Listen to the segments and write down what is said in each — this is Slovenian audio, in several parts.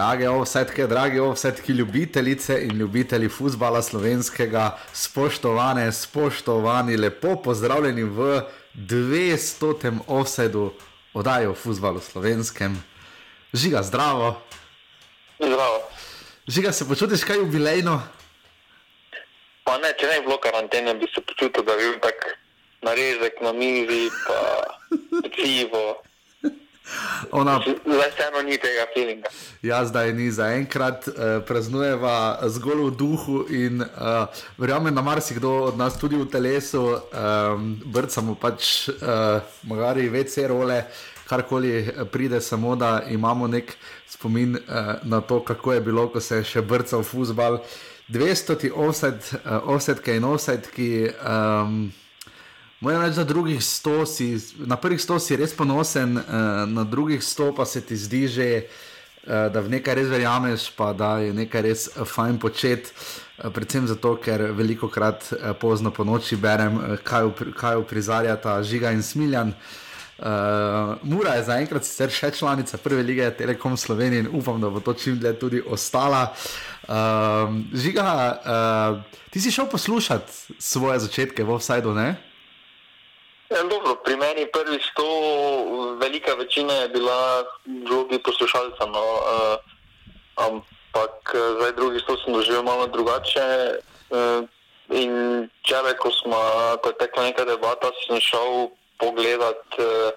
Drage ovsetke, drage ovsetke, ljubitelice in ljubitelji futbola slovenskega, spoštovane, spoštovani, lepo pozdravljeni v 200. offsetu oddaje o futbalu slovenskem. Žiga, zdravo. Zdravo. Žiga, se počutiš kaj jubilejno? Pa ne, če ne bi bilo karantene, bi se počutil, da bi bil tak narezek na mizi, pa pivo. Ona, Zdaj vseeno ni tega feelinga. ja, zdaj ni zaenkrat, uh, praznujeva zgolj v duhu in uh, verjamem, da marsikdo od nas tudi v telesu, um, brcamo pač, uh, magari vece role, karkoli eh, pride, samo da imamo nek spomin uh, na to, kako je bilo, ko se je še brcal futbal. 200 offset, uh, offsetke in offsetki. Um, Moram reči, da drugih 100 si, na prvih 100 si res ponosen, uh, na drugih 100 pa se ti zdi že, uh, da v nekaj res verjameš, pa da je nekaj res uh, fajn početi. Uh, predvsem zato, ker veliko krat uh, pozno po noči berem, uh, kaj, upri- kaj uprizarjata Žiga in Smiljan. Uh, Mura je zaenkrat sicer še članica prve lige Telekom Slovenije in upam, da bo to čim dlje tudi ostala. Uh, Žiga, uh, ti si šel poslušati svoje začetke v Offsideu, ne? Ja, dobro, pri meni prvi sto, velika večina je bila drugi poslušalca, no, uh, ampak eh, zdaj drugi sto sem doživel malo drugače. Uh, in včeraj, ko, smo, ko je tekla neka debata, sem šel pogledat uh,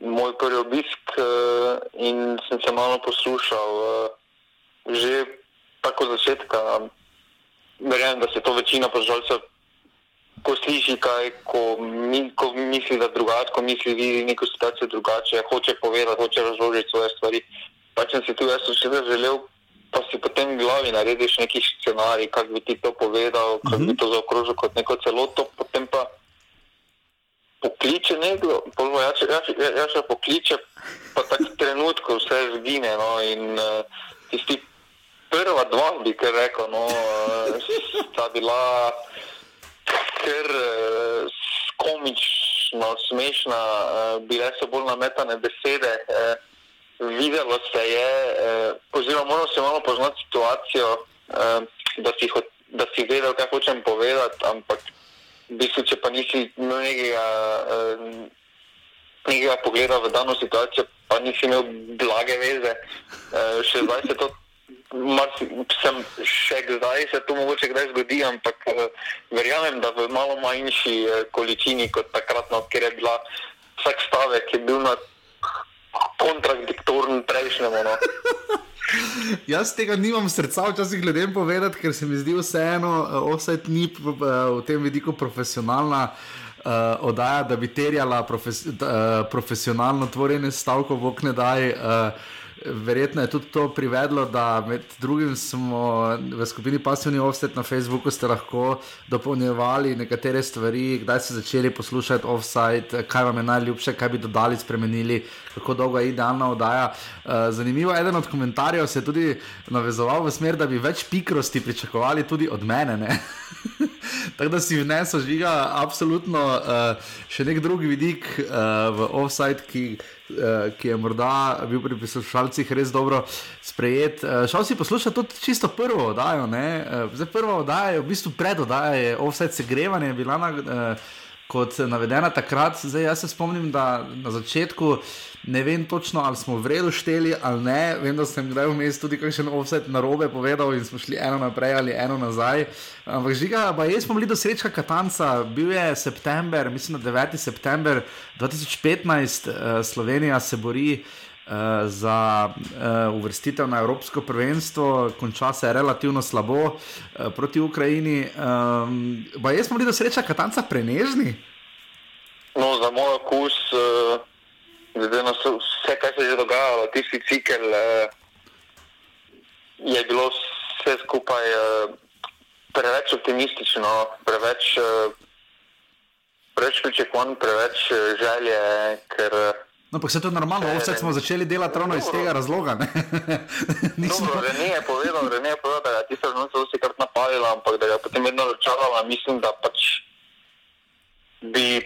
moj prvi obisk uh, in sem se malo poslušal. Uh, že tako začetka, verjamem, da se to večina poslušalcev ko sliši kaj, ko, mi, ko misli, da drugače, ko misli, vidi neko situacijo drugače, hoče povedati, hoče razložiti svoje stvari. Pač sem si tu jaz vse želel, pa si potem v glavi narediš neki scenarij, kako bi ti to povedal, kako bi to zaokrožil kot neko celoto, potem pa pokliče nekdo, pa jaz, jaz, jaz, jaz še pokliče, pa tako trenutko vse zgine. No, in uh, tisti prva dva bi kar rekel, no, uh, sta bila ker uh, komično, smešna, uh, bile so bolj nametane besede. Uh, videlo se je, uh, oziroma moramo se malo poznati situacijo, uh, da, si hot, da si vedel, kaj hočem povedati, ampak v bistvu, če pa nisi imel nekega, uh, nekega pogleda v dano situacijo, pa nisi imel blage veze, uh, še zdaj se to sem še zdaj se to mogoče kdaj zgodi, ampak uh, verjamem, da v malo manjši uh, količini kot takrat, ker je bila vsak stavek je bil na kontradiktoren prejšnjemu. No. Jaz tega nimam srca, včasih gledem povedati, ker se mi zdi vseeno, offset ni v tem vidiku profesionalna. Uh, oddaja, da bi terjala profes, uh, profesionalno tvorjenje stavkov, vok ne daj. Uh, verjetno je tudi to privedlo, da med drugim smo v skupini Pasivni Offset na Facebooku ste lahko dopolnjevali nekatere stvari, kdaj ste začeli poslušati offside, kaj vam je najljubše, kaj bi dodali, spremenili, kako dolgo je idealna oddaja. Uh, zanimivo, eden od komentarjev se je tudi navezoval v smer, da bi več pikrosti pričakovali tudi od mene. ne. Tako da si vnesel žiga, absolutno uh, še nek drug vidik uh, v offside, ki, ki je morda bil pri poslušalcih res dobro sprejet. Uh, šel si poslušati tudi čisto prvo oddajo. Uh, zdaj prva oddaja je v bistvu predoddaja, je offside segrevanje, bila na, uh, kot navedena takrat. Zdaj jaz se spomnim, da na začetku. Ne vem točno, ali smo v redu šteli ali ne. Vem, da sem kdaj vmes tudi kakšen offset na robe povedal in smo šli eno naprej ali eno nazaj. Ampak žiga, pa jaz smo bili do srečka Katanca, bil je september, mislim, da 9. september 2015, uh, Slovenija se bori. Uh, za uh, uvrstitev na Evropsko prvenstvo, konča se relativno slabo uh, proti Ukrajini. Um, pa jaz smo bili do sreča Katanca prenežni. No, za moj okus, uh, glede na vse- kar se je že dogajalo, tisti cikel, uh, je bilo vse skupaj uh, preveč optimistično, preveč, uh, preveč pričakovanj, preveč uh, želje, ker uh, No, pa se to je normalno, Ne, vse ne. smo začeli delati ravno iz tega razloga. ne. Nismo, Dobro, Rene je povedal, Rene je povedal, da je tiste vrnce vsi kar napalila, ampak da je potem vedno računala. Mislim, da pač bi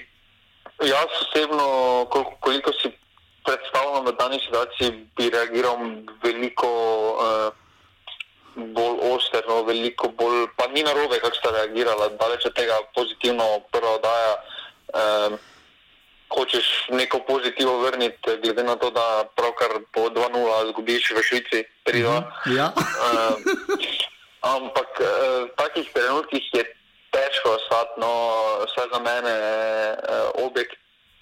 jaz osebno, koliko, koliko si predstavljam v dani situaciji, bi reagiral veliko uh, bolj osterno, veliko bolj, pa ni narobe, kako sta reagirala, daleč od tega pozitivno prva oddaja. Uh, hočeš neko pozitivno vrniti, glede na to, da pravkar po 2-0 zgubiš v Švici, 3-2. Mhm, ja. uh, ampak uh, v takih trenutkih je težko ostati, no, vse za mene, uh, objekt,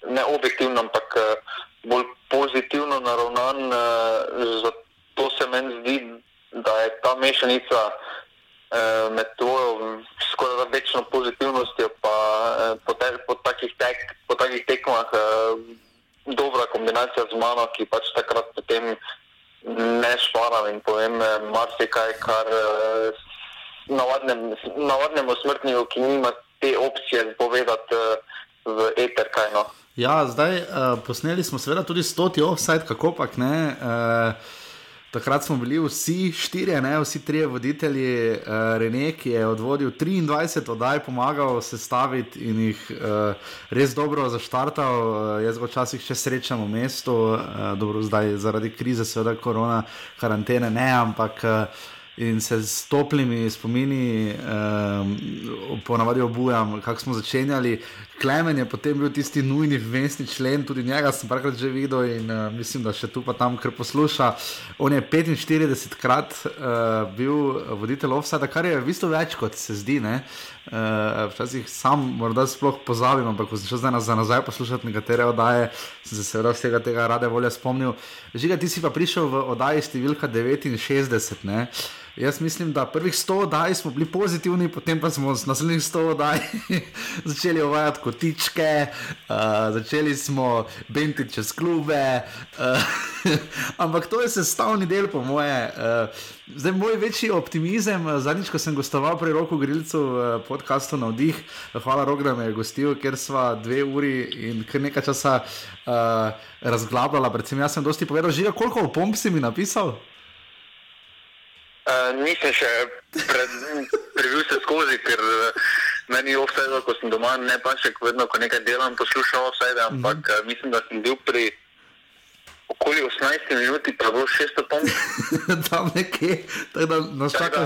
ne objektivno, ampak uh, bolj pozitivno naravnan. Uh, zato se meni zdi, da je ta mešanica. Med tvojo skoraj večno pozitivnostjo, pa po, te, po takih tek, po takih tekmah eh, dobra kombinacija z mano, ki pač takrat potem ne šparam in povem eh, marsikaj, kar eh, navadnem, navadnemu smrtniku, ki nima te opcije povedati eh, v eter kaj no. Ja, zdaj uh, posneli smo seveda tudi stoti offside, kako pač ne. Uh, Takrat smo bili vsi štirje, ne, vsi trije voditelji, uh, Rene, ki je odvodil 23 oddaj, pomagal sestaviti in jih uh, res dobro zaštartal. Uh, jaz ga včasih še srečam v mestu, uh, dobro, zdaj zaradi krize, seveda korona, karantene, ne, ampak. Uh, in se s toplimi spomini, um, ponavadi obujam, kako smo začenjali. Klemen je potem bil tisti nujni vmesni člen, tudi njega sem parkrat že videl in uh, mislim, da še tu pa tam, ker posluša. On je 45 krat uh, bil voditelj offside, kar je v bistvu več kot se zdi. Uh, včasih sam morda sploh pozabim, ampak ko sem šel zdaj za nazaj poslušati nekatere oddaje, sem se seveda vsega tega rade volje spomnil. Žiga, ti si pa prišel v oddaji številka 69. Ne? Jaz mislim, da prvih 100 oddaj smo bili pozitivni, potem pa smo z naslednjih 100 oddaj začeli uvajati kotičke, uh, začeli smo benti čez klube. Uh, ampak to je sestavni del, po moje. Uh, zdaj, moj večji optimizem, zadnjič, ko sem gostoval pri Roku Grilcu v podkastu na vdih, hvala Rok, da me je gostil, ker sva dve uri in kar nekaj časa uh, razglabljala. Predvsem jaz sem dosti povedal, že koliko opomb si mi napisal. Uh, nisem še prebil se skozi, ker uh, meni je vse, ko sem doma, ne pa še vedno, ko nekaj delam, poslušam vse, ampak mm -hmm. uh, mislim, da sem bil pri okoli 18 minut, pa bo 600 ton. tam nekje, tako da nas čaka.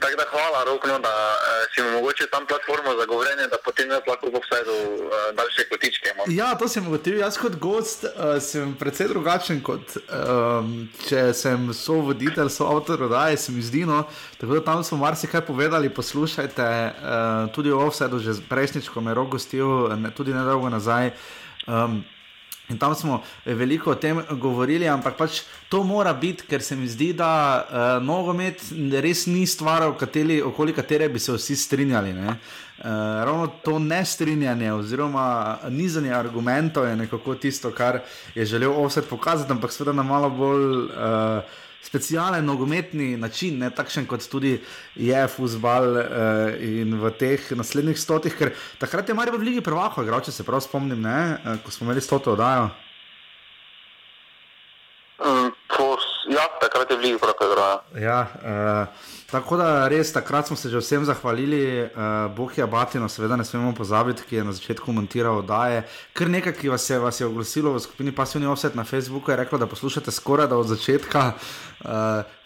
Tako da hvala, Rokno, da uh, si mi mogoče tam platformo za govorjenje, da potem jaz lahko v vsajdu uh, daljše kotičke imam. Ja, to sem ugotovil. Jaz kot gost uh, sem precej drugačen kot um, če sem sovoditelj, soavtor oddaje, se mi zdi. No. Tako da tam smo marsikaj povedali, poslušajte uh, tudi o vsajdu, že prejšnjič, ko me je rok gostil, ne, tudi nedolgo nazaj. Um, In tam smo veliko o tem govorili, ampak pač to mora biti, ker se mi zdi, da uh, nogomet res ni stvar, kateri, okoli katere bi se vsi strinjali. Uh, ravno to nestrinjanje oziroma nizanje argumentov je nekako tisto, kar je želel offset pokazati, ampak seveda na malo bolj. Uh, specialen nogometni način, ne takšen kot tudi je futbal uh, in v teh naslednjih stotih, ker takrat je Marijo v Ligi prvako igral, če se prav spomnim, ne, uh, ko smo imeli stoto oddajo. Mm, ja, takrat je v Ligi prvako igral. Ja, uh, Tako da res takrat smo se že vsem zahvalili, uh, Bog je Batino, seveda ne smemo pozabiti, ki je na začetku montiral oddaje. Ker nekaj, ki vas je, vas je oglasilo v skupini Passivni Offset na Facebooku, je reklo, da poslušate skoraj da od začetka. Uh,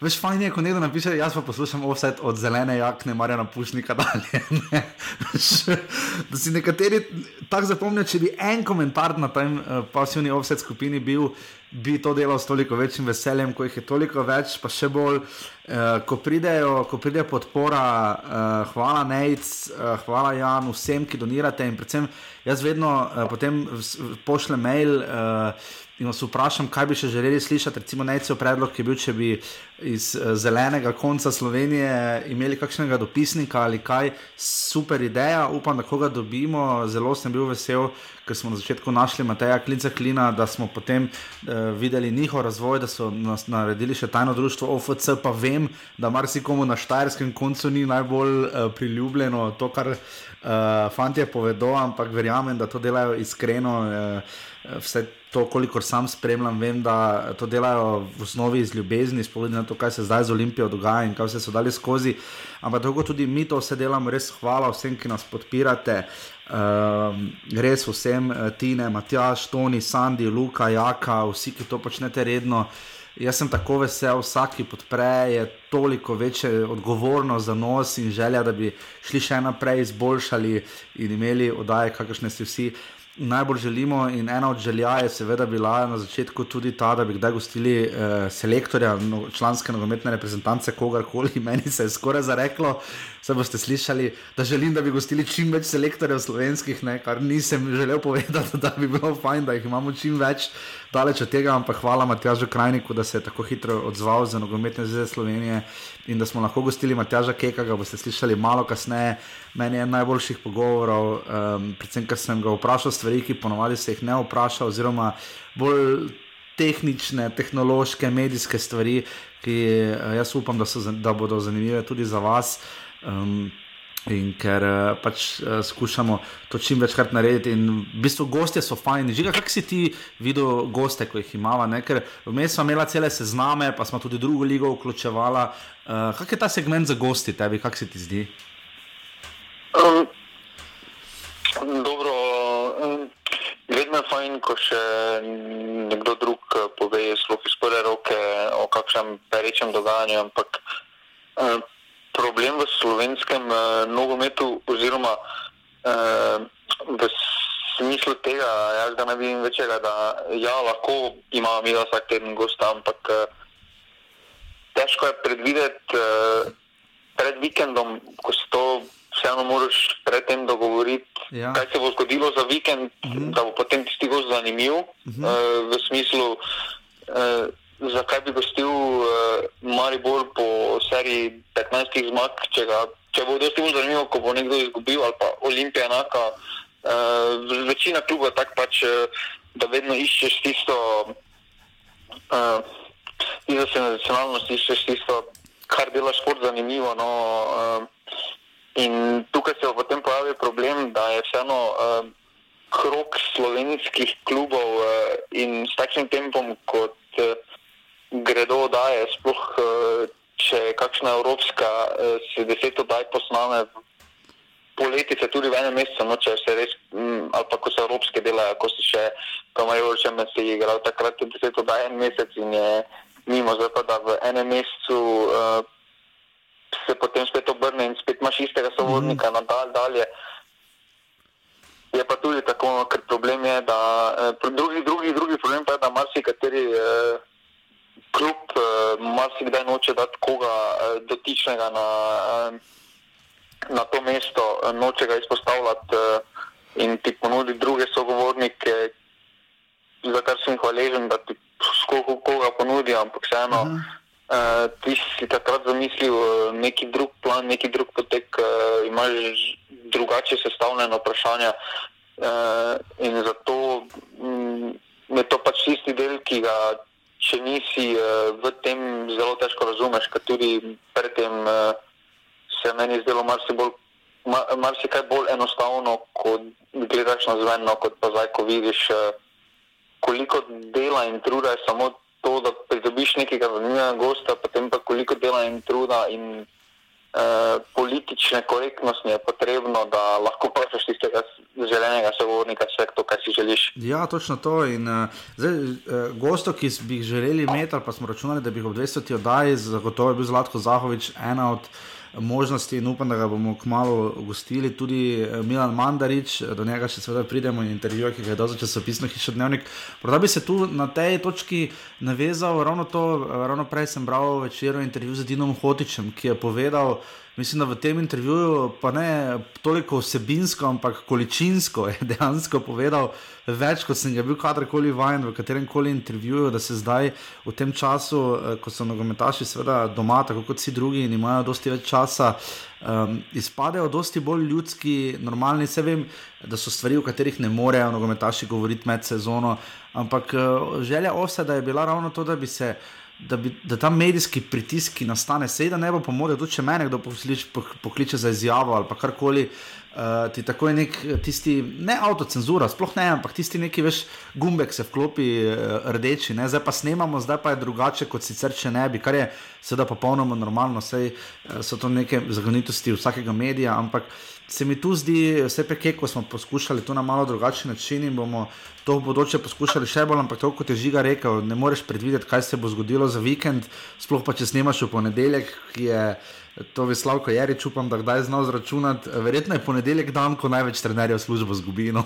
veš, fajn je, ko nekdo napiše, jaz pa poslušam Offset od zelene jakne, Marja na pušnika dalje. Da si nekateri tako zapomnijo, če bi en komentar na tem uh, Passivni Offset skupini bil bi to delal s toliko večjim veseljem, ko jih je toliko več, pa še bolj, uh, ko, pridejo, ko pride podpora, uh, hvala Nec, uh, hvala Jan, vsem, ki donirate in predvsem jaz vedno uh, potem pošljem mail. Uh, in vas vprašam, kaj bi še želeli slišati. Recimo, najcel predlog je bil, če bi iz uh, zelenega konca Slovenije imeli kakšnega dopisnika ali kaj, super ideja, upam, da koga dobimo. Zelo sem bil vesel, ker smo na začetku našli Mateja Klinca Klina, da smo potem uh, videli njihov razvoj, da so nas naredili še tajno društvo OFC, pa vem, da marsikomu na Štajerskem koncu ni najbolj uh, priljubljeno to, kar uh, fantje povedo, ampak verjamem, da to delajo iskreno. Uh, vse to, kolikor sam spremljam, vem, da to delajo v osnovi iz ljubezni, spomnim na to, kaj se zdaj z Olimpijo dogaja in kaj se so dali skozi. Ampak tako tudi mi to vse delamo, res hvala vsem, ki nas podpirate. Uh, res vsem, Tine, Matjaš, Toni, Sandi, Luka, Jaka, vsi, ki to počnete redno. Jaz sem tako vesel, vsak, ki podpre, je toliko večja odgovornost za nos in želja, da bi šli še naprej, izboljšali in imeli oddaje, kakršne si vsi najbolj želimo. In ena od želja je seveda bila na začetku tudi ta, da bi kdaj gostili uh, selektorja, no, članske nogometne reprezentance, kogarkoli. Meni se je skoraj zareklo, se boste slišali, da želim, da bi gostili čim več selektorjev slovenskih, ne, kar nisem želel povedati, da bi bilo fajn, da jih imamo čim več. Daleč od tega, ampak hvala Matjažu Krajniku, da se je tako hitro odzval za nogometne zveze Slovenije in da smo lahko gostili Matjaža Keka, ga boste slišali malo kasneje. Meni je najboljših pogovorov, um, predvsem, ker sem ga vprašal stvari, ki ponovadi se jih ne vpraša, oziroma bolj tehnične, tehnološke, medijske stvari, ki uh, jaz upam, da, so, da bodo zanimive tudi za vas. Um, In ker uh, pač uh, skušamo to čim večkrat narediti, in v bistvu gostje so fajni. Že kako si ti videl goste, ko jih imamo? Ker vmes smo imeli cele sezname, pa smo tudi drugo ligo vključevali. Uh, kak je ta segment za gosti, tebi, kako se ti zdi? Um, dobro, um, vedno je fajn, ko še nekdo drug pove, zelo iz prve roke o kakšnem perečem dogajanju. Ampak um, problem v slovenskem uh, nogometu, oziroma uh, v smislu tega, jaz ga ne vidim večjega, da ja, lahko imamo mi vsak teden gosta, ampak uh, težko je predvideti uh, pred vikendom, ko se to vseeno moraš predtem dogovoriti, ja. kaj se bo zgodilo za vikend, uh mhm. -huh. da bo potem tisti gost zanimiv uh -huh. uh, v smislu. Uh, zakaj bi gostil uh, Maribor po seriji 15 zmag, če, ga, če bo dosti bolj zanimivo, ko bo nekdo izgubil ali pa Olimpija enaka. Uh, večina kluba je tako, pač, uh, da vedno iščeš tisto, uh, tisto senzacionalnost, iščeš tisto, kar dela šport zanimivo. No, uh, in tukaj se potem pojavil problem, da je vseeno. Uh, Krok slovenskih klubov uh, in s takšnim tempom, kot uh, gredo oddaje, sploh eh, če kakšna evropska, eh, se deset oddaj posname. Poleti se tudi v enem mesecu, no, če se res, mm, ali pa ko se evropske delajo, ko si še, ko imajo že med se igral, takrat je deset oddaj en mesec in je mimo, zdaj pa da v enem mesecu uh, se potem spet obrne in spet imaš istega sovodnika mm -hmm. nadalje. Dalje. Je pa tudi tako, no, ker problem je, da uh, drugi, drugi, drugi problem pa je, da marsikateri uh, kljub uh, marsikdaj noče dati koga uh, dotičnega na, uh, na to mesto, noče ga izpostavljati uh, in ti ponudi druge sogovornike, za kar sem hvaležen, da ti skoko koga ponudi, ampak vseeno. Uh -huh. Uh, ti si takrat zamislil uh, neki drug plan, neki drug potek, uh, imaš drugače sestavljeno vprašanje. Uh, in zato mm, je to pač tisti del, ki ga če nisi uh, v tem zelo težko razumeš, ker tudi predtem uh, se meni zdelo marsikaj mar bolj enostavno, kot gledaš na zvenno, kot pa zdaj, ko vidiš, uh, koliko dela in truda je samo to, da pridobiš nekega zanimivega gosta, potem pa koliko dela in truda in politične korektnosti je potrebno, da lahko vprašaš tistega želenega sogovornika, vse to, kar si želiš. Ja, točno to. In, uh, zdaj, uh, gosto, ki bi jih želeli imeti, pa smo računali, da bi jih ob 200 oddaji, zagotovo je bil Zlatko Zahovič ena od možnosti in upam, da ga bomo kmalo gostili. Tudi eh, Milan Mandarič, do njega še seveda pridemo in intervju, ki ga je dal za časopisno hišo Dnevnik. Morda bi se tu na tej točki navezal, ravno to, eh, ravno prej sem bral večerjo intervju z Dinom Hotičem, ki je povedal, Mislim, da v tem intervjuju, pa ne toliko vsebinsko, ampak količinsko je dejansko povedal več, kot sem ga bil kadarkoli vajen v katerem koli intervjuju, da se zdaj v tem času, eh, ko so nogometaši seveda doma, tako kot vsi drugi in imajo dosti več časa, um, izpadejo dosti bolj ljudski, normalni. Se vem, da so stvari, o katerih ne morejo nogometaši govoriti med sezono, ampak uh, želja oseda je bila ravno to, da bi se da, bi, da ta medijski pritisk, ki nastane, seveda ne bo pomagalo, tudi če me kdo pokliče za izjavo ali karkoli, Uh, ti tako je nek tisti, ne avtocenzura, sploh ne, ampak tisti neki veš, gumbek se vklopi uh, rdeči, ne? zdaj pa snemamo, zdaj pa je drugače, kot sicer če ne bi, kar je seveda popolnoma normalno, vse uh, so to neke zagonitosti vsakega medija, ampak se mi tu zdi, vse peke, ko smo poskušali to na malo drugačen način in bomo to v bodoče poskušali še bolj, ampak to, kot je žiga rekel, ne moreš predvideti, kaj se bo zgodilo za vikend, sploh pa če snemaš v ponedeljek, ki je. To je Slavko Jarič, upam, da kdaj znal zračunati. Verjetno je ponedeljek dan, ko največ trenerjev službo zgubi. No.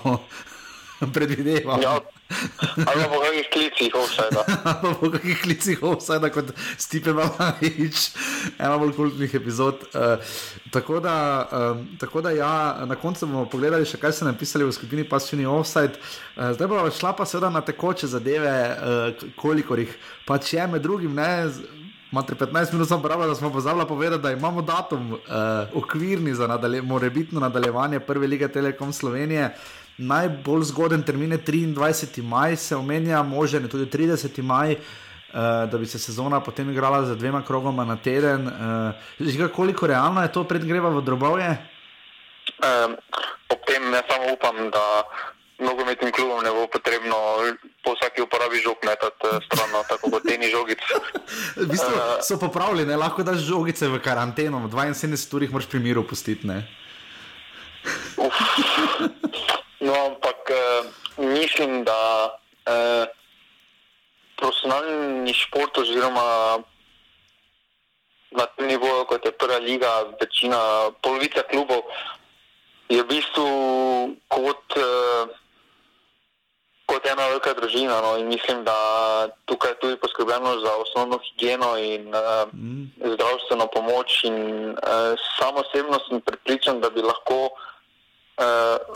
Predvidevam. Ja, ali pa po kakšnih klicih, ovsajda. ali po kakšnih klicih, ovsajda, kot Stipe Malavič, ena bolj kultnih epizod. Uh, tako, da, um, tako da, ja, na koncu bomo pogledali še, kaj so napisali v skupini Passion Offside. Uh, zdaj bomo šla pa seveda na tekoče zadeve, uh, koliko jih pač je med drugim. Ne, Imate 15 minut, sem pravi, da smo pozabili povedati, da imamo datum uh, okvirni za nadalje, morebitno nadaljevanje Prve lige Telekom Slovenije. Najbolj zgoden termin je 23. maj, se omenja, možen je tudi 30. maj, uh, da bi se sezona potem igrala za dvema krogoma na teden. Uh, Žiga, koliko realno je to predgreva v drobovje? Um, ob tem ne samo upam, da nogometnim klubom ne bo potrebno po vsaki uporabi žog metati eh, stran, tako kot teni žogice. v bistvu so popravljene, lahko daš žogice v karanteno, 72 ur jih moraš pri miru pustiti. No, ampak uh, mislim, da uh, profesionalni šport oziroma na tem nivoju, kot je prva liga, večina, polovica klubov je v bistvu kot uh, kot ena velika družina. No, mislim, da tukaj je tudi poskrbljeno za osnovno higieno in uh, mm. zdravstveno pomoč. In, uh, sam osebno sem pripričan, da bi lahko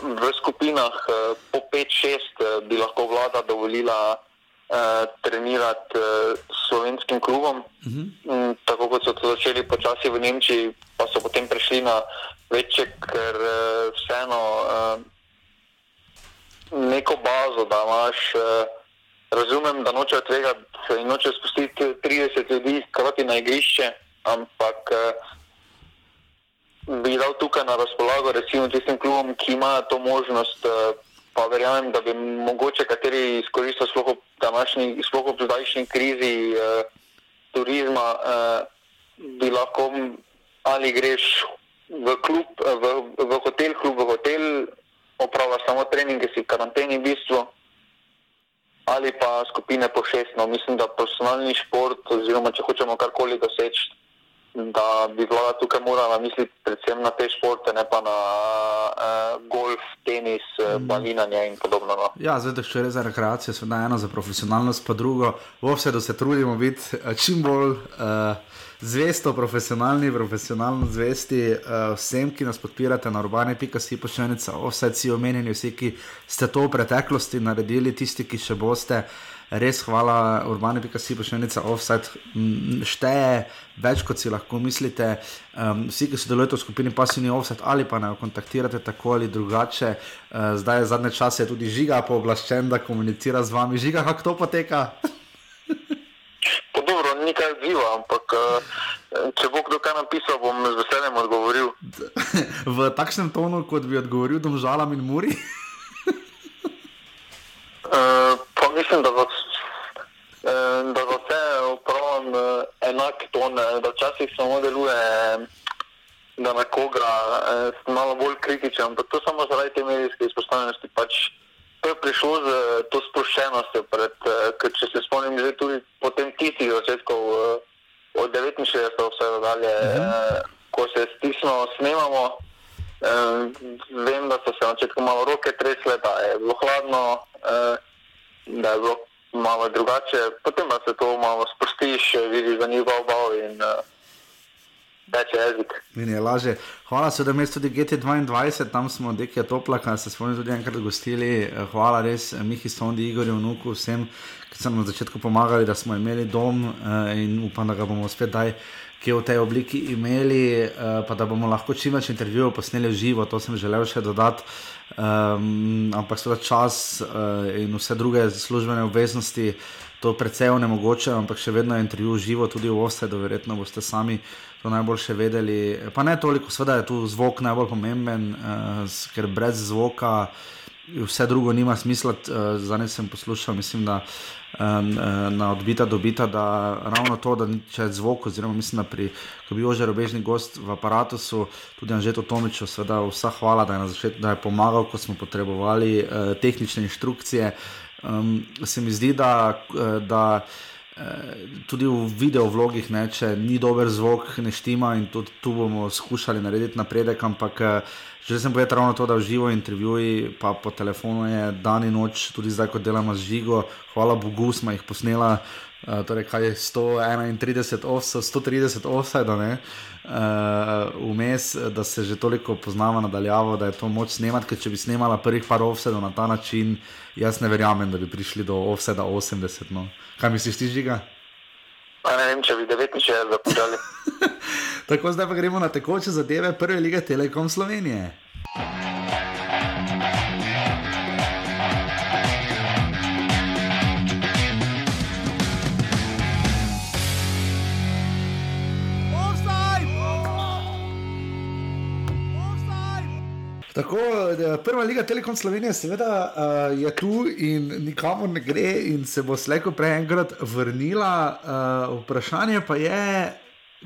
v skupinah uh, po 5-6 uh, bi lahko vlada dovolila. Trenirati slovenskim klubom, uh mhm. -huh. tako kot so to začeli počasi v Nemčiji, pa so potem prišli na večje, ker vseeno neko bazo, da imaš. Razumem, da noče tvegati in noče spustiti 30 ljudi hkrati na igrišče, ampak bi dal tukaj na razpolago, recimo, tistim klubom, ki imajo to možnost. Uh, pa verjamem, da bi mogoče kateri izkoristil sploh ob današnji, sploh ob zdajšnji krizi uh, turizma, uh, bi lahko ali greš v klub, v, v hotel, klub v hotel, opravlja samo treninge, si v karanteni v bistvu, ali pa skupine po šest. No, mislim, da profesionalni šport, oziroma če hočemo karkoli doseči, da bi vlada tukaj morala misliti predvsem na te športe, ne pa na uh, golf, tenis, mm. balinanje in podobno. No. Ja, zdaj da še res za rekreacijo, seveda eno za profesionalnost, pa drugo, vse da se trudimo biti eh, čim bolj. Uh, zvesto, profesionalni, profesionalno zvesti uh, vsem, ki nas podpirate na urbane.si pošiljnica, vse si omenjeni, vsi, ki ste to v preteklosti naredili, tisti, ki še boste. Res hvala, urbane.si pošiljnica, offset šteje več, kot si lahko mislite. Um, vsi, ki sodelujete v skupini Passivni offset ali pa ne kontaktirate tako ali drugače, uh, zdaj je zadnje čase tudi žiga pooblaščen, da komunicira z vami. Žiga, kako to poteka? ni kaj odziva, ampak uh, če bo kdo kaj napisal, bom z veseljem odgovoril. v takšnem tonu, kot bi odgovoril, da žalam in muri. uh, pa mislim, da uh, da za vse upravljam uh, enak ton, da včasih samo deluje. Da na koga je malo bolj kritičen, ampak to samo zaradi te medijske izpostavljenosti. Pač, to je prišlo z to sproščenostjo, pred, ker če se spomnim, že tudi potem tistih začetkov, od 69. vse dalje, uh mhm. ko se stisno snemamo. Vem, da so se na začetku malo roke tresle, da je bilo hladno, da je bilo malo drugače, potem pa se to malo sprostiš, vidiš, da ni val val in več jezik. Meni je laže. Hvala, da imaš tudi GT2, tam smo dekaj toplaka, se smo tudi enkrat gostili. Hvala res Mihi Stondi, Igorju, Vnuku, vsem, ki so nam na začetku pomagali, da smo imeli dom uh, in upam, da ga bomo spet daj. Ki je v tej obliki imeli, uh, pa da bomo lahko čim več intervjujev posneli v živo, to sem želel še dodati. Um, ampak seveda čas uh, in vse druge službene obveznosti to precej onemogoče, ampak še vedno je intervju živo, tudi v Osedu, verjetno boste sami to najboljše vedeli. Pa ne toliko, seveda je tu zvok najbolj pomemben, uh, ker brez zvoka vse drugo nima smisla. Uh, Zdaj sem poslušal, mislim, da na odbita dobita, da ravno to, da če je zvok, oziroma mislim, da pri, ko bi ožer obežni gost v aparatu, tudi Anžeto Tomiču, seveda vsa hvala, da je, začet, da je pomagal, ko smo potrebovali uh, tehnične inštrukcije. Um, se mi zdi, da, da tudi v video vlogih, ne, če ni dober zvok, ne štima in tudi tu bomo skušali narediti napredek, ampak že sem povedal ravno to, da v živo intervjuji, pa po telefonu je dan in noč, tudi zdaj, ko delamo z žigo, hvala Bogu, smo jih posnela. Uh, torej, kaj je 131, 130 offsajda, vmes, uh, da se že toliko poznava nadaljavo, da je to moč snemati, ker če bi snemala prvih par offsajdov na ta način, jaz ne verjamem, da bi prišli do offsajda 80. No. Kaj misliš, ti žiga? Pa ne vem, če bi 69 započali. Tako zdaj pa gremo na tekoče zadeve prve lige Telekom Slovenije. Tako, prva liga Telekom Slovenije, seveda, uh, je tu in nikamor ne gre, in se bo slejko prej enkrat vrnila. Uh, vprašanje pa je,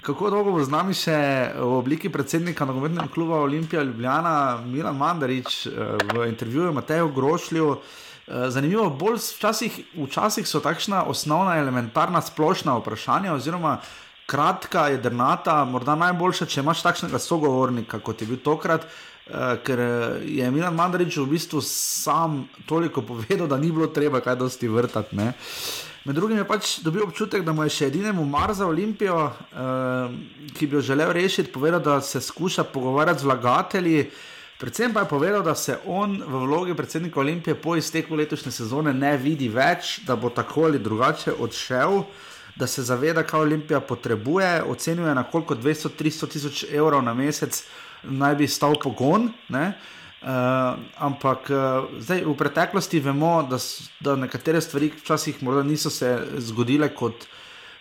kako dolgo bo z nami še v obliki predsednika nogometnega kluba Olimpija Ljubljana, Milan Mandarič, uh, v intervjuju Matejo Grošlju. Uh, zanimivo, bolj včasih, včasih so takšna osnovna, elementarna, splošna vprašanja, oziroma kratka, jedrnata, morda najboljša, če imaš takšnega sogovornika, kot je bil tokrat. Uh, ker eh, je Milan Mandarič v bistvu sam toliko povedal, da ni bilo treba kaj dosti vrtati. Ne? Med drugim je pač dobil občutek, da mu je še edinemu mar za Olimpijo, uh, ki bi jo želel rešiti, povedal, da se skuša pogovarjati z vlagatelji. Predvsem pa je povedal, da se on v vlogi predsednika Olimpije po izteku letošnje sezone ne vidi več, da bo tako ali drugače odšel, da se zaveda, kaj Olimpija potrebuje, ocenjuje na koliko 200-300 tisoč evrov na mesec naj bi stal pogon. Uh, ampak uh, zdaj, v preteklosti vemo, da, da nekatere stvari včasih niso se zgodile kot,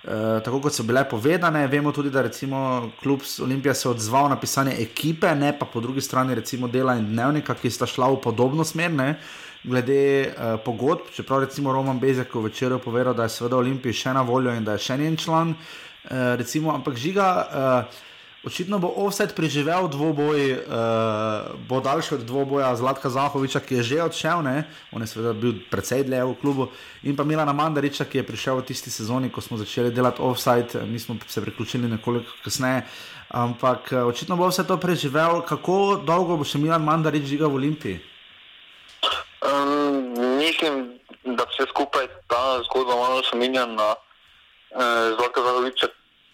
uh, tako, kot so bile povedane. Vemo tudi, da recimo klub Olimpija se je odzval na pisanje ekipe, ne pa po drugi strani recimo dela in dnevnika, ki sta šla v podobno smer. Ne? Glede uh, pogodb, čeprav recimo Roman Bezek v večeru povedal, da je seveda Olimpij še na voljo in da je še njen član, uh, recimo, ampak žiga. Uh, Očitno bo offset preživel dvoboj, uh, bo daljši od dvoboja Zlatka Zahoviča, ki je že odšel, ne? on je seveda bil precej dlje v klubu, in pa Milana Mandariča, ki je prišel v tisti sezoni, ko smo začeli delati offset, mi smo se priključili nekoliko kasneje. Ampak uh, očitno bo vse to preživel. Kako dolgo bo še Milan Mandarič žigal v Olimpiji? Um, mislim, da vse skupaj ta zgodba malo spominja na uh, Zlatka Zahoviča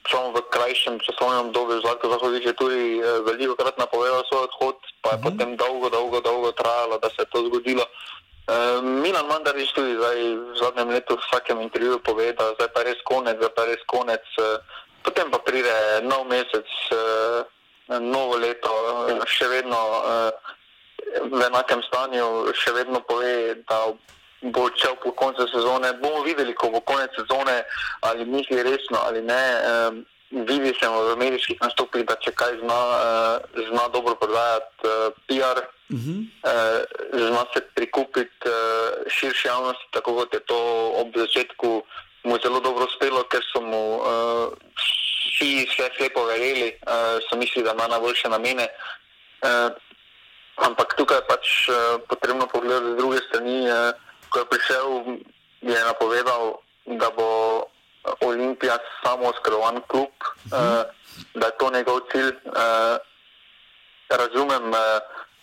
samo v krajšem časovnem obdobju, Zlatko Zahovič je tudi eh, veliko krat napovedal svoj odhod, pa je uh mhm. -huh. potem dolgo, dolgo, dolgo trajalo, da se je to zgodilo. Uh, Milan Mandarič tudi zdaj, v zadnjem letu v vsakem intervjuju pove, da zdaj pa je res konec, zdaj pa je res konec. Uh, potem pa pride nov mesec, uh, novo leto, uh, še vedno uh, v enakem stanju, še vedno pove, da bo odšel po koncu sezone. Bomo videli, ko bo konec sezone, ali misli resno ali ne. Um, vidi se v ameriških nastopih, da če kaj zna, uh, zna dobro prodajati uh, PR, uh -huh. uh, zna se prikupiti uh, širši javnosti, tako kot je to ob začetku mu zelo dobro uspelo, ker so mu uh, vsi vse slepo verjeli, uh, so mislili, da ima najboljše namene. Uh, ampak tukaj je pač uh, potrebno pogledati z druge strani. Uh, ko je prišel, je napovedal, da bo Olimpija samo skrovan klub, uh -huh. uh, da je to njegov cilj. Uh, razumem, uh,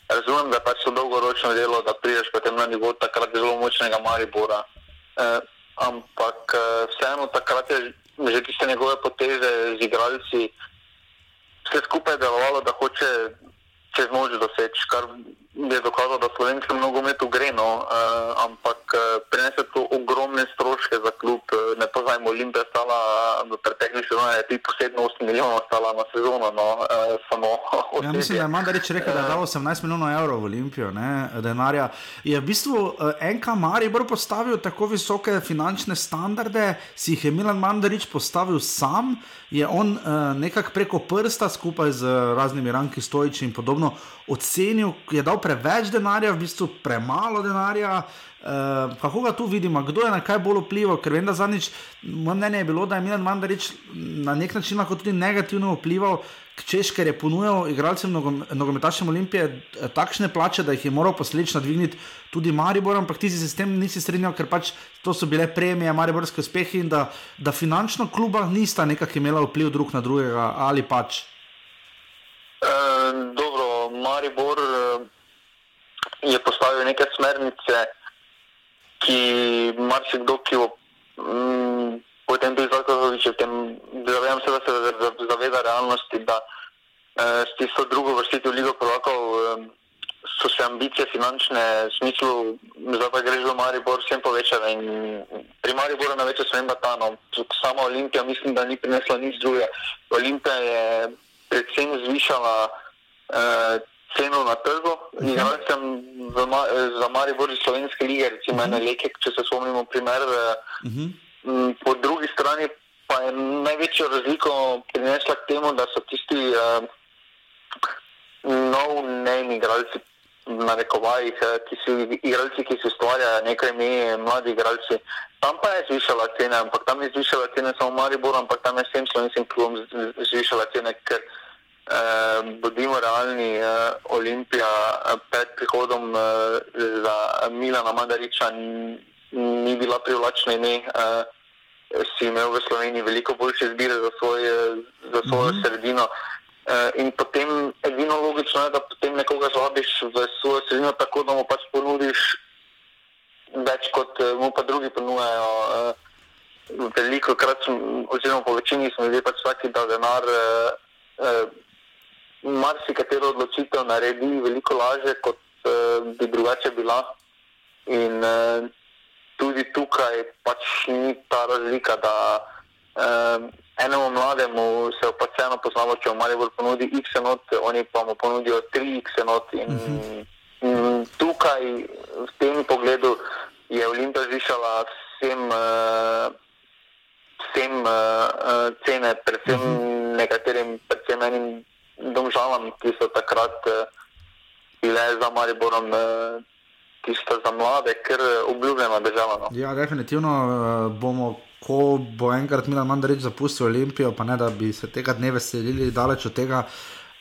razumem, da je pač to dolgoročno delo, da prideš potem na nivo takrat zelo močnega Maribora. Uh, ampak uh, vseeno takrat je že tiste njegove poteze z igralci. Vse skupaj je delovalo, da hoče čez noč doseči, kar je dokazal, da slovenskem nogometu gre, no, uh, ampak uh, prinese to ogromne stroške za klub. Uh, ne poznajmo, Olimpija stala v preteklih sezonah, je posebno 8 milijonov stala na sezono. No, uh, samo ja, mislim, da je Manda reči rekel, da je dal 18 milijonov evrov v Olimpijo, ne, denarja. Je v bistvu uh, NK Maribor postavil tako visoke finančne standarde, si jih je Milan Mandarič postavil sam, je on uh, nekako preko prsta skupaj z raznimi ranki stojiči in podobno ocenil, je dal preveč denarja, v bistvu premalo denarja. Uh, kako ga tu vidimo, kdo je na kaj bolj vplival? Ker vem, da zadnjič moje mnenje je bilo, da je Milan Mandarič na nek način lahko tudi negativno vplival, češ, ker je ponujal igralcem nogometašem Olimpije eh, takšne plače, da jih je moral posledično dvigniti tudi Maribor, ampak ti se s tem nisi strinjal, ker pač to so bile premije, Mariborske uspehe in da, da finančno kluba nista nekako imela vpliv drug na drugega ali pač. Uh, dobro, Maribor uh, je postavil neke smernice, ki marsikdo, ki bo um, potem tudi Zakovič, zavedam se, da se zaveda realnosti, da uh, s tisto drugo vrstitev Ligo Prvakov um, so se ambicije finančne v smislu, da pa greš v Maribor, vsem povečale. In pri Mariboru največja sprememba ta, no, sama Olimpija mislim, da ni prinesla nič drugega. Olimpija je predvsem zvišala uh, ceno na trgu. Uh -huh. Za Maribor iz Slovenske lige, recimo, uh -huh. leke, če se spomnimo, primer. Uh -huh. m, po drugi strani pa je največjo razliko prinesla k temu, da so tisti uh, no-name igralci. Na rekovajih, ki so igralci, ki se ustvarjajo, nekaj mi, mladi igralci. Tam pa je zvišala cene, ampak tam je zvišala cene samo Maribor, ampak tam je vsem slovenskim klubom zvišala cene, ker eh, bodimo realni, eh, Olimpija eh, pred prihodom eh, za Milana Madariča ni bila privlačna ime. Eh, si imel v Sloveniji veliko boljše izbire za, svoj, za svojo mm -hmm. sredino. Uh, in potem edino logično je, da potem nekoga zvabiš v svojo sredino, tako da mu pač ponudiš več, kot uh, mu pa drugi ponujajo. Uh, veliko krat, oziroma po večini smo ljudje pač taki, da denar. Uh, uh, marsikatero odločitev naredi veliko lažje, kot uh, bi drugače bila. In uh, tudi tukaj pač ni ta razlika, da uh, enemu mlademu se pač vseeno poznamo, če mu Maribor ponudi X enot, oni pa mu ponudijo 3X enot. In, uh mhm. -huh. in tukaj v tem pogledu je Olimpija zvišala vsem. Uh, Vsem uh, cene, predvsem uh mhm. -huh. nekaterim, predvsem enim domžalam, ki so takrat uh, bile za Mariborom, ki so za mlade, ker obljubljena država. No. Ja, definitivno bomo. Ko bo enkrat Milan Mandarič zapustil Olimpijo, pa ne da bi se tega dne veselili, daleč od tega,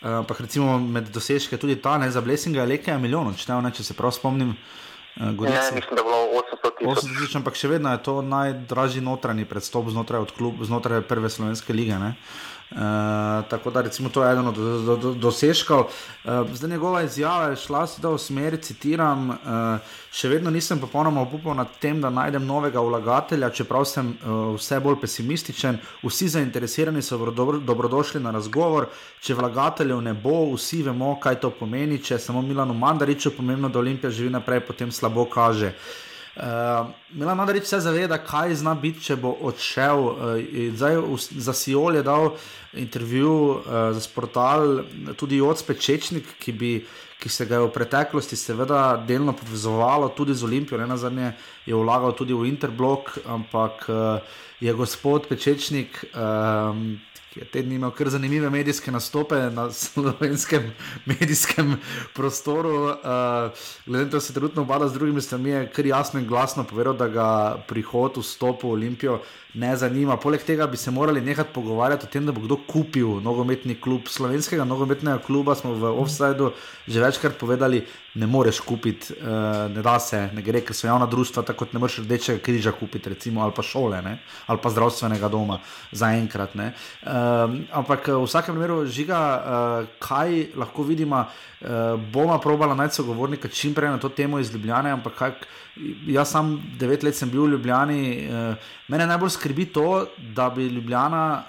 ampak recimo med dosežke tudi ta, ne za Blessing, je nekaj milijonov, če, ne, če se prav spomnim. Uh, ne, mislim, da je bilo 800 tisoč. Ampak še vedno je to najdražji notranji predstop znotraj, klub, znotraj prve slovenske lige. Uh, Uh, tako da recimo, to je eden od do, do, dosežkov. Uh, zdaj njegova izjava je šla sedaj v smeri, citiram, uh, še vedno nisem popolnoma upal nad tem, da najdem novega vlagatelja, čeprav sem uh, vse bolj pesimističen. Vsi zainteresirani so dobro, dobrodošli na razgovor. Če vlagateljev ne bo, vsi vemo, kaj to pomeni. Če samo Milano Mandariču pomembno, da Olimpija živi naprej, potem slabo kaže. Uh, Uh, Milan Madrid se zaveda, kaj zna biti, če bo odšel. Uh, zdaj, za Sijol je dal intervju uh, za portal tudi Joc Pečečnik, ki, bi, ki se ga je v preteklosti seveda delno povezovalo tudi z Olimpijo, ne na zadnje je vlagal tudi v Interblok, ampak uh, je gospod Pečečnik. Uh, ki je te dni imel kar zanimive medijske nastope na slovenskem medijskem prostoru. Uh, glede na to, da se trenutno obada z drugimi strani, je kar jasno in glasno povedal, da ga prihod v stopu v Olimpijo ne zanima. Poleg tega bi se morali nekaj pogovarjati o tem, da bo kdo kupil nogometni klub. Slovenskega nogometnega kluba smo v offsajdu že večkrat povedali, ne moreš kupiti, uh, ne da se, ne gre, ker so javna društva, tako kot ne moreš rdečega križa kupiti, recimo, ali pa šole, ne? ali pa zdravstvenega doma, zaenkrat. Uh, ampak v vsakem primeru žiga, uh, kaj lahko vidimo, uh, bomo probala najti sogovornika čim prej na to temo iz Ljubljana, ampak kaj. Jaz sam devet let sem bil v Ljubljani, uh, mene najbolj skrbi to, da bi Ljubljana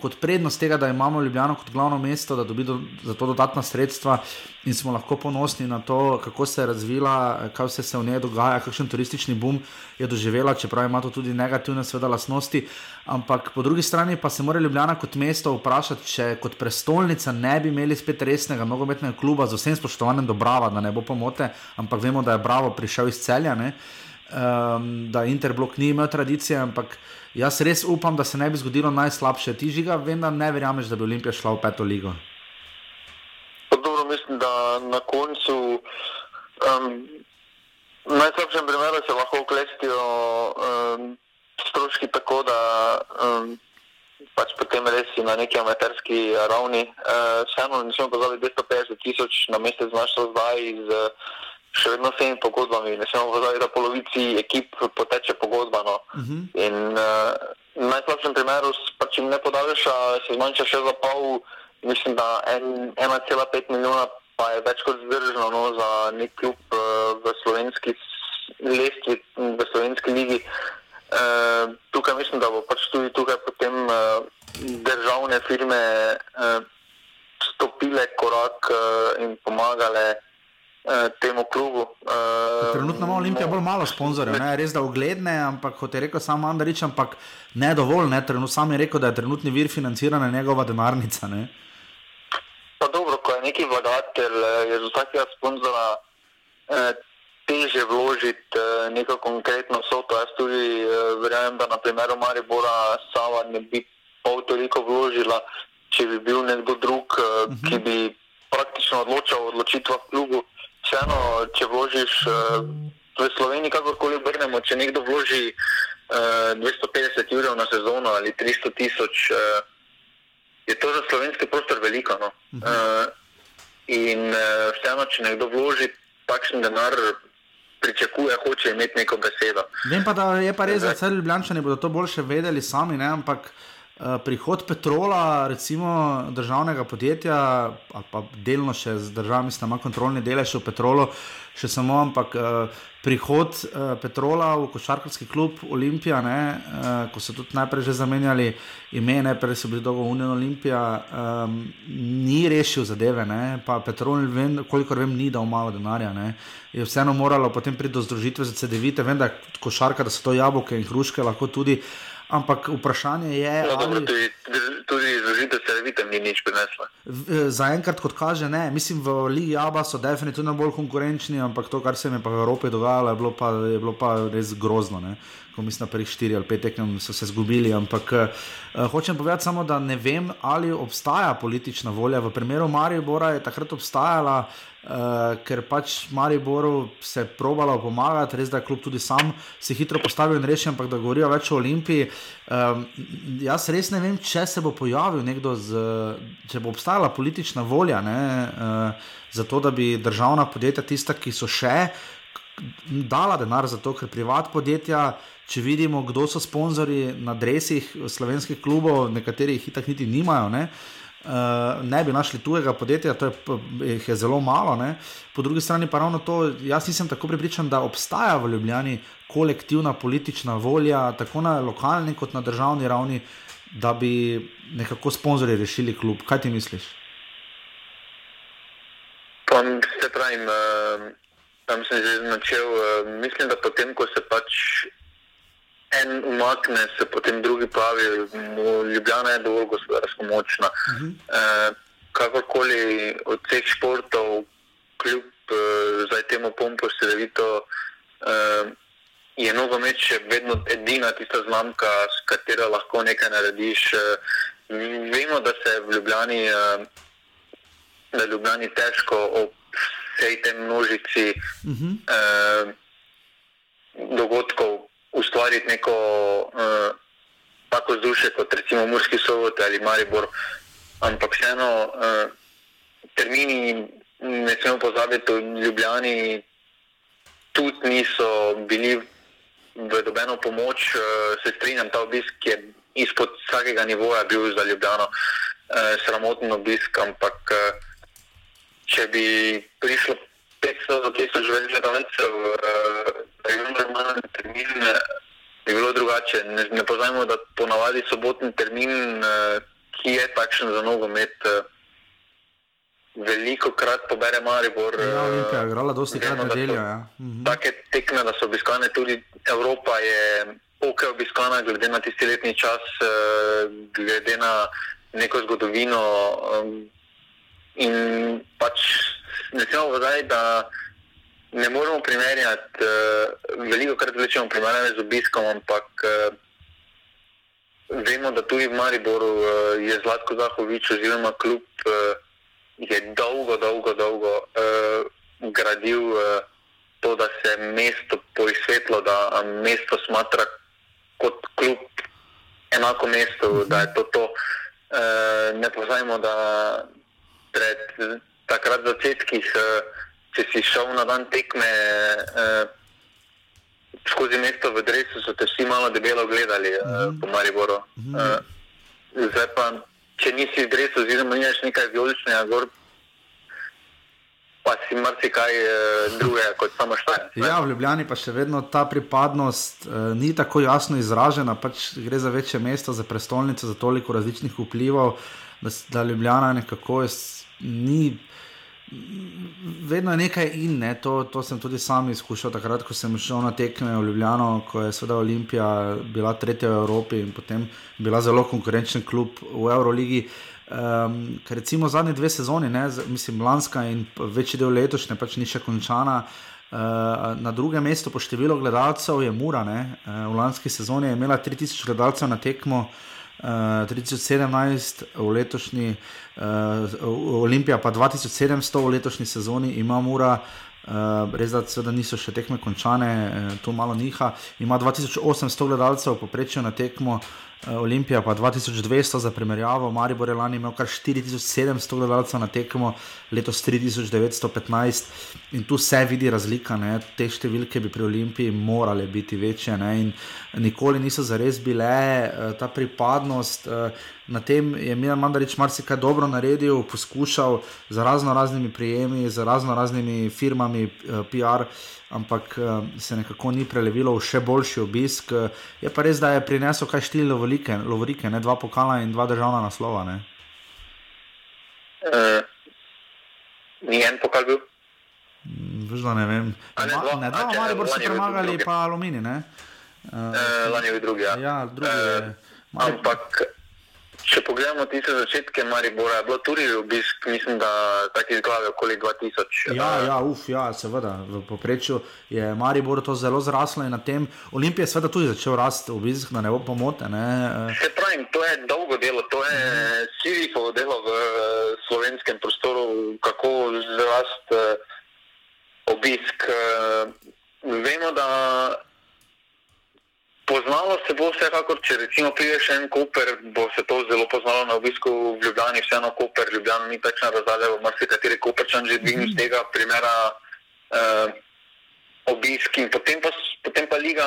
kot prednost tega, da imamo Ljubljano kot glavno mesto, da dobi do, za to dodatna sredstva in smo lahko ponosni na to, kako se je razvila, kaj vse se v njej dogaja, kakšen turistični boom je doživela, čeprav ima to tudi negativne, seveda, lasnosti. Ampak po drugi strani pa se mora Ljubljana kot mesto vprašati, če kot prestolnica ne bi imeli spet resnega nogometnega kluba z vsem spoštovanjem do Brava, da ne bo pomote, ampak vemo, da je Bravo prišel iz celja. Ne? Um, da Interblok ni imel tradicije, ampak Jaz res upam, da se ne bi zgodilo najslabše. Ti žiga, vem, da ne verjameš, da bi Olimpija šla v peto ligo. Dobro, mislim, da na koncu um, v najslabšem primeru se lahko uklestijo um, stroški tako, da um, pač potem res na neki amaterski ravni. Uh, vseeno ne smemo pozabiti 250 tisoč na mesec znašel zdaj iz. Uh, še vedno s temi pogodbami. Ne smemo pozabiti, da polovici ekip poteče pogodba. No. Uh mhm. -huh. In uh, v najslabšem primeru, če jim ne podaljša, se zmanjša še za pol, mislim, da 1,5 milijona pa je več kot zdržno no, za nek klub uh, v slovenski lestvi, v slovenski ligi. Uh, tukaj mislim, da bo pač tudi tukaj potem uh, državne firme uh, stopile korak uh, in pomagale. Eh, temu klubu. Uh, Trenutno ima Olimpija bolj malo sponzorjev, ne? res da ugledne, ampak kot je rekel sam Andrič, ampak ne dovolj. Ne? Trenut, sam je rekel, da je trenutni vir financiranja njegova denarnica. Ne? Pa dobro, ko je neki vlagatelj, je za vsakega sponzora eh, teže vložiti eh, neko konkretno soto. Jaz tudi eh, verjamem, da na primeru Maribora Sava ne bi pol toliko vložila, če bi bil nekdo drug, eh, uh -huh. ki bi praktično odločal o odločitvah klubu vseeno, če vložiš uh, v Sloveniji, kakorkoli obrnemo, če nekdo vloži uh, 250 ur na sezono ali 300 tisoč, uh, je to za slovenski prostor veliko. No? Uh, in uh, vseeno, če nekdo vloži takšen denar. Pričakuje, hoče imeti neko besedo. Vem pa, da je pa res, da vse ljubljani bodo to boljše vedeli sami, ne? ampak uh, prihod petrola, recimo državnega podjetja, ali pa delno še z državami, ima kontrolni delež v petrolu, še samo, ampak uh, prihod uh, petrola v košarkarski klub Olimpija, ne, uh, ko so tudi najprej že zamenjali ime, najprej so bili dolgo Unijo Olimpija, um, ni rešil zadeve, ne, pa petrol, vem, kolikor vem, ni dal malo denarja. Ne. Je vseeno moralo potem priti do združitve za CD-vite, vem, da košarka, da so to jabolke in hruške lahko tudi. Ampak vprašanje je, ja, ali je tudi, tudi izložitev servitem ni nič prinesla. Zaenkrat, kot kaže, ne. Mislim, v Ligi Aba so definitivno bolj konkurenčni, ampak to, kar se je pa v Evropi dogajalo, je bilo pa, je bilo pa res grozno. Ne. Ko mislim, prvih štiri ali pet tekem so se zgubili. Ampak uh, hočem povedati samo, da ne vem, ali obstaja politična volja. V primeru Maribora je takrat obstajala. Uh, ker pač Mariboru se je probalo pomagati, res da je kljub tudi sam se hitro postavil in rešil, ampak da govorijo več o Olimpiji. Uh, jaz res ne vem, če se bo pojavil nekdo, z, če bo obstajala politična volja ne, uh, za to, da bi državna podjetja, tista, ki so še, dala denar za to, ker privat podjetja. Če vidimo, kdo so sponzorji na drevesih slovenskih klubov, nekateri jih tako niti nimajo, ne, uh, ne bi našli tujega podjetja, to je, je zelo malo. Ne. Po drugi strani pa ravno to, jaz nisem tako prepričan, da obstaja v Ljubljani kolektivna politična volja, tako na lokalni kot na državni ravni, da bi nekako sponzorji rešili klub. Kaj ti misliš? Pa, se pravi, uh, tam sem že začel. Uh, mislim, da potem, ko se pač en umakne, se potem drugi pravi, Ljubljana je dovolj gospodarsko močna. Uh -huh. e, kakorkoli od vseh športov, kljub e, zdaj temu pompu, se vedno e, je nogomet še vedno edina tista znamka, s katero lahko nekaj narediš. E, vemo, da se v Ljubljani, e, da je Ljubljani težko ob vsej tej množici uh -huh. e, dogodkov ustvariti neko uh, tako vzdušje kot recimo Murski Sovot ali Maribor. Ampak vseeno, uh, termini, ne smemo pozabiti, v Ljubljani tudi niso bili v dobeno pomoč. Uh, se strinjam, ta obisk je izpod vsakega nivoja bil za Ljubljano uh, sramoten obisk, ampak uh, če bi prišlo 500 do 1000 gledalcev, da je normalen termin, je bilo drugače. Ne, ne poznajmo, da ponavadi sobotni termin, ki je takšen za nogomet. Uh, veliko krat pobere Maribor. Ja, Olimpija je igrala dosti krat nedeljo. Ja. Mhm. Take tekme, da so obiskane tudi Evropa, je ok obiskana, glede na tisti letni čas, uh, glede na neko zgodovino. In pač ne smemo vzaj, da ne moremo primerjati, uh, veliko krat vlečemo primerjave z obiskom, ampak uh, vemo, da tudi v Mariboru uh, je Zlatko Zahovič oziroma kljub uh, je dolgo, dolgo, dolgo uh, gradil uh, to, da se mesto poizsvetlo, da mesto smatra kot kljub enako mesto, uh -huh. da je to to. Uh, ne pozajmo, da pred takrat začetkih, uh, če si šel na dan tekme uh, skozi mesto v Dresu, so te vsi malo debelo gledali uh, uh -huh. po Mariboru. Uh, zdaj pa če nisi v drevesu, oziroma imaš nekaj vijoličnega, gor, pa si marsikaj eh, drugega kot samo štiri. Ja, v Ljubljani pa še vedno ta pripadnost eh, ni tako jasno izražena, pač gre za večje mesto, za prestolnico, za toliko različnih vplivov, da, da Ljubljana nekako je, ni. Vedno je nekaj in ne. to, to sem tudi sam izkušal, takrat, ko sem šel na tekme v Ljubljano, ko je seveda Olimpija bila tretja v Evropi in potem bila zelo konkurenčen klub v Euroligi. Um, ker recimo zadnje dve sezoni, ne, mislim, lanska in večji del letošnje, pač ni še končana. Uh, na drugem mestu po številu gledalcev je Mura. Uh, v lanski sezoni je imela 3000 gledalcev na tekmo, uh, 3017 v letošnji, uh, Olimpija pa 2700 v letošnji sezoni, ima Mura. Uh, res da, da niso še tekme končane, uh, to malo niha. Ima 2800 gledalcev, poprečju na tekmo, uh, Olimpija pa 2200 za primerjavo, Maribor je lani imel kar 4700 gledalcev na tekmo, letos 3915 in tu se vidi razlika, ne? te številke bi pri Olimpiji morale biti večje ne? in nikoli niso zares bile eh, ta pripadnost. Eh, na tem je Milan Mandarič marsikaj dobro naredil, poskušal z razno raznimi prijemi, z razno raznimi firmami, PR ampak uh, se nekako ni prelevilo v še boljši obisk. Je pa res, da je prinesel kaj štiri lovorike, lovorike ne dva pokala in dva državna naslova. Ne? Uh, ni en pokal bil. Vžda ne vem. Ne, dva, ne, dva, ali boš premagali, pa alumini. Uh, uh, lani je bil drugi. Ja, ja drugi. Uh, ampak. Če pogledamo tiste začetke Maribora, je bilo tudi obisk, mislim, da tako izgleda okoli 2000. Ja, ja, uf, ja, seveda, v poprečju je Maribor to zelo zraslo in na tem Olimpije seveda tudi začel rasti obisk, da ne bo pomote. Ne. Se pravi, to je dolgo delo, to je mm. Sirifovo delo v uh, slovenskem prostoru, kako zrast uh, obisk. Vemo, da Poznalo se bo vsekakor, če recimo prideš en Koper, bo se to zelo poznalo na obisku v Ljubljani, vseeno Koper, Ljubljana ni takšna razdalja, v marsikateri Koperčan že dvignil z tega primera uh, obisk in potem pa, potem pa liga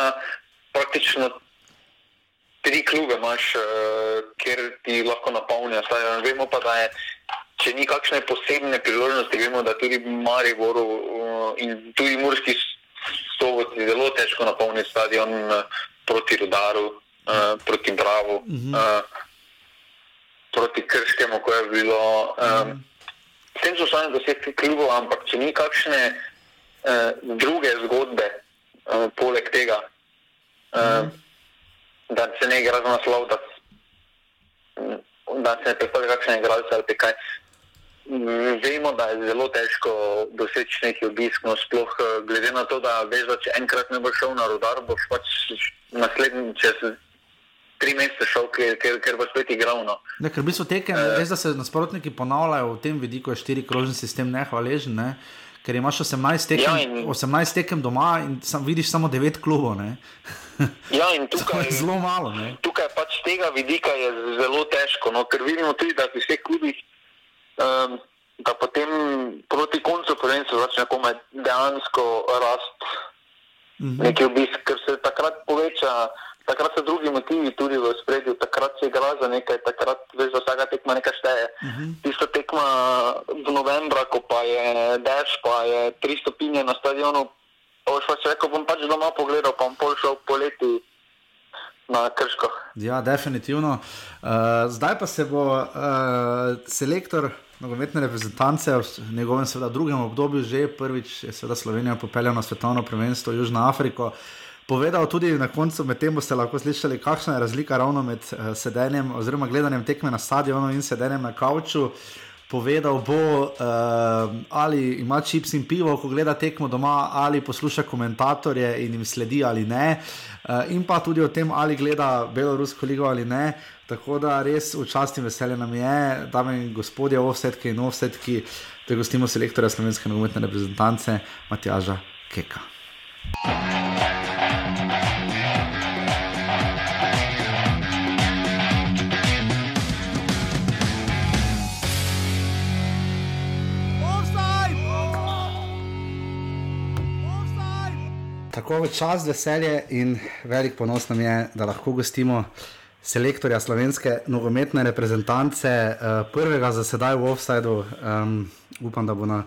praktično tri klube imaš, uh, kjer ti lahko napolnijo. Vemo pa, da je, če ni kakšne posebne priložnosti, vemo, da tudi Mariboru uh, in tudi Murski Soboti zelo težko napolniti stadion. Uh, proti Rudaru, uh, proti Bravo, uh -huh. uh, proti Krškemu, ko je bilo. Um, uh -huh. Vsem so samo deset klubov, ampak če ni kakšne uh, druge zgodbe, uh, poleg tega, uh, uh -huh. da se ne igra za naslov, da, da se ne predstavlja kakšne igralce ali kaj. Vemo, da je zelo težko doseči neki obisk, no sploh glede na to, da veš, da če enkrat ne boš šel na rodar, boš pač naslednji čez tri mesece šel, ker, ker, ker bo spet igral. No. Ne, ker bi so tekem, uh, res da se nasprotniki ponavljajo v tem vidiku, je štiri krožni sistem nehvaležen. Ne? Ker imaš 18 tekem, ja, in, 18 tekem doma in sam, vidiš samo 9 klubov. ja, in tukaj je zelo malo. Ne? Tukaj pač tega vidika je zelo težko, no? ker vidimo tudi, da pri vseh klubih, um, da potem proti koncu prvenstva začne komaj dejansko rasti -hmm. neki obisk, ker se takrat poveča, takrat so drugi motivi tudi v spredju, takrat se igra za nekaj, takrat veš, da vsaka tekma nekaj šteje. -hmm. Tista tekma v novembra, ko pa je dež, pa je tri stopinje na stadionu, boš pač rekel, bom pač doma pogledal, pa bom pol šel poleti na krško. Ja, definitivno. Uh, zdaj pa se bo uh, selektor nogometne reprezentance v njegovem seveda, drugem obdobju že prvič je seveda Slovenija popeljal na svetovno prvenstvo v Južno Afriko. Povedal tudi na koncu, med tem boste lahko slišali, kakšna je razlika ravno med uh, sedenjem oziroma gledanjem tekme na stadionu in sedenjem na kavču. Povedal bo, uh, ali ima čips in pivo, ko gleda tekmo doma, ali posluša komentatorje in jim sledi ali ne. Uh, in pa tudi o tem, ali gleda Belorusko ligo ali ne. Tako da res v časti veselje nam je, dame in gospodje, ovsetki in ovsetki, da gostimo selektorja slovenske nogometne reprezentance Matjaža Keka. Tako v čas veselje in velik ponos nam je, da lahko gostimo selektorja slovenske nogometne reprezentance, uh, prvega za sedaj v offsajdu. Um, upam, da bo, na,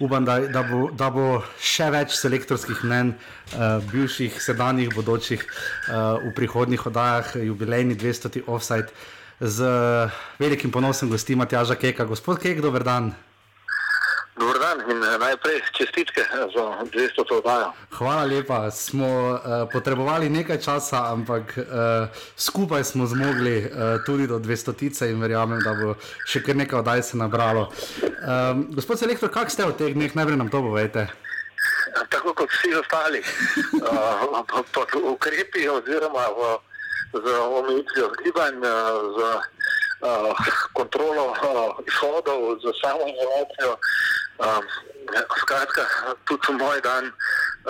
upam da, da, bo, da bo še več selektorskih mnen, uh, bivših, sedanjih, bodočih uh, v prihodnih oddajah, jubilejni 200. offsajd. Z velikim ponosom gosti Matjaža Keka. Gospod Kek, dober dan. Dobro dan in eh, najprej čestitke za 200 oddajo. Hvala lepa. Smo uh, potrebovali nekaj časa, ampak uh, skupaj smo zmogli uh, tudi do 200 tice in verjamem, da bo še kar nekaj oddaj se nabralo. Um, gospod Selektor, kak ste v teh dneh, najprej nam to povejte. Tako kot vsi ostali, uh, pod ukrepi oziroma v, z omejitvijo gibanj, z uh, kontrolo uh, izhodov, z samo inovacijo. Um, skratka, tudi moj dan,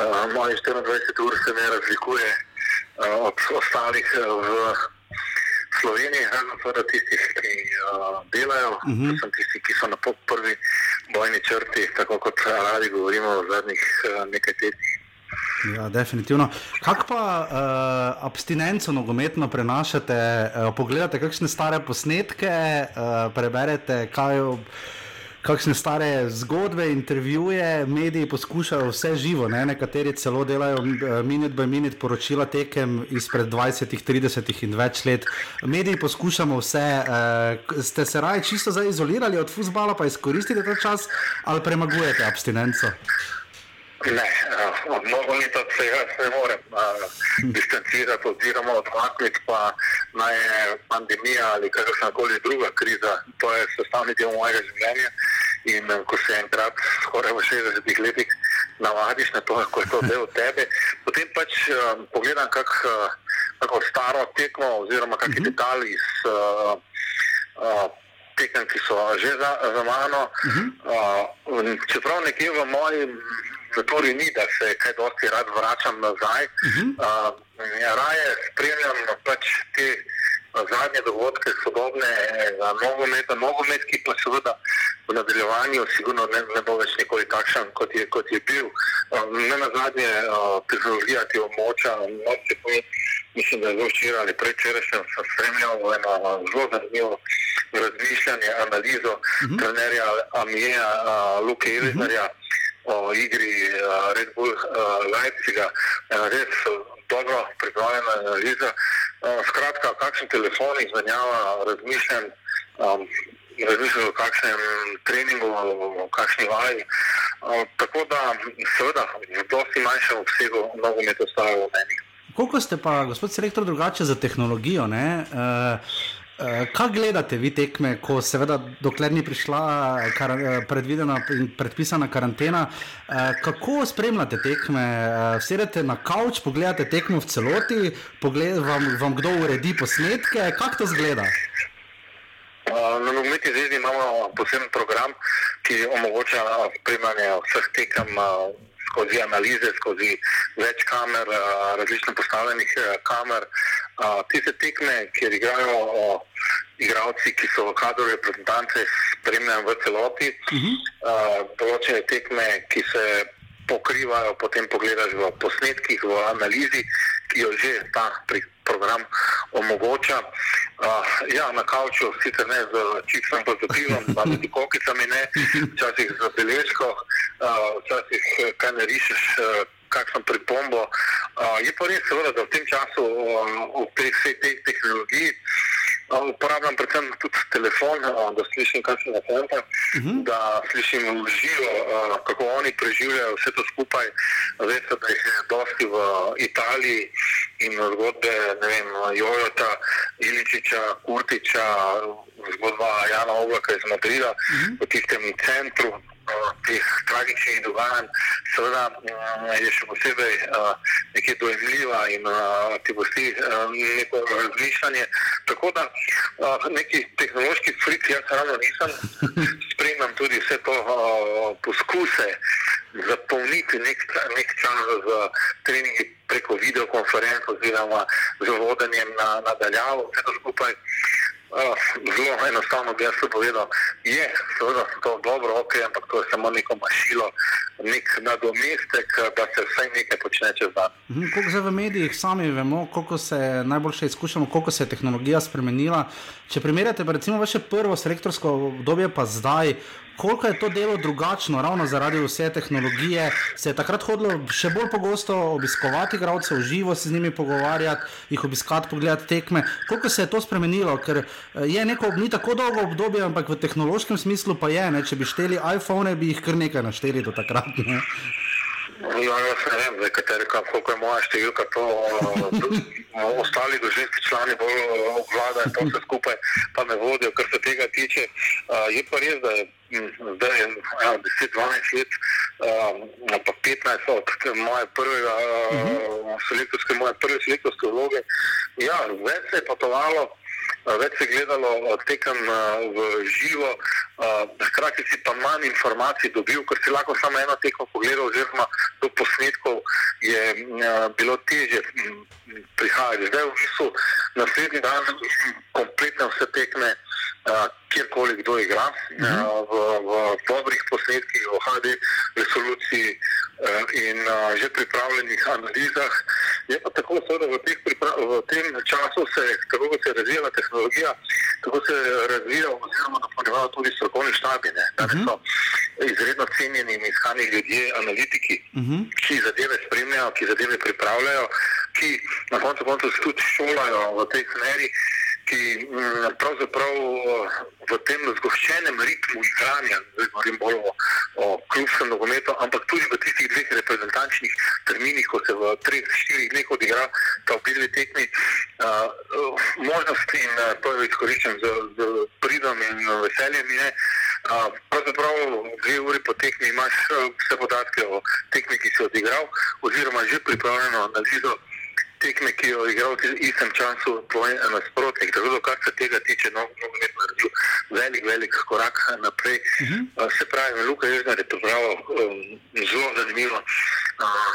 uh, moj 24 ur se ne razlikuje uh, od ostalih uh, v Sloveniji, razen seveda tistih, ki uh, delajo, uh. -huh. tisti, ki so na prvi bojni črti, tako kot radi govorimo v zadnjih uh, nekaj tednih. Ja, definitivno. Kako pa uh, abstinenco nogometno prenašate? Uh, pogledate kakšne stare posnetke, uh, preberete kaj. Ob kakšne stare zgodbe, intervjuje, mediji poskušajo vse živo, ne? nekateri celo delajo eh, minut by minut poročila tekem izpred 20, 30 in več let. Mediji poskušamo vse. Uh, ste se raje čisto zdaj izolirali od futbola, pa izkoristite ta čas ali premagujete abstinenco? Ne, uh, od nogometov se jaz ne morem uh, distancirati oziroma odmakniti, pa naj je pandemija ali kakršna koli druga kriza, to je sestavni del mojega življenja. In uh, ko se enkrat, skoraj v 60 letih, navadiš na to, kako je to del tebe, potem pač uh, pogledam kak, uh, kako staro tekmo oziroma kakšni uh mhm. -huh. detalji iz uh, uh, tekem, ki so že za, za mano. Uh -huh. uh, čeprav nekje v moji naturi ni, da se kaj dosti rad vračam nazaj. Uh -huh. uh, raje spremljam pač te zadnje dogodke, sodobne nogometa, nogomet, ki pa seveda v nadaljevanju sigurno ne, ne bo več nikoli takšen, kot je, kot je bil. Uh, ne na zadnje, uh, tehnologija ti omoča, noče pa mislim, da je zelo včeraj ali prečerajšnjem sem spremljal eno zelo zanimivo razmišljanje, analizo uh -huh. trenerja Amija, uh, Luke Elizarja. Uh -huh o igri uh, Red Bull uh, Leipziga, ena res dobro pripravljena analiza. Uh, skratka, kakšen telefon izmenjava, razmišljam, um, razmišljam o kakšnem treningu, o kakšni vaji. Uh, tako da, seveda, v dosti manjšem obsegu nogomet ostaja v meni. Koliko ste pa, gospod selektor, drugače za tehnologijo? Uh, Eh, kaj gledate vi tekme, ko seveda, dokler ni prišla kar, eh, predvidena in predpisana karantena, eh, kako spremljate tekme? Sedete na kavč, pogledate tekmo v celoti, pogled, vam, vam kdo uredi posnetke, kako to zgleda? Na Nogometni zvezi imamo poseben program, ki omogoča spremljanje vseh tekem skozi analize, skozi več kamer, različno postavljenih kamer. Tiste tekme, kjer igrajo igralci, ki so v kadru reprezentance, spremljajo v celoti. Uh -huh. Določene tekme, ki se pokrivajo, potem pogledaš v posnetkih, v analizi, ki jo že ta program omogoča. Uh, ja, na kavču, sicer ne z čipsom, pa z pivom, pa tudi kokicami, ne, včasih z beležko, uh, včasih kaj ne rišeš, uh, kakšno pripombo. Uh, je pa res, seveda, da v tem času uh, v tej vsej tej tehnologiji uh, uporabljam predvsem tudi telefon, uh, da slišim kakšnega fanta, uh -huh. da slišim v živo, uh, kako oni preživljajo vse to skupaj. Veste, da jih je dosti v Italiji in zgodbe, ne vem, Jojota, Iličiča, Kurtiča, zgodba Jana Oblaka iz Madrida, uh -huh. v tistem centru teh tragičnih dogajanj, seveda je še posebej nekaj dojemljiva in ti bosti neko razmišljanje. Tako da neki tehnološki frik, jaz ravno nisem, spremljam tudi vse to poskuse zapolniti nek, nek čas z treningi preko videokonferenc oziroma z vodenjem na, na daljavo, vse to skupaj. Uh, zelo enostavno bi jaz povedal, je seveda to dobro, ok, ampak to je samo neko mašilo, nek nadomestek, da se vsaj nekaj počne čez dan. Mhm, koliko zdaj v medijih sami vemo, koliko se najboljše izkušamo, koliko se je tehnologija spremenila. Če primerjate recimo vaše prvo selektorsko obdobje pa zdaj, koliko je to delo drugačno, ravno zaradi vse tehnologije. Se je takrat hodilo še bolj pogosto obiskovati igralce, v živo se z njimi pogovarjati, jih obiskati, pogledati tekme. Koliko se je to spremenilo, ker eh, je neko ni tako dolgo obdobje, ampak v tehnološkem smislu pa je. Ne? Če bi šteli iPhone, bi jih kar nekaj našteli do takrat. Ne? Ja, jaz ne vem, kateri, koliko je moja številka, to uh, ostali družinski člani bolj obvladajo to vse skupaj, pa me vodijo, kar se tega tiče. Uh, je pa res, da je zdaj je 10-12 let, uh, pa 15 od moje prvega uh, selektorske, moje prve selektorske vloge. Ja, več se je potovalo več se je gledalo tekem v živo, hkrati si pa manj informacij dobil, ker si lahko samo eno tekmo pogledal, oziroma do posnetkov je bilo teže prihajati. Zdaj v bistvu naslednji dan kompletno vse tekme, kjerkoli kdo igra, v, v dobrih posnetkih, v HD resoluciji in že pripravljenih analizah. Je pa tako, da v, v tem času se, kako se je razvijala tehnologija, tako se je razvijal oziroma napolnjeval tudi strokovni štabi. Da uh -huh. so izredno cenjeni in iskani ljudje, analitiki, uh -huh. ki zadeve spremljajo, ki zadeve pripravljajo, ki na koncu koncev tudi šolajo v tej smeri ki mm, pravzaprav v tem zgoščenem ritmu igranja, zdaj govorim bolj o, o klubskem nogometu, ampak tudi v tistih dveh reprezentančnih terminih, ko se v treh, štirih dneh odigra ta obilni tekmi, uh, možnosti in uh, to je izkoriščen z, z pridom in veseljem. Je, uh, pravzaprav dve uri po tekmi imaš vse podatke o tekmi, ki si odigral, oziroma že pripravljeno analizo tekme, ki jo je igral v istem času, tvoj nasprotnik. Tako da, kar se tega tiče, no, nogomet no, naredil velik, velik korak naprej. Uh -huh. uh, se pravi, Luka je zdaj pripravil um, zelo zanimivo uh,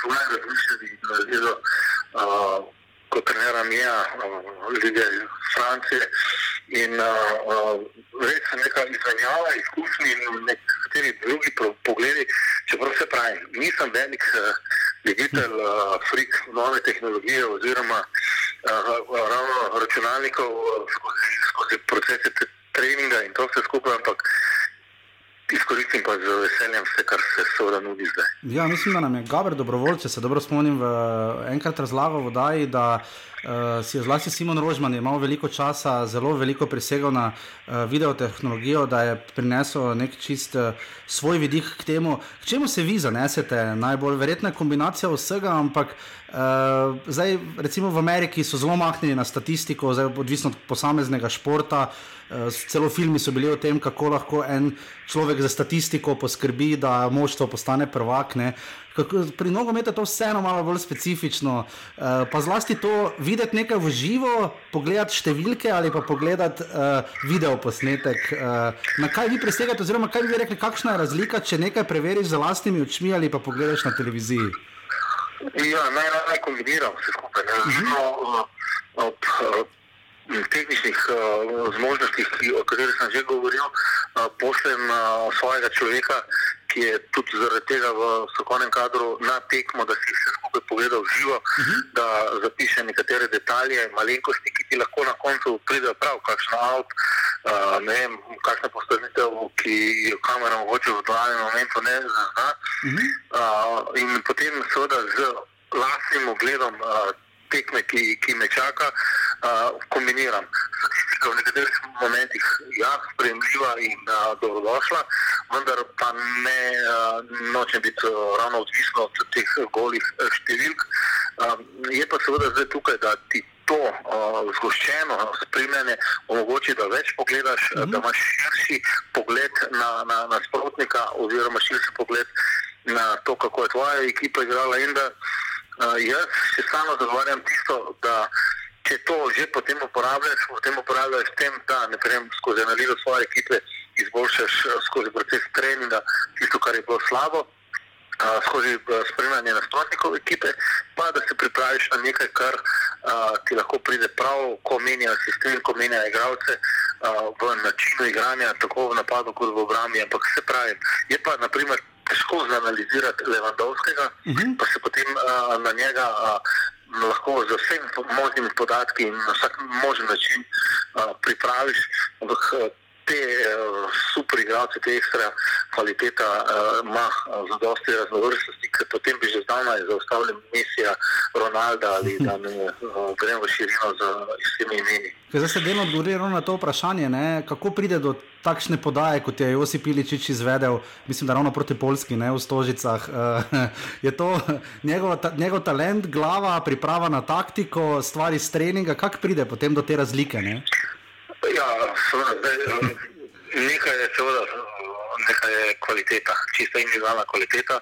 svoje razmišljanje in analizo. Uh, Kot trenera Mija, uh, lige Francije, in uh, uh, res neka izmenjava izkušnji in nekateri drugi pogledi, čeprav se pravi, nisem velik uh, ljubitelj uh, frik nove tehnologije oziroma uh, ravno računalnikov uh, skozi, procese treninga in to vse skupaj, ampak izkoristim pa z veseljem vse, kar se seveda nudi zdaj. Ja, mislim, da nam je Gabriel dobrovoljce, se dobro spomnim, v enkrat razlagal v Daji, da si je zlasti Simon Rožman imel veliko časa, zelo veliko prisegal na uh, videotehnologijo, da je prinesel nek čist uh, svoj vidik k temu, k čemu se vi zanesete najbolj. Verjetno je kombinacija vsega, ampak uh, zdaj, recimo v Ameriki so zelo mahnjeni na statistiko, zdaj, odvisno od posameznega športa. Uh, celo filmi so bili o tem, kako lahko en človek za statistiko poskrbi, da moštvo postane prvak. Ne kako, pri nogometu je to vseeno malo bolj specifično. Uh, pa zlasti to videti nekaj v živo, pogledati številke ali pa pogledati uh, video posnetek. Uh, na kaj vi presegate, oziroma kaj bi rekli, kakšna je razlika, če nekaj preveriš z vlastnimi očmi ali pa pogledaš na televiziji? Ja, naj naj kombiniram vse skupaj. Uh -huh. no, ob uh, tehničnih uh, zmožnostih, o katerih sem že govoril, uh, pošljem uh, svojega človeka, ki je tudi zaradi tega v strokovnem kadru na tekmo, da si vse skupaj povedal živo, uh mhm. -huh. da zapiše nekatere detalje, malenkosti, ki ti lahko na koncu pridejo prav, kakšno avto, uh, ne vem, kakšna postavitev, ki jo kamera mogoče v danem momentu ne zazna. Uh -huh. uh, in potem seveda z lastnim ogledom uh, tekme, ki, ki me čaka, uh, kombiniram. Statistika v nekaterih momentih je ja, sprejemljiva in uh, dobrodošla, vendar pa ne uh, nočem biti uh, ravno odvisno od teh golih številk. Uh, je pa seveda zdaj tukaj, da ti to uh, zgoščeno spremljanje omogoči, da več pogledaš, mm -hmm. da imaš širši pogled na, na, na sprotnika, oziroma širši pogled na to, kako je tvoja ekipa igrala. In da uh, jaz se samo zagovarjam tisto, da če to že potem uporabljaš, potem uporabljaš s tem, da ne prem skozi analizo svoje ekipe. Izboljšaš skozi proces treninga tisto, kar je bilo slabo, skozi spremljanje nasprotnikov ekipe, pa da se pripraviš na nekaj, kar a, ti lahko pride prav, ko menja sistem, ko menja igralce v načinu igranja, tako v napadu kot v obrambi. Ampak se pravi, je pa naprimer težko zanalizirati Levandovskega, uh mhm. -huh. pa se potem a, na njega. A, Lahko z vsemi možnimi podatki in na vsak možen način uh, pripraviš, ampak te uh, super igralce, te ekstra kvaliteta uh, ima uh, za dosti raznovrstnosti, ker potem bi že zdavnaj zaustavili misija Ronalda ali da ne uh, gremo širino z vsemi imeni. Zdaj se delno odgovori na to vprašanje, ne? kako pride do takšne podaje, kot je Josip Iličič izvedel, mislim, da ravno proti Polski, ne v Stožicah. Uh, je to njegov, ta, njegov talent, glava, priprava na taktiko, stvari iz treninga, kako pride potem do te razlike? Ne? Ja, zdaj, eh, nekaj je seveda, nekaj je kvaliteta, čista individualna kvaliteta,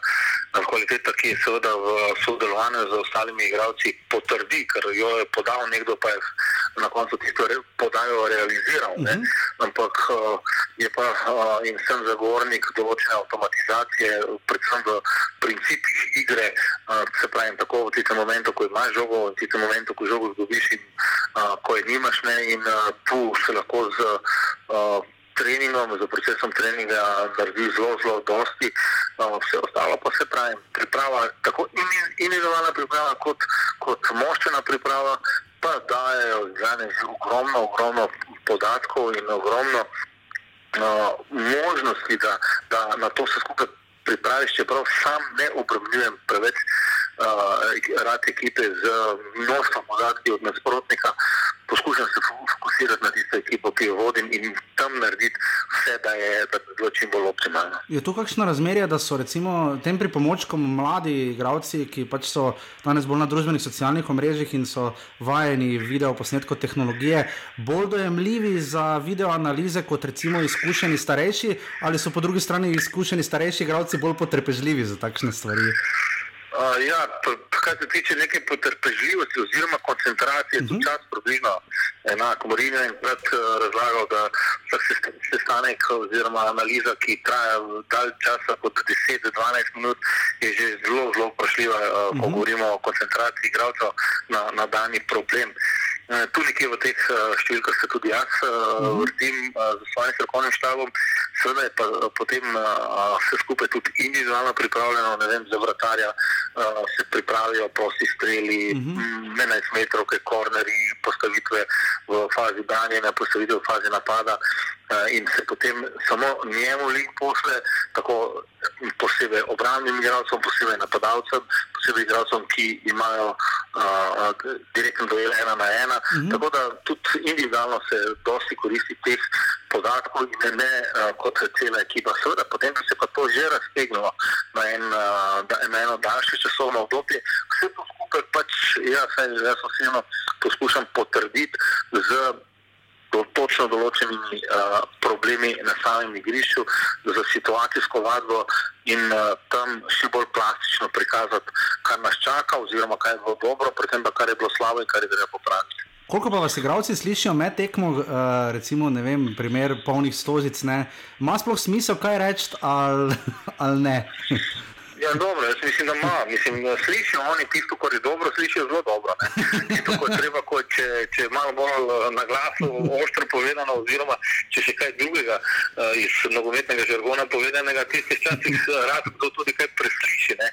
kvaliteta, ki je seveda v sodelovanju z ostalimi igralci potrdi, ker jo je podal nekdo, pa je na koncu tisto podajo realiziral. Uh mhm. -huh. Ampak eh, je pa eh, in sem zagovornik določene avtomatizacije, predvsem v principih igre, se pravi, tako v tistem momentu, ko imaš žogo, v tistem momentu, ko žogo zgubiš in ko je nimaš, ne, in tu se lahko z treningom, z procesom treninga naredi zelo, zelo dosti, no, vse ostalo pa se pravi. Priprava, tako individualna priprava, kot, kot moščena priprava, pa dajo že ogromno, ogromno podatkov in ogromno no, možnosti, da, da na to se skupaj pripraviš, čeprav sam ne obremenjujem preveč uh, rad ekipe z množstvom podatki od nasprotnika. Poskušam se fokusirati na tisto ekipo, ki jo vodim in tam narediti vse, da je bilo čim bolj optimalno. Je to kakšno razmerje, da so recimo tem pripomočkom mladi igravci, ki pač so danes bolj na družbenih socialnih omrežjih in so vajeni video posnetkov tehnologije, bolj dojemljivi za video analize kot recimo izkušeni starejši, ali so po drugi strani izkušeni starejši igravci bolj potrpežljivi za takšne stvari? Uh, ja, kar se tiče neke potrpežljivosti oziroma koncentracije, uh -huh. je čas približno enak. Morino je pred uh, razlagal, da se sestanek oziroma analiza, ki traja dalj časa, kot 10-12 minut, je že zelo, zelo vprašljiva, uh, uh -huh. ko govorimo o koncentraciji igralcev na, na dani problem. Uh, tu nekje v teh uh, številkah se tudi jaz uh -huh. vrtim z svojim strokovnim štabom. Seveda je pa eh, potem vse skupaj tudi individualno pripravljeno, ne vem, za vratarja se pripravijo prosti streli, uh -huh. 11 metrov, korneri, postavitve v fazi branjenja, postavitve v fazi napada in se potem samo njemu link pošle, tako posebej obrambnim igralcem, posebej napadalcem, posebej igralcem, ki imajo uh, direktno dojel ena na ena. Uh -huh. Tako da tudi individualno se dosti koristi teh podatkov in ne, ne uh, kot cela ekipa. Seveda, potem se pa to že raztegnilo na, en, uh, da, na eno daljše časovno obdobje. Vse to skupaj pač jaz, jaz osebno poskušam potrditi z do, točno določenimi uh, problemi na samem igrišču, za situacijsko vadbo in uh, tam še bolj plastično prikazati, kar nas čaka, oziroma kaj je bilo dobro, predvsem pa kar je bilo slabo in kar je treba popraviti. Koliko pa vas igravci slišijo med tekmo, uh, recimo, ne vem, primer polnih stožic, ima sploh smisel kaj reči ali, ali ne? Ja, dobro, jaz mislim, da ima. Mislim, slišijo oni tisto, kar je dobro, slišijo zelo dobro. Tako je treba, ko, če, če je malo bolj eh, na glasu, ostro povedano, oziroma če še kaj drugega uh, iz nogometnega žargona povedanega, tiste časi rad to tudi kaj presliši. Ne?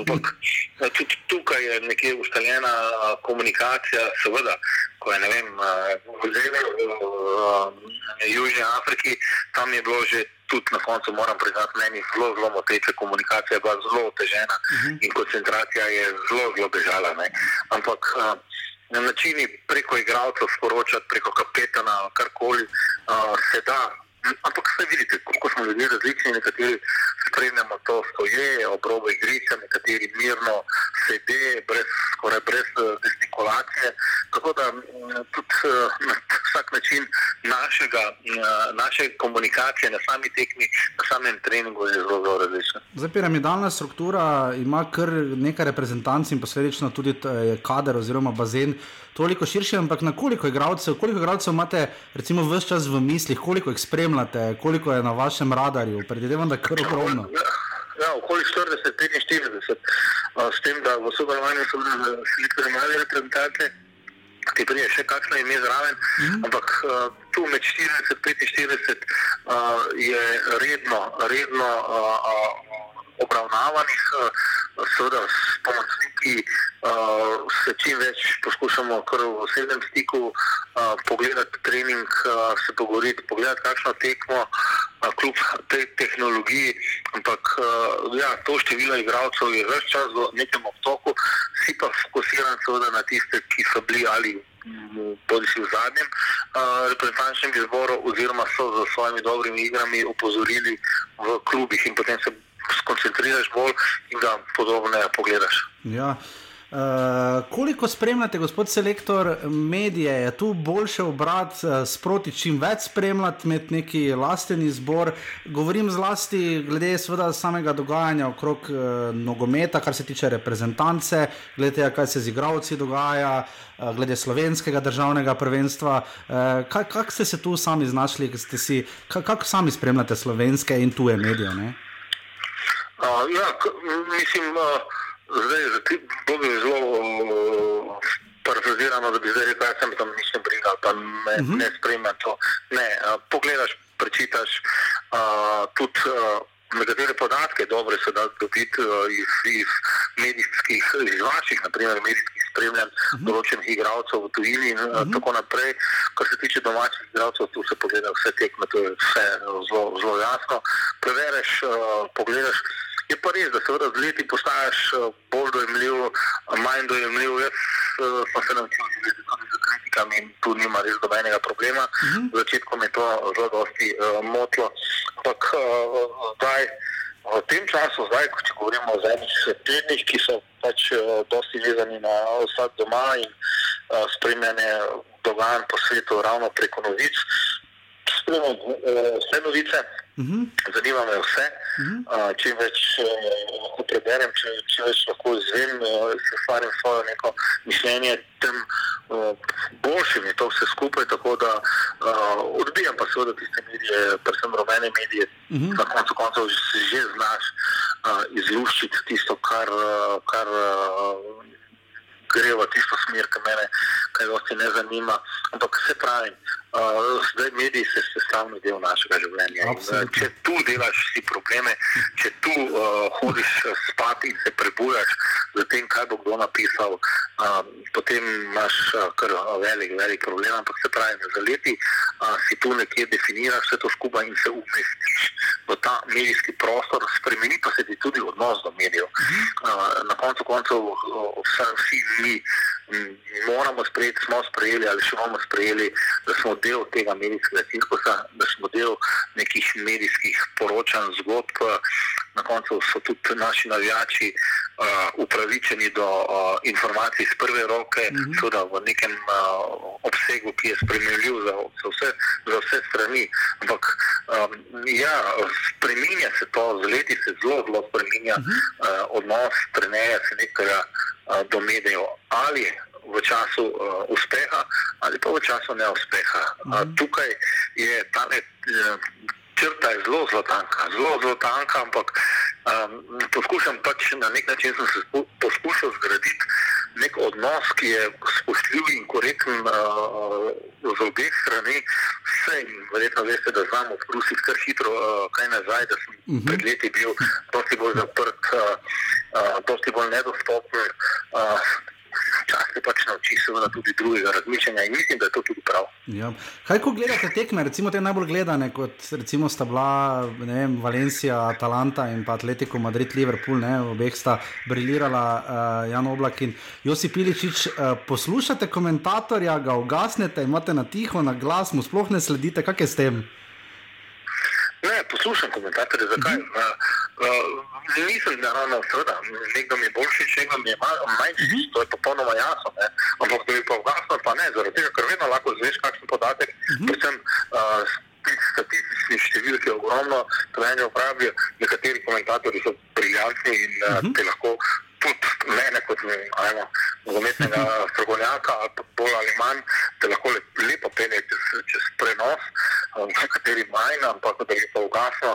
Ampak tudi tukaj je nekje ustaljena komunikacija, seveda, ko je, ne vem, uh, Južni Afriki, tam je bilo že tudi na koncu, moram priznati, meni zelo, zelo moteče, komunikacija je bila zelo otežena uh -huh. in koncentracija je zelo, zelo bežala. Ne. Ampak uh, na načini preko igralcev sporočati, preko kapetana, karkoli uh, se da. Ampak vse vidite, koliko smo ljudje različni, nekateri spremljamo to stoje, obrobo igrišča, nekateri mirno sede, brez, skoraj brez eh, gestikulacije. Tako da tudi eh, na vsak način našega, eh, naše komunikacije na sami tekmi, na samem treningu je zelo, zelo različna. Zdaj, piramidalna struktura ima kar nekaj reprezentanc in posledično tudi kader oziroma bazen toliko širši, ampak na koliko igralcev, koliko igralcev imate, recimo, vse čas v mislih, koliko jih spremljate, koliko je na vašem radarju, predvidevam, da je kar ogromno. Ja, okoli 40-45, s tem, da v sodelovanju so bili mali reprezentanti, ki prije še kakšno ime zraven, mm -hmm. ampak uh, tu med 40-45 uh, je redno, redno uh, uh, obravnavanih. Uh, seveda s pomočniki uh, se čim več poskušamo v osebnem stiku uh, pogledati trening, se pogovoriti, pogledati kakšno tekmo, kljub tej tehnologiji. Ampak ja, to število igralcev je več čas v nekem obtoku, si pa fokusiran seveda na tiste, ki so bili ali. Bodi si v zadnjem uh, reprezentančnem izboru, oziroma so z svojimi dobrimi igrami opozorili v klubih, in potem se skoncentriraš bolj in ga podobneje pogledaš. Ja. Uh, koliko spremljate, gospod selektor, medije, je tu boljše obrat, uh, sproti čim več spremljati, imeti neki lasten izbor. Govorim zlasti glede seveda, samega dogajanja okrog uh, nogometa, kar se tiče reprezentance, glede tega, kaj se z igravci dogaja, uh, glede slovenskega državnega prvenstva. Uh, Kako ste se tu sami znašli, kako kak sami spremljate slovenske in tuje medije? Ne? Uh, ja, mislim, uh, zdaj bo bi zelo uh, parafrazirano, da bi zdaj rekel, da sem tam nič ne brigal, pa me, uh mhm. -huh. ne spremljam to. Ne, uh, pogledaš, prečitaš uh, tudi. Uh, Nekatere podatke dobre se da dobiti uh, iz, iz medijskih, iz vaših, naprimer, medijskih spremljanj uh mhm. -huh. določenih igralcev v tujini in uh -huh. uh, tako naprej. Kar se tiče domačih igralcev, tu se pogleda vse tekme, to je vse zelo, zelo jasno. Prevereš, uh, pogledaš. Je pa res, da se z leti postaješ eh, bolj dojemljiv, manj dojemljiv. Jaz uh, sem se naučil živeti tudi z kritikami in tu nima res dobenega problema. Uh mhm. -huh. V začetku me je to zelo dosti uh, motilo. Ampak uh, zdaj, v tem času, zdaj, ko če govorimo o zadnjih tednih, ki so pač uh, dosti vezani na vsak doma in uh, spremljanje dogajanj po svetu ravno preko novic, spremljam uh, vse novice. Uh mhm. -huh. Zanima me vse. Uh -huh. uh, čim več uh, lahko preberem, če, čim več lahko izvem, uh, se ustvarim svoje neko mišljenje, tem boljšim je to vse skupaj. Tako da odbijam pa seveda tiste medije, predvsem rumene medije, uh mhm. -huh. na koncu koncev že, znaš izluščiti tisto, kar. Kar gre v tisto smer, ki me kaj dosti ne zanima. Ampak se pravi, uh, zdaj mediji se sestavni del našega življenja. In, uh, če tu delaš si probleme, če tu uh, hodiš spat in se prebujaš za tem, kaj bo kdo napisal, uh, potem imaš uh, kar velik, velik problem. Ampak se pravi, za leti uh, si tu nekje definiraš vse to skupaj in se umestiš v ta medijski prostor, spremeni pa se ti tudi odnos do medijev. Uh, na koncu koncev uh, vsi mi moramo sprejeti, smo sprejeli ali še bomo sprejeli, da smo del tega medijskega cirkusa, da smo del nekih medijskih poročanj, zgodb. Na koncu so tudi naši navijači uh, upravičeni do uh, informacij iz prve roke, mm -hmm. v nekem uh, obsegu, ki je spremljiv za, za, vse, za vse strani. Ampak um, ja, spremenja se to, z leti se zelo, zelo spremenja mm -hmm. uh, odnos trenerja, se nekega uh, do medijev. Ali v času uh, uspeha ali pa v času neuspeha. Uh, tukaj je ta ne, uh, črta je zelo zelo tanka, zelo zelo tanka, ampak um, poskušam pač na nek način se poskušal zgraditi nek odnos, ki je spoštljiv in korekten uh, z obeh strani. Vse in verjetno veste, da znamo sprusiti kar hitro uh, kaj nazaj, da sem uh mhm. -huh. pred leti bil dosti bolj zaprt, uh, uh, dosti bolj nedostopen. Uh, včasih pač nauči seveda tudi drugega razmišljanja in mislim, da je to tudi prav. Ja. Kaj, ko gledate tekme, recimo te najbolj gledane, kot recimo sta bila vem, Valencija, Atalanta in pa Atletico Madrid, Liverpool, ne, obeh sta briljirala uh, Jan Oblak in Josip Piličič, uh, poslušate komentatorja, ga ugasnete, imate na tiho, na glas, mu sploh ne sledite, kak je s tem? Ne, poslušam komentatorje, zakaj? Uh -huh. uh, uh, nisem naravno, seveda, nekdo mi je boljši, nekdo mi je manjši, uh -huh. to je popolnoma jasno. Ne? Ampak da bi pa vgasno, pa ne, zaradi tega, ker vedno lahko zveš kakšen podatek, uh -huh. predvsem uh, statističnih številk je ogromno, trenje upravijo, nekateri komentatorji so briljantni in uh, uh -huh. te lahko tudi mene kot nogometnega strokovnjaka, bolj ali manj, te lahko lepo pelje čez, čez prenos, nekateri manj, ampak da je to ugasno,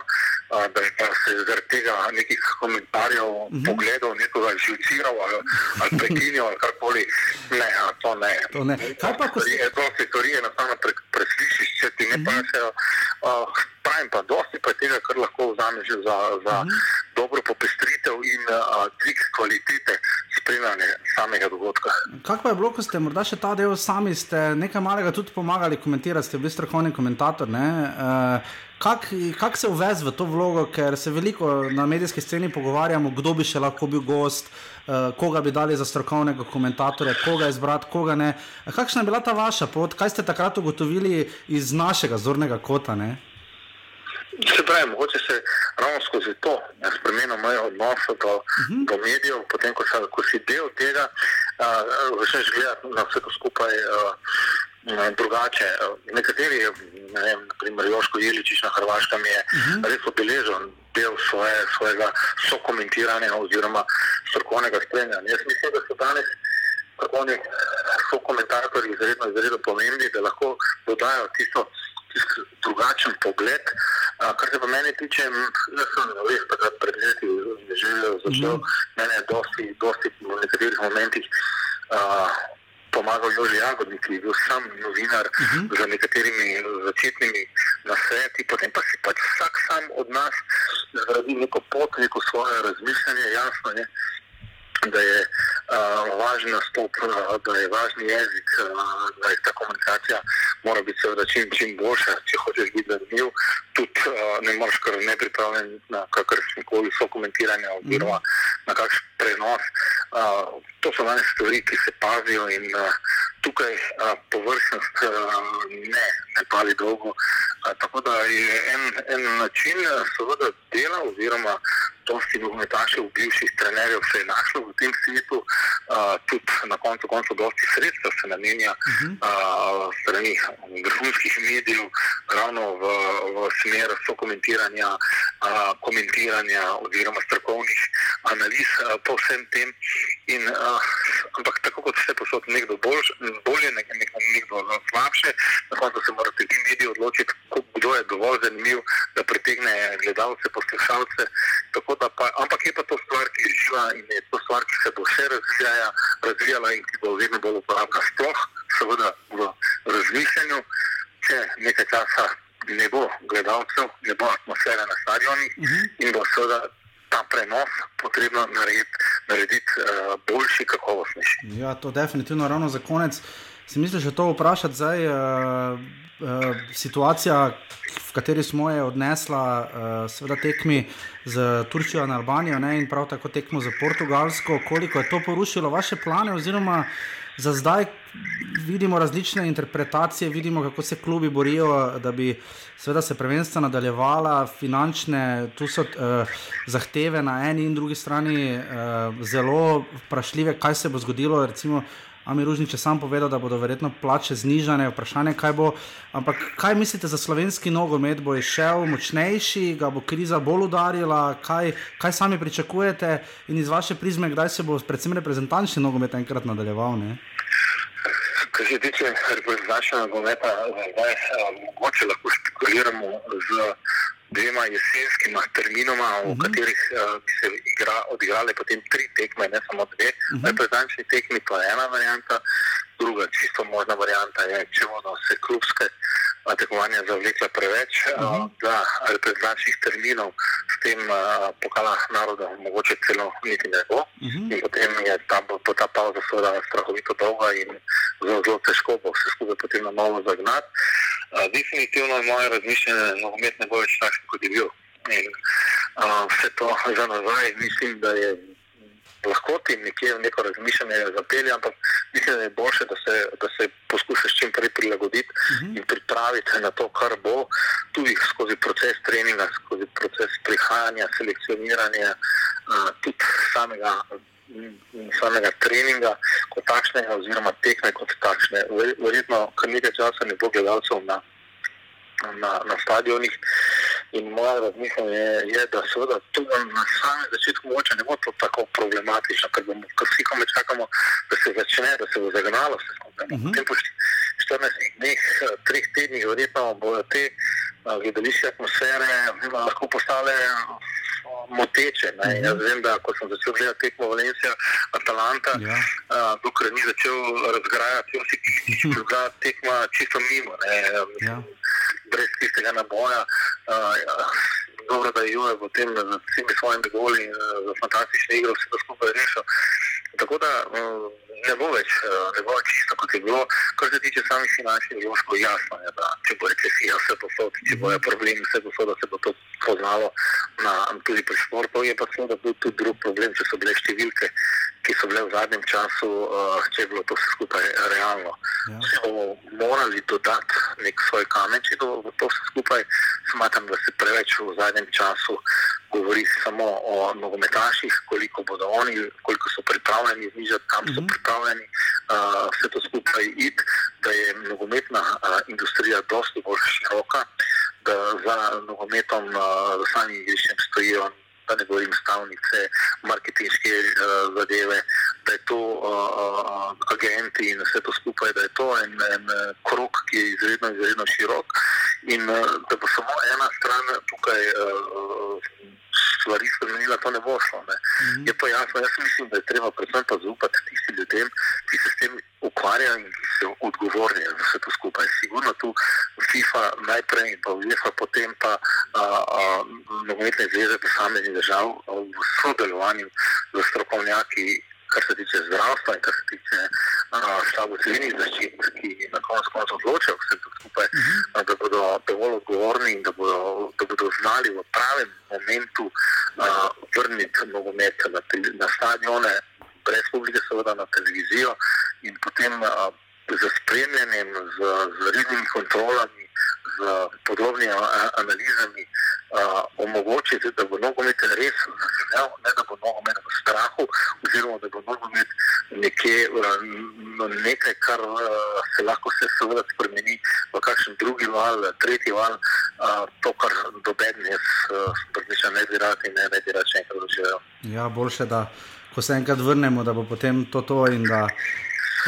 da je pa se zaradi tega nekih komentarjev, uh mhm. -huh. pogledov, nekoga živciral ali, ali prekinil ali karkoli. Ne, to ne. To ne. Kaj pa, ko si... To se storije enostavno pre, preslišiš, če ti ne uh -huh. pašejo. Uh, pravim pa, dosti pa tega, kar lahko vzameš za, za. -huh. dobro popestritev in uh, dvig kvalitete spremljanja samega dogodka. Kaj pa je bilo, ko ste morda še ta del sami, ste nekaj malega tudi pomagali komentirati, ste bili strokovni komentator. Uh, Kako kak se uvez v to vlogo, ker se veliko na medijski sceni pogovarjamo, kdo bi še lahko bil gost, uh, koga bi dali za strokovnega komentatorja, koga izbrati, koga ne. Kakšna je bila ta vaša pot, kaj ste takrat ugotovili iz našega zornega kota? Ne? Se pravi, mogoče se ravno skozi to spremeni moj odnos do, uh mhm. -huh. do medijev, potem ko, sa, ko si del tega, začneš gledati na vse to skupaj uh, drugače. Nekateri, ne vem, naprimer Joško Jeličič na Hrvaškem je uh mhm. -huh. res obeležen del svoje, svojega sokomentiranja oziroma strokovnega spremljanja. Jaz mislim, da so danes strokovni sokomentatorji izredno, izredno pomembni, da lahko dodajo tisto drugačen pogled. A, kar se pa meni tiče, jaz sem res pred leti že začel, mm. mene je dosti, dosti v nekaterih momentih a, pomagal Joži Jagodnik, ki je bil sam novinar mm -hmm. za nekaterimi začetnimi nasveti, potem pa si pač vsak sam od nas zgradi neko pot, neko svoje razmišljanje, jasno je da je uh, važen nastop, uh, da je važni jezik, uh, da je ta komunikacija mora biti seveda čim, čim boljša, če hočeš biti zanimiv. Tudi uh, ne moreš kar ne pripravljen na kakršne koli so komentiranja oziroma na kakšen prenos. Uh, to so danes stvari, ki se pazijo in uh, tukaj uh, površnost uh, ne, ne pali dolgo. Uh, tako da je en, en način seveda dela oziroma dosti nogometašev, bivših trenerjev se je našlo v tem svetu, uh, tudi na koncu konca dosti sredstev se namenja uh, strani vrhunskih medijev ravno v, v smer sokomentiranja, uh, komentiranja oziroma strokovnih analiz uh, po vsem tem. In, uh, ampak tako kot vse posod, nekdo bolj, bolje, nekdo, nekdo slabše, na koncu se morate ti mediji odločiti, kdo je dovolj zanimiv, da pritegne gledalce, poslušalce. Pa, ampak je pa to stvar, ki je živa in je to stvar, ki se bo še razvijala, razvijala in ki bo vedno bolj uporabna. Sploh, seveda, v razmišljanju, če nekaj časa ne bo gledalcev, ne bo atmosfere na stadionih uh mhm. -huh. in bo seveda ta prenos potrebno narediti, narediti uh, boljši, kakovostnejši. Ja, to definitivno ravno za konec. Si misliš, da to vprašati zdaj? Uh... Uh, situacija, v kateri smo jo odnesla, uh, seveda tekmi z Turčijo in Albanijo, ne, in prav tako tekmo za Portugalsko, koliko je to porušilo vaše plane, oziroma za zdaj vidimo različne interpretacije, vidimo, kako se klubi borijo, da bi seveda se prvenstva nadaljevala, finančne, tu so uh, zahteve na eni in drugi strani uh, zelo vprašljive, kaj se bo zgodilo. Recimo, Ami Ružnič je sam povedal, da bodo verjetno plače znižane, vprašanje kaj bo. Ampak kaj mislite za slovenski nogomet? Bo šel močnejši, ga bo kriza bolj udarila? Kaj, kaj sami pričakujete in iz vaše prizme, kdaj se bo predvsem reprezentančni nogomet enkrat nadaljeval? Ne? Kar se tiče reprezentančnega nogometa, zdaj mogoče lahko špekuliramo z dvema jesenskima terminoma, v uh mhm. -huh. katerih uh, bi se igra, odigrale potem tri tekme, ne samo dve. Uh mhm. -huh. Reprezentančni tekmi, to je ena varianta, druga čisto možna varianta je, če bodo se klubske tekmovanja zavlekla preveč, uh -huh. da reprezentačnih terminov s tem pokala naroda mogoče celo niti ne bo. Uh -huh. In potem je ta, bo ta pauza seveda strahovito dolga in zelo, zelo težko bo vse skupaj potem na novo zagnati. Definitivno je moje razmišljanje, nogomet ne bo več takšen, kot je bil. In, uh, vse to za nazaj, mislim, da je lahko ti nekje v neko razmišljanje zapelje, ampak mislim, da je boljše, da se, da se poskušaš čim prej prilagoditi uh mhm. -huh. in pripraviti na to, kar bo, tudi skozi proces treninga, skozi proces prihajanja, selekcioniranja, uh, tudi samega. Samega treninga, kot takšnega, oziroma tekme kot takšne. Verjetno, ker nekaj časa ne bo gledalcev na, na, na stadionih, In moje razmišljanje je, je, da seveda tu na samem začetku moče ne bo to tako problematično, ker bomo vsi komaj čakamo, da se začne, da se bo zagnalo vse skupaj. Uh -huh. Po 14 dneh, 3 tednih, verjetno bodo te gledališke atmosfere lahko postale moteče. Uh -huh. Jaz vem, da ko sem začel gledati tekmo Valencija, Atalanta, ja. dokler ni začel razgrajati, si ti tekma čisto mimo. Ja brez tistega naboja. Uh, ja, dobro, da je Juve potem z vsemi svojimi goli in uh, fantastične igre vse to skupaj rešil. Tako da um, ne bo več, uh, ne bo čisto kot je bilo. Kar se tiče samih finančnih vložkov, jasno je, da če bo recesija, vse posod, če bojo problemi, vse posod, da se bo to poznalo na, tudi pri športu, je pa seveda tudi drug problem, če so bile številke ki so bile v zadnjem času, uh, če je bilo to vse skupaj realno. Ja. Če bomo morali dodati nek svoj kamen, če bo to vse skupaj, smatram, da se preveč v zadnjem času govori samo o nogometaših, koliko bodo oni, koliko so pripravljeni znižati, kam so mhm. pripravljeni uh, vse to skupaj iti, da je nogometna uh, industrija dosti bolj široka, da za nogometom, uh, za samim igriščem stojijo da ne govorim stavnice, marketinške uh, zadeve, da je to uh, agenti in vse to skupaj, da je to en, en krok, ki je izredno, izredno širok in uh, da bo samo ena stran tukaj. Uh, Stvari spremenila, to ne bo šlo. Ne. Mm -hmm. Je pa jasno, jaz mislim, da je treba predvsem pa zaupati tistim ljudem, ki se s tem ukvarjajo in ki so odgovorni za vse to skupaj. Sigurno tu FIFA najprej in pa UEFA, potem pa nogometne zveze posameznih držav v sodelovanju z strokovnjaki, kar se tiče zdravstva in kar se tiče štabu civilnih zaščit, ki na koncu konca odločajo vse to skupaj, uh. -huh. da bodo dovolj odgovorni in da bodo, da bodo znali v pravem momentu vrniti nogomet na, na stadione, brez publike, seveda na televizijo in potem z spremljanjem, z, z rednimi kontrolami, z podrobnimi analizami uh, omogočiti, da bo nogomet res zaživel, ne da bo nogomet v strahu, oziroma da bo nogomet nekje, uh, nekaj, kar uh, se lahko vse seveda spremeni v kakšen drugi val, tretji val, uh, to, kar doben jaz uh, ne bi rad in ne, ne bi rad še enkrat doživel. Ja, boljše da. Ko se enkrat vrnemo, da bo potem to to in da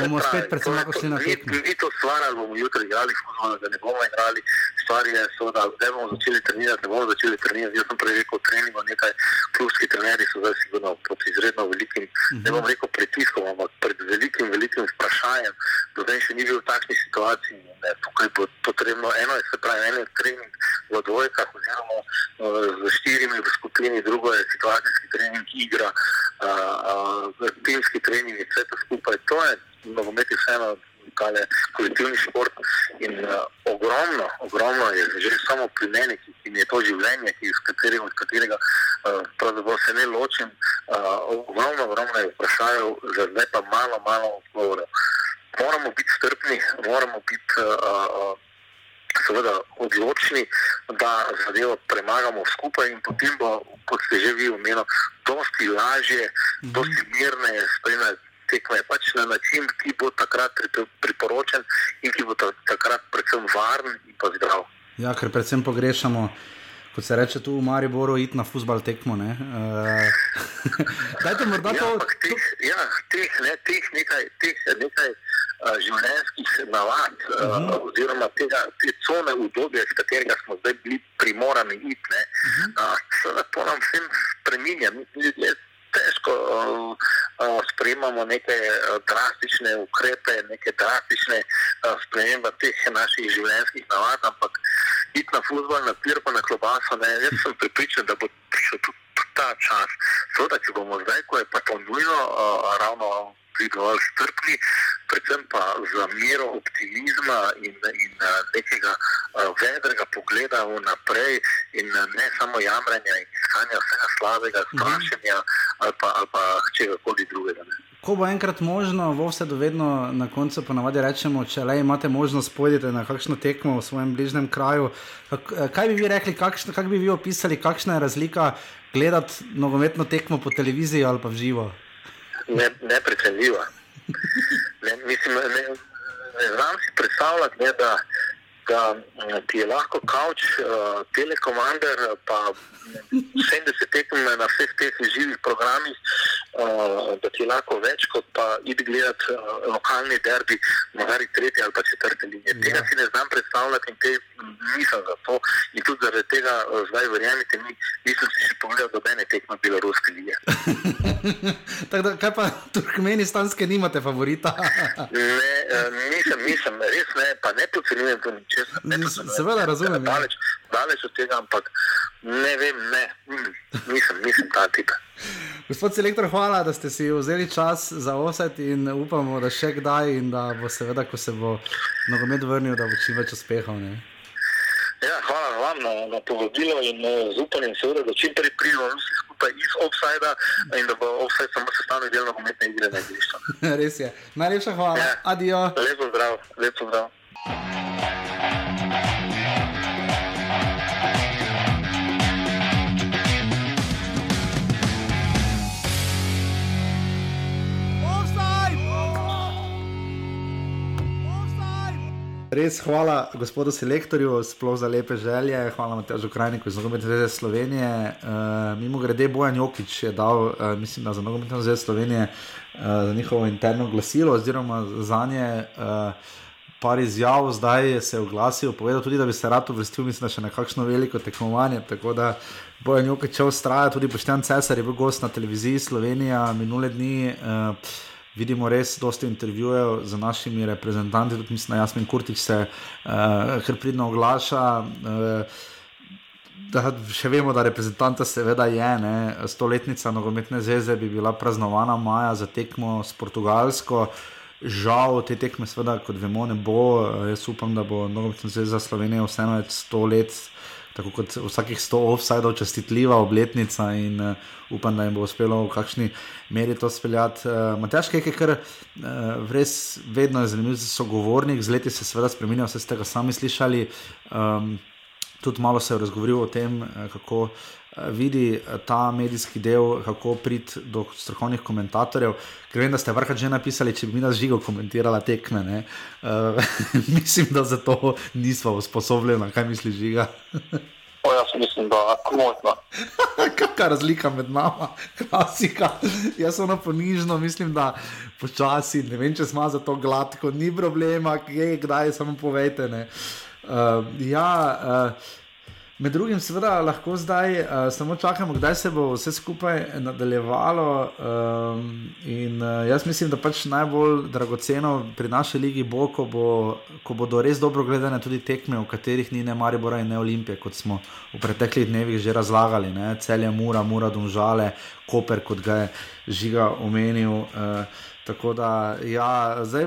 bomo spet predvsem lahko šli na tekmo. Mi to stvar, ali bomo jutri igrali, fuzbol, da ne bomo igrali, stvar je, da ne bomo začeli trenirati, ne bomo začeli trenirati. Jaz sem prej rekel, treningo nekaj, klubski trenerji so zdaj sigurno pod izredno velikim, uh -huh. ne bom mhm. rekel pritiskom, ampak pred velikim, velikim vprašanjem. Do zdaj še ni bil v takšni situaciji. Ne, tukaj bo potrebno, eno je se pravi, eno je trening v dvojkah, oziroma z štirimi v skupini, drugo je situacijski trening, igra, uh, uh, timski trening in vse to skupaj. To je nogomet je vseeno kale, kolektivni šport in uh, ogromno, ogromno je že samo pri meni, ki, ki mi je to življenje, ki, katerega, od katerega uh, se ne ločim. Uh, ogromno, ogromno je vprašanje, za zdaj pa malo, malo odgovorov. Moramo biti strpni, moramo biti. Uh, uh, Seveda, odločni, da zadevo premagamo skupaj, in potem bo, kot ste že vi omenili, dosti lažje, dosti mirneje spremljati tekme pač na način, ki bo takrat priporočen in ki bo takrat predvsem varen in pa zdrav. Ja, ker predvsem pogrešamo. Kot se reče tu v Mariboru, iti na futbal tekmo. Uh, Dajte morda ja, to. Teh, ja, teh, ne, teh nekaj, teh nekaj uh, življenjskih navad, uh -huh. uh, mhm. oziroma tega, te cone udobja, iz katerega smo zdaj bili primorani iti, uh -huh. uh, to nam vsem spremenja. Mi ljudje težko uh, uh, sprejemamo neke uh, drastične ukrepe, neke drastične spremembe teh naših življenjskih navad, ampak iti na futbol, na pir, pa na klobaso, ne, jaz sem pripričan, da bo prišel tudi ta čas. Seveda, če bomo zdaj, ko je pa to nujno, uh, ravno bili dovolj strpni, predvsem pa z mero optimizma in, in nekega vedrega pogleda vnaprej, in ne samo jamranja in iskanja vsega slabega, mhm. strašenja ali pa, ali pa čega koli drugega. Ne. Ko bo enkrat možno, v vse dovedno na koncu ponavadi rečemo, če le imate možnost, pojdite na kakšno tekmo v svojem bližnjem kraju. Kak, kaj bi vi rekli, kakšno, kak bi vi opisali, kakšna je razlika gledati nogometno tekmo po televiziji ali pa v živo? ne, neprecenljiva. Ne, mislim, ne, ne znam si predstavljati, ne, da, da ti je lahko kavč, uh, telekomander, pa 70 tekem na vseh teh živih programih, uh, da ti je lahko več kot pa id gledati uh, lokalni derbi, morda tretji ali pa četrti linije. Ja. Tega si ne znam predstavljati in te nisem za to. In tudi zaradi tega uh, zdaj verjamete mi, nisem si še pogledal dobene tekme beloruske lige. Tako da, kaj pa turkmenistanske nimate favorita? ne, uh, nisem, nisem, res ne, pa ne podcenjujem to ničesar. Seveda razumem. Ja. Daleč, daleč od tega, ampak ne vem, ne, mm, nisem, nisem ta tip. Gospod selektor, hvala, da ste si vzeli čas za osed in upamo, da še kdaj in da bo seveda, ko se bo nogomet vrnil, da bo čim več uspehov. Ja, hvala vam na, na povabilo in uh, z upanjem, seveda, da čim prej pridemo vsi skupaj iz offsajda in da bo offside samo sestavni del nogometne igre na igrišču. Res je. Najlepša hvala. Ja. Adijo. Lepo zdrav, lepo zdrav. Res hvala gospodu selektorju, sploh za lepe želje, hvala Matežu Krajniku iz Nogometne zveze Slovenije. Uh, Mimo grede, Bojan Jokič je dal, uh, mislim, da za Nogometne zveze Slovenije, uh, za njihovo interno glasilo, oziroma za nje uh, par izjav, zdaj se je oglasil, povedal tudi, da bi se rad uvrstil, mislim, še nekakšno veliko tekmovanje. Tako da Bojan Jokič je ustrajal, tudi Poštjan Cesar je bil gost na televiziji Slovenija minule dni. Uh, vidimo res dosta intervjujev z našimi reprezentanti, tudi mislim, da Jasmin Kurtič se uh, pridno oglaša. Uh, Da, še vemo, da reprezentanta seveda je, ne, stoletnica nogometne zveze bi bila praznovana maja za tekmo s Portugalsko. Žal te tekme, seveda, kot vemo, ne bo. Jaz upam, da bo nogometna zveza Slovenije vseeno več sto let tako kot vsakih 100 offsajdov, čestitljiva obletnica in uh, upam, da jim bo uspelo v kakšni meri to speljati. Uh, eh, Matjaš, kaj je kar uh, res vedno je zanimiv sogovornik, z leti se seveda spremenja, vse ste ga sami slišali. Um, tudi malo se je razgovoril o tem, kako. Vidi ta medijski del, kako priti do strokovnih komentatorjev. Ker vem, da ste vrha že napisali, če bi mi nas žigo komentirala tekme. Uh, mislim, da za to nismo usposobljeni, kaj misli žiga. O, jaz mislim, da je komotno. Kakšna razlika med nami, klasika. Jaz sem na ponižno, mislim, da počasi, ne vem, če smo za to gladko, ni problema, kje, kdaj, samo povejte. Uh, ja, uh, Med drugim, seveda, lahko zdaj uh, samo čakamo, kdaj se bo vse skupaj nadaljevalo. Um, in uh, jaz mislim, da pač najbolj dragoceno pri naši ligi bo, ko, bo, ko bodo res dobro gledane tudi tekme, v katerih ni ne Maribora in ne Olimpije, kot smo v preteklih dnevih že razlagali. Ne? Celje Mura, Mura, Domžale, Koper, kot ga je žiga omenil. Uh, Tako da, ja, zdaj,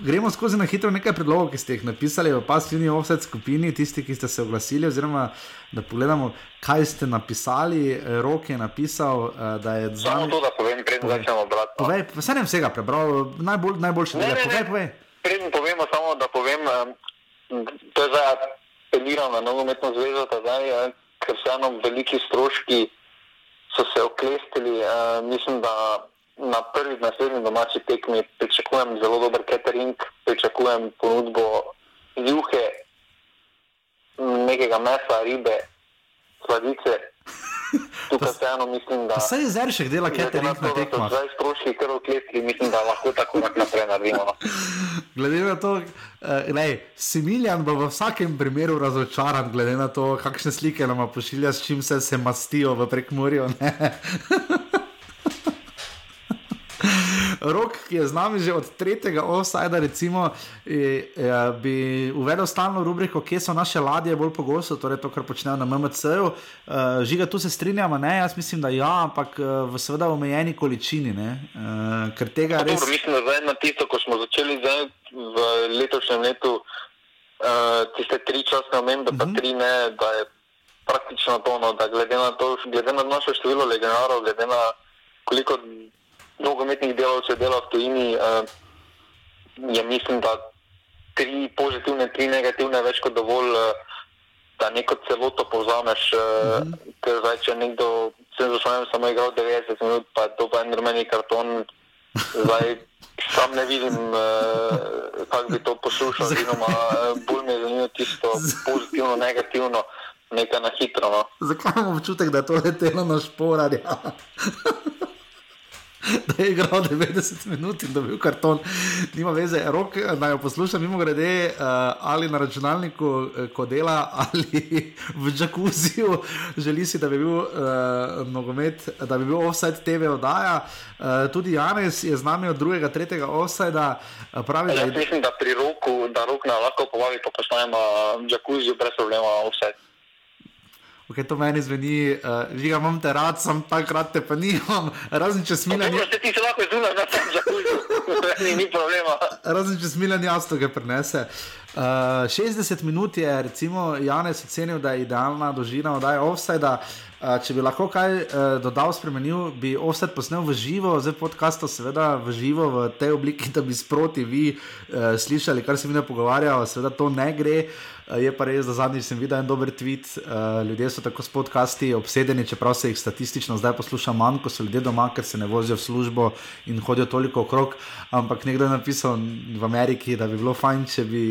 gremo skozi na hitro nekaj predlogov, ki ste jih napisali v pasivni offset skupini, tisti, ki ste se oglasili. Oziroma, da pogledamo, kaj ste napisali. Rok je napisal, uh, da je za. Samo to, da povem, preden začnemo brati. No. Povej, vse ne vsega prebral, najbolj, najboljše delo. Povej, povej. Preden povemo, samo da povem, um, to je zdaj apelirano na nogometno zvezo, zdaj, uh, ker se eno veliki stroški so se oklestili. Mislim, da na prvi naslednji domači tekmi pričakujem zelo dober catering, pričakujem ponudbo juhe, nekega mesa, ribe, sladice. Tukaj se eno mislim, da. Vse je zršek dela catering na tekmah. Zdaj stroški kar oklepli, mislim, da lahko tako naprej naredimo. No. glede na to, uh, Similijan bo v vsakem primeru razočaran, glede na to, kakšne slike nam pošilja, s čim se, se mastijo v prekmorju. Rok, ki je z nami že od tretjega offsajda, recimo, je, je, bi uvedel stalno rubriko, kje so naše ladje bolj pogosto, torej to, kar počnejo na MMC-ju. Uh, žiga, tu se strinjamo, ne? Jaz mislim, da ja, ampak v seveda omejeni količini, ne? Uh, ker tega res. Dobro, mislim, da zdaj na tisto, ko smo začeli zdaj v letošnjem letu, uh, tiste tri časne omembe, uh -huh. pa mhm. tri ne, da je praktično to, no, da glede na, to, glede na naše število legionarov, glede na koliko nogometnih delavcev dela v tujini, uh, je mislim, da tri pozitivne, tri negativne, več kot dovolj, uh, da neko celoto povzameš. Uh, mm -hmm. Ker zdaj, če nekdo, se zašel, samo igral 90 minut, pa je to pa en rumeni karton, zdaj sam ne vidim, uh, kako bi to poslušal, oziroma bolj me zanima tisto pozitivno, negativno nekaj na hitro. No. Zakaj imamo občutek, da je to letelo na šporarja? da je igral 90 minut in dobil karton, nima veze, rok, da jo poslušam, mimo grede, uh, ali na računalniku, eh, ko dela, ali v džakuziju, želi si, da bi bil uh, nogomet, da bi bil offside TV oddaja. Uh, tudi Janes je z nami od drugega, tretjega. Uh, pravi, ja, da je... Mislim, da pri roku, da rok na lahko povabi, pa postajamo v džakuziju brez problema offside. Okay, to meni zveni, uh, že imam te rad, sem takrat te pa nimam. Razen če smilam. Ja, ti se lahko zunaj, da sem zakužil, ni, ni problema. Razen če smilam, jasno ga prenese. Uh, eh, 60 minut je, recimo, Janes ocenil, da je idealna dolžina oddaje offside. Uh, če bi lahko kaj uh, dodal, spremenil, bi offset posnel v živo, zdaj podcast, seveda v živo, v tej obliki, da bi sproti vi uh, slišali, kar se mi ne pogovarjajo, seveda to ne gre. Uh, Je pa res, da zadnjič sem videl en dober tweet. Uh, ljudje so tako s podcasti obsedeni, čeprav se jih statistično zdaj posluša manj, ko so ljudje doma, ker se ne vozijo v službo in hodijo toliko okrog. Ampak nekdo je napisal v Ameriki, da bi bilo fajn, če bi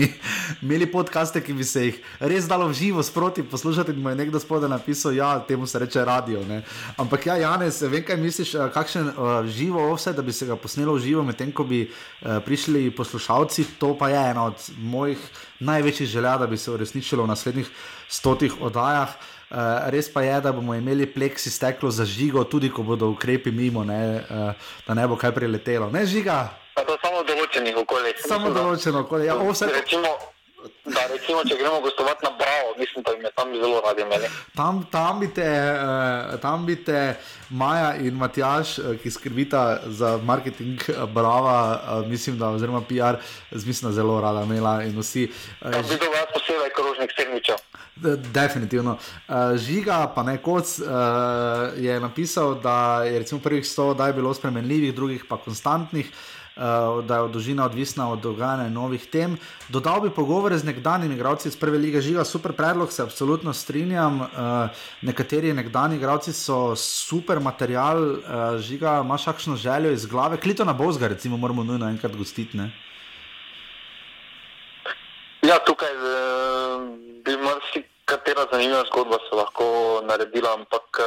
imeli podcaste, ki bi se jih res dalo v živo sproti poslušati. In mu je nekdo spodaj napisal, da ja, temu se reče radio. Ne? Ampak ja, Janes, vem, kaj misliš, uh, kakšen uh, živo vse, da bi se ga posnelo v živo, medtem ko bi uh, prišli poslušalci. To pa je ena od mojih največjih želja, da bi se uresničilo v naslednjih stotih oddajah. Uh, res pa je, da bomo imeli pleksi steklo za žigo, tudi ko bodo ukrepi mimo, ne, uh, da ne bo kaj priletelo. Ne žiga. Pa to samo v določenih okoljih. Samo v določenih okoljih. Ja, vse... Recimo, Da, recimo, če gremo gostovati na Bravo, mislim, da me tam zelo radi imeli. Tam, tam, bi te, uh, tam bi te Maja in Matjaš, uh, ki skrbita za marketing uh, Brava, mislim, da, oziroma PR, mislim, da zelo rada imela in vsi. Bi bil jaz posebej krožnik srniča. Definitivno. Žiga, pa ne kot je napisal, da je recimo prvih 100 daj bilo spremenljivih, drugih pa konstantnih. Uh, da je dolžina odvisna od dogajanja novih tem. Dodal bi pogovore z nekdanjimi igralci iz prve lige Žiga, super predlog, se absolutno strinjam. Uh, nekateri nekdani igralci so super material, uh, Žiga, imaš kakšno željo iz glave, klito na Bozga, recimo, moramo nujno enkrat gostiti. Ne? Ja, tukaj bi marsikatera zanimiva zgodba se lahko naredila, ampak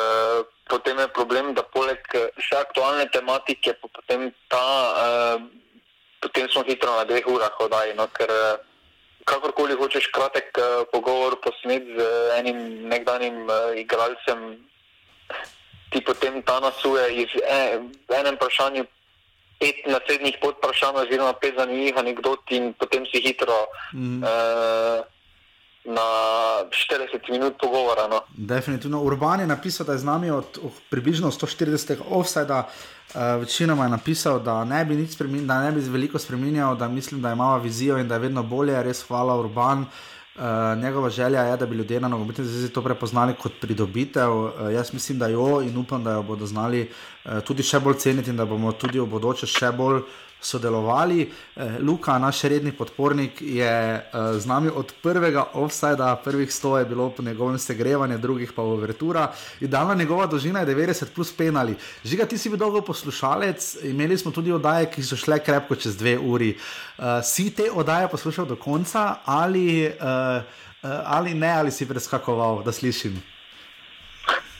potem je problem, da poleg eh, aktualne tematike, pa potem, ta, uh, potem smo hitro na dveh urah oddaji. No, ker uh, kakorkoli hočeš kratek uh, pogovor posnet z enim nekdanjim uh, igralcem, ti potem ta nasuje iz e, enem vprašanju. Pet naslednjih podprašanj, oziroma pet zanimivih anegdot, in potem si hitro mm. uh, na 40 minut pogovora. No. Definitivno. Urban je napisal, da je z nami od oh, približno 140 offsajda. Uh, večinoma je napisal, da ne bi nič spremenil, da ne bi veliko spremenil, da mislim, da ima vizijo in da je vedno bolje, res hvala Urban. Uh, njegova želja je, da bi ljudje na nogometni zvezi to prepoznali kot pridobitev. Uh, jaz mislim, da jo in upam, da jo bodo znali uh, tudi še bolj ceniti in da bomo tudi v bodoče še bolj uh, sodelovali. Eh, Luka, naš redni podpornik, je eh, z nami od prvega offsajda, prvih 100 je bilo po njegovem segrevanju, drugih pa overtura. Idealna njegova dolžina je 90 plus penali. Žiga, ti si bil dolgo poslušalec, imeli smo tudi oddaje, ki so šle krepko čez dve uri. Uh, si te oddaje poslušal do konca ali, uh, ali ne, ali si preskakoval, da slišim?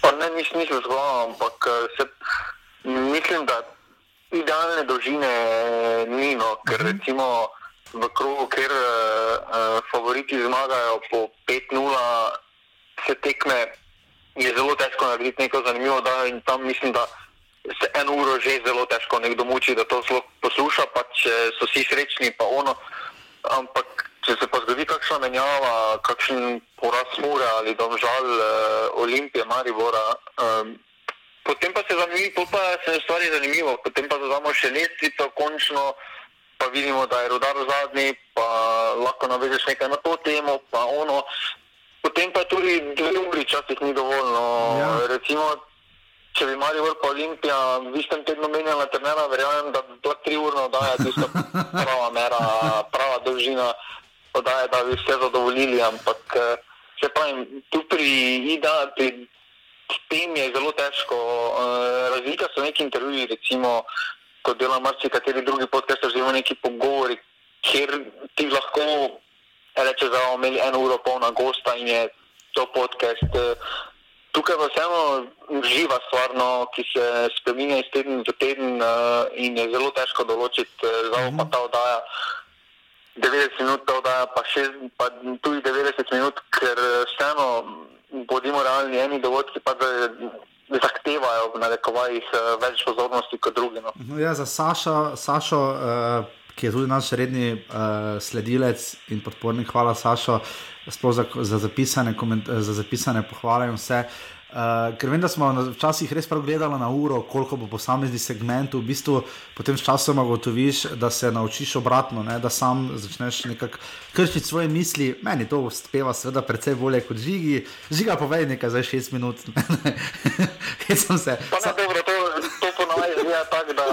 Pa ne, nisem zgolj, ampak se, mislim, da idealne dolžine ni, no, ker mhm. recimo v krogu, kjer uh, favoriti zmagajo po 5-0, se tekme, je zelo težko narediti neko zanimivo, da in tam mislim, da se eno uro že zelo težko nekdo muči, da to sploh posluša, pa če so vsi srečni, pa ono. Ampak če se pa zgodi kakšna menjava, kakšen poraz mure ali domžal uh, Olimpije, Maribora, um, potem pa se zanimivo, pa se stvari zanimivo, potem pa dodamo še lestvico, končno pa vidimo, da je rodar zadnji, pa lahko navežeš nekaj na to temo, pa ono. Potem pa tudi dve uri časih ni dovolj. No. Ja. Recimo, če bi imeli vrh Olimpija, v istem tednu menjala trenera, verjamem, da bi bila tri urna oddaja, tista prava mera, prava dolžina oddaje, da bi vse zadovoljili. Ampak se pravi, tu pri IDA, pri tem je zelo težko. Razlika so neki intervjuji, recimo, ko dela marsikateri drugi podcast, oziroma neki pogovori, kjer ti lahko reče, da bomo imeli eno uro polna gosta in je to podcast tukaj pa vseeno živa stvar, no, ki se spremenja iz tedna v teden uh, in je zelo težko določiti, da uh, bo ta oddaja 90 minut, ta oddaja pa, šest, pa tudi 90 minut, ker vseeno, bodimo realni, eni dogodki pa zahtevajo v narekovajih uh, več pozornosti kot drugi. No. No, ja, za Sašo. Sašo uh... Ki je tudi naš redni uh, sledilec in podpornik, hvala Sašo, sploh za, za, zapisane, za zapisane pohvale in vse. Uh, ker vem, da smo včasih res prav gledali na uro, koliko bo posamezni segment, v bistvu potem s časom ugotoviš, da se naučiš obratno, ne? da sam začneš nekako krčiti svoje misli. Meni to uspeva, seveda, precej bolje kot žigi. Žiga, povej nekaj za šest minut. Kaj sem se? Pa ne, dobro, to, to ponovadi je tako, da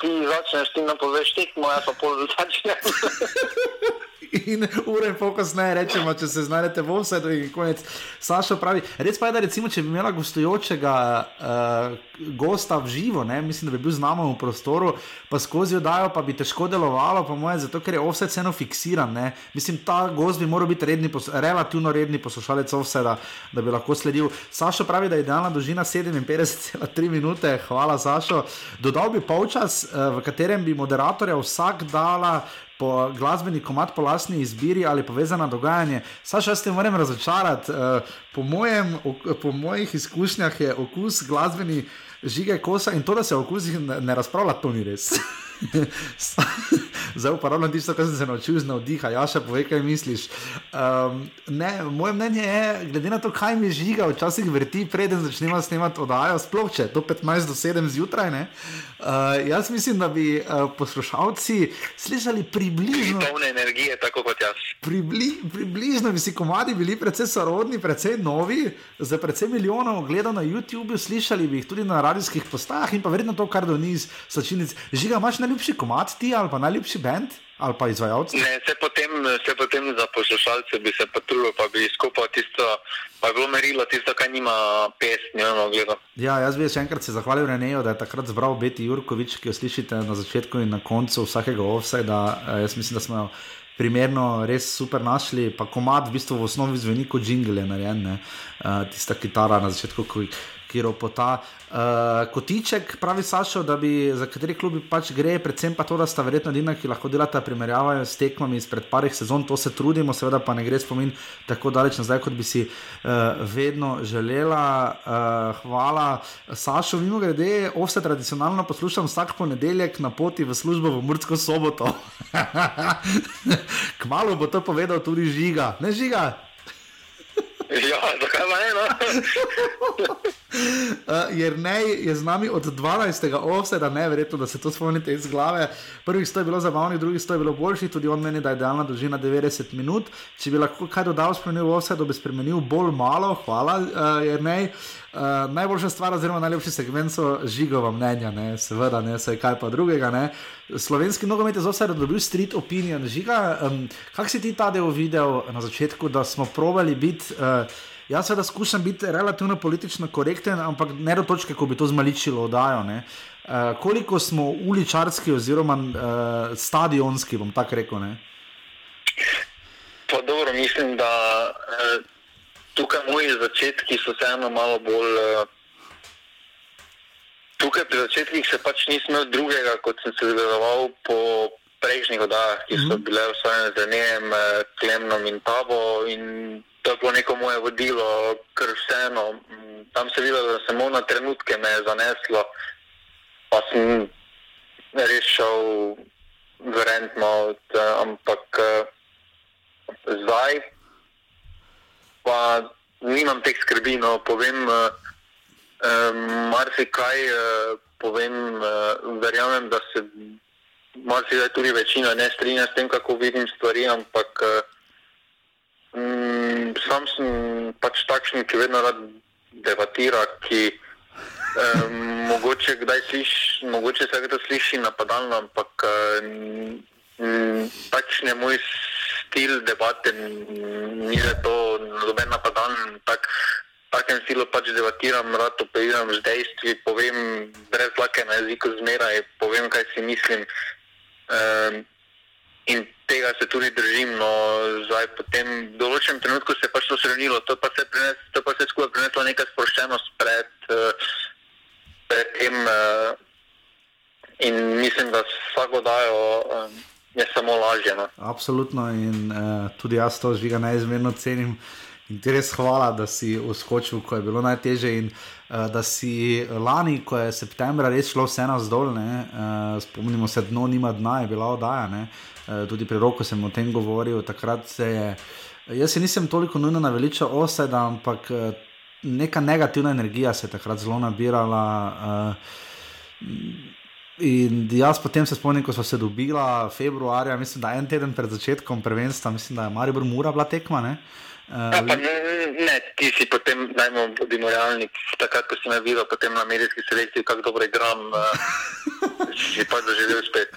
ti začneš, ti nam poveš tekmo, jaz pa pol začnem. in ure in pol kasneje rečemo, če se znajdete v vsedu in konec. Saša pravi, res pa je, da recimo, če bi imela gostujočega uh, gosta v živo, ne, mislim, da bi bil z nami v prostoru, pa skozi odajo pa bi težko delovalo, po mojem, zato ker je vse ceno fiksiran. Ne. Mislim, ta gost bi moral biti redni, relativno redni poslušalec vseda, da bi lahko sledil. Saša pravi, da je idealna dolžina 57,3 minute, hvala Sašo. Dodal bi polčas, uh, v katerem bi moderatorja vsak dala po glasbeni komat, po lastni izbiri ali povezana dogajanje. Saša, jaz te moram razočarati. Uh, po, po mojih izkušnjah je okus glasbeni žige kosa in to, da se o okusih ne razpravlja, to ni res. Zdaj uporabljam tisto, kar sem se naučil iz navdiha. Ja, še povej, kaj misliš. Um, ne, moje mnenje je, glede na to, kaj mi žiga, včasih vrti, preden začnemo snemati oddajo, sploh če do 15 do 7 zjutraj. Uh, jaz mislim, da bi uh, poslušalci slišali približno. Polne energije, tako kot jaz. Pribli, približno bi si komadi bili precej sorodni, precej novi, za precej milijonov ogledov na YouTubu, slišali bi jih tudi na radijskih postajah in pa verjetno to, kar do njih sačinic. Žiga, imaš najljubši komad ti ali pa najljubši bend? Ali pa izvajalci? Ne, se potem, se potem za poslušalce bi se potrudil, pa bi skupaj tisto, pa bi bilo merilo tisto, kaj nima pesmi, no, gledal. Ja, jaz bi še enkrat se zahvalil Reneju, da je takrat zbral Beti Jurkovič, ki jo slišite na začetku in na koncu vsakega offsajda. Eh, jaz mislim, da smo jo primerno res super našli, pa komad v bistvu v osnovi zveni kot jingle, narejen, uh, tista kitara na začetku, ki kiropota. Uh, kotiček, pravi Sašo, da bi za kateri klub pač gre, predvsem pa to, da sta verjetno edina, ki lahko delata primerjave s tekmami izpred parih sezon, to se trudimo, seveda pa ne gre spomin tako daleč nazaj, kot bi si uh, vedno želela. Uh, hvala, Sašo, mimo grede, ovse tradicionalno poslušam vsak ponedeljek na poti v službo v Mursko soboto. Kmalo bo to povedal tudi žiga, ne žiga. Ja, zakaj pa eno? uh, jer ne je z nami od 12. offseda, ne verjetno, da se to spomnite iz glave. Prvih 100 je bilo zabavnih, drugih 100 je bilo boljših, tudi on meni, da je idealna dolžina 90 minut. Če bi lahko kaj dodal, spremenil v offsedu, bi spremenil bolj malo, hvala, uh, jer ne. Uh, najboljša stvar, oziroma najlepši segment so žigova mnenja, ne? seveda, ne se kaj pa drugega. Ne? Slovenski nogomet je zase dobil street opinion. Žiga, um, kak si ti ta del videl na začetku, da smo provali biti. Uh, Jaz seveda skušam biti relativno politično korekten, ampak ne do točke, ko bi to zmaličilo oddajo. Uh, koliko smo uličarski oziroma uh, stadionski, bom tako rekel? Ne? Pa dobro, mislim, da uh, tukaj moji začetki so vseeno malo bolj. Uh, tukaj pri začetkih se pač nisem imel drugega, kot sem se zavedoval po prejšnjih oddajah, ki so mhm. bile v svojem zanimivom, uh, Klemnom in Tabo. In to je bilo neko moje vodilo, ker vseeno tam se videlo, da samo na trenutke me je zaneslo. pa sem res šel verentno, ampak zdaj pa nimam teh skrbi, no. Povem uh, uh, marsikaj, uh, povem, uh, verjamem, da se marsikaj tudi večina ne strinja s tem, kako vidim stvari, ampak uh, um, sam sem pač takšen, ki vedno rad debatira, ki um, mogoče kdaj sliši, mogoče se kdaj sliši napadalno, ampak um, pač ne moj stil debate, ni za to noben napadalen. Tak, takem stilu pač debatiram, rad operiram z dejstvi, povem brez lake na jeziku zmeraj, povem, kaj si mislim. Um, in tega se tudi držim. No, zdaj, potem, v določenem trenutku se je pač to srednilo, to pa se je skupaj prineslo nekaj sproščenost pred, uh, pred tem. Uh, in mislim, da vsako dajo. Um, Je samo lažje. No. Absolutno, in uh, tudi jaz to žiga najizmerno cenim. In ti res hvala, da si uskočil, ko je bilo najtežje. In uh, da si lani, ko je septembra res šlo vse na zdol, uh, spomnimo se, dno nima dna, je bila oddaja. Uh, tudi pri roku sem o tem govoril. Je, jaz se nisem toliko nujno naveličal oseda, ampak uh, neka negativna energija se je takrat zelo nabirala. Uh, In jaz potem se spomnim, ko smo se dobili februarja, mislim, da en teden pred začetkom prvenstva, mislim, da je Maribor Mura bila tekma. Uh, Uh, ja, ne, ti si potem, najmo, bodimo realni, takrat, ko si me videl na medijski selekciji, kako dobro igram, uh, si pa doživel spet.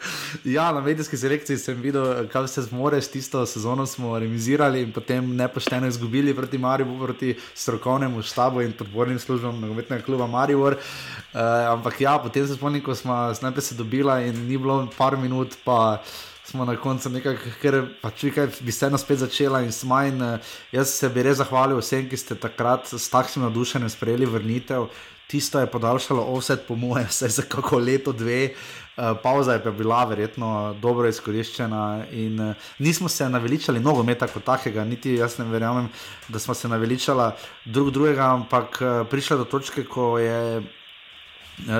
ja, na medijski selekciji sem videl, kaj se zmoreš, tisto sezono smo remisirali in potem nepošteno izgubili proti Mariju, proti strokovnemu štabu in podpornim službam nogometnega kluba Maribor. Uh, ampak ja, potem se spomnim, ko smo najprej se dobila in ni bilo par minut, pa smo na koncu nekaj, ker pač bi se eno spet začela in smajn. Jaz se bi res zahvalil vsem, ki ste takrat s takšnim navdušenjem sprejeli vrnitev. Tisto je podaljšalo offset, po mojem, vse za kako leto, dve. Uh, pauza je pa bila verjetno dobro izkoriščena in uh, nismo se naveličali nogometa kot takega, niti jaz ne verjamem, da smo se naveličali drug drugega, ampak uh, prišla do točke, ko je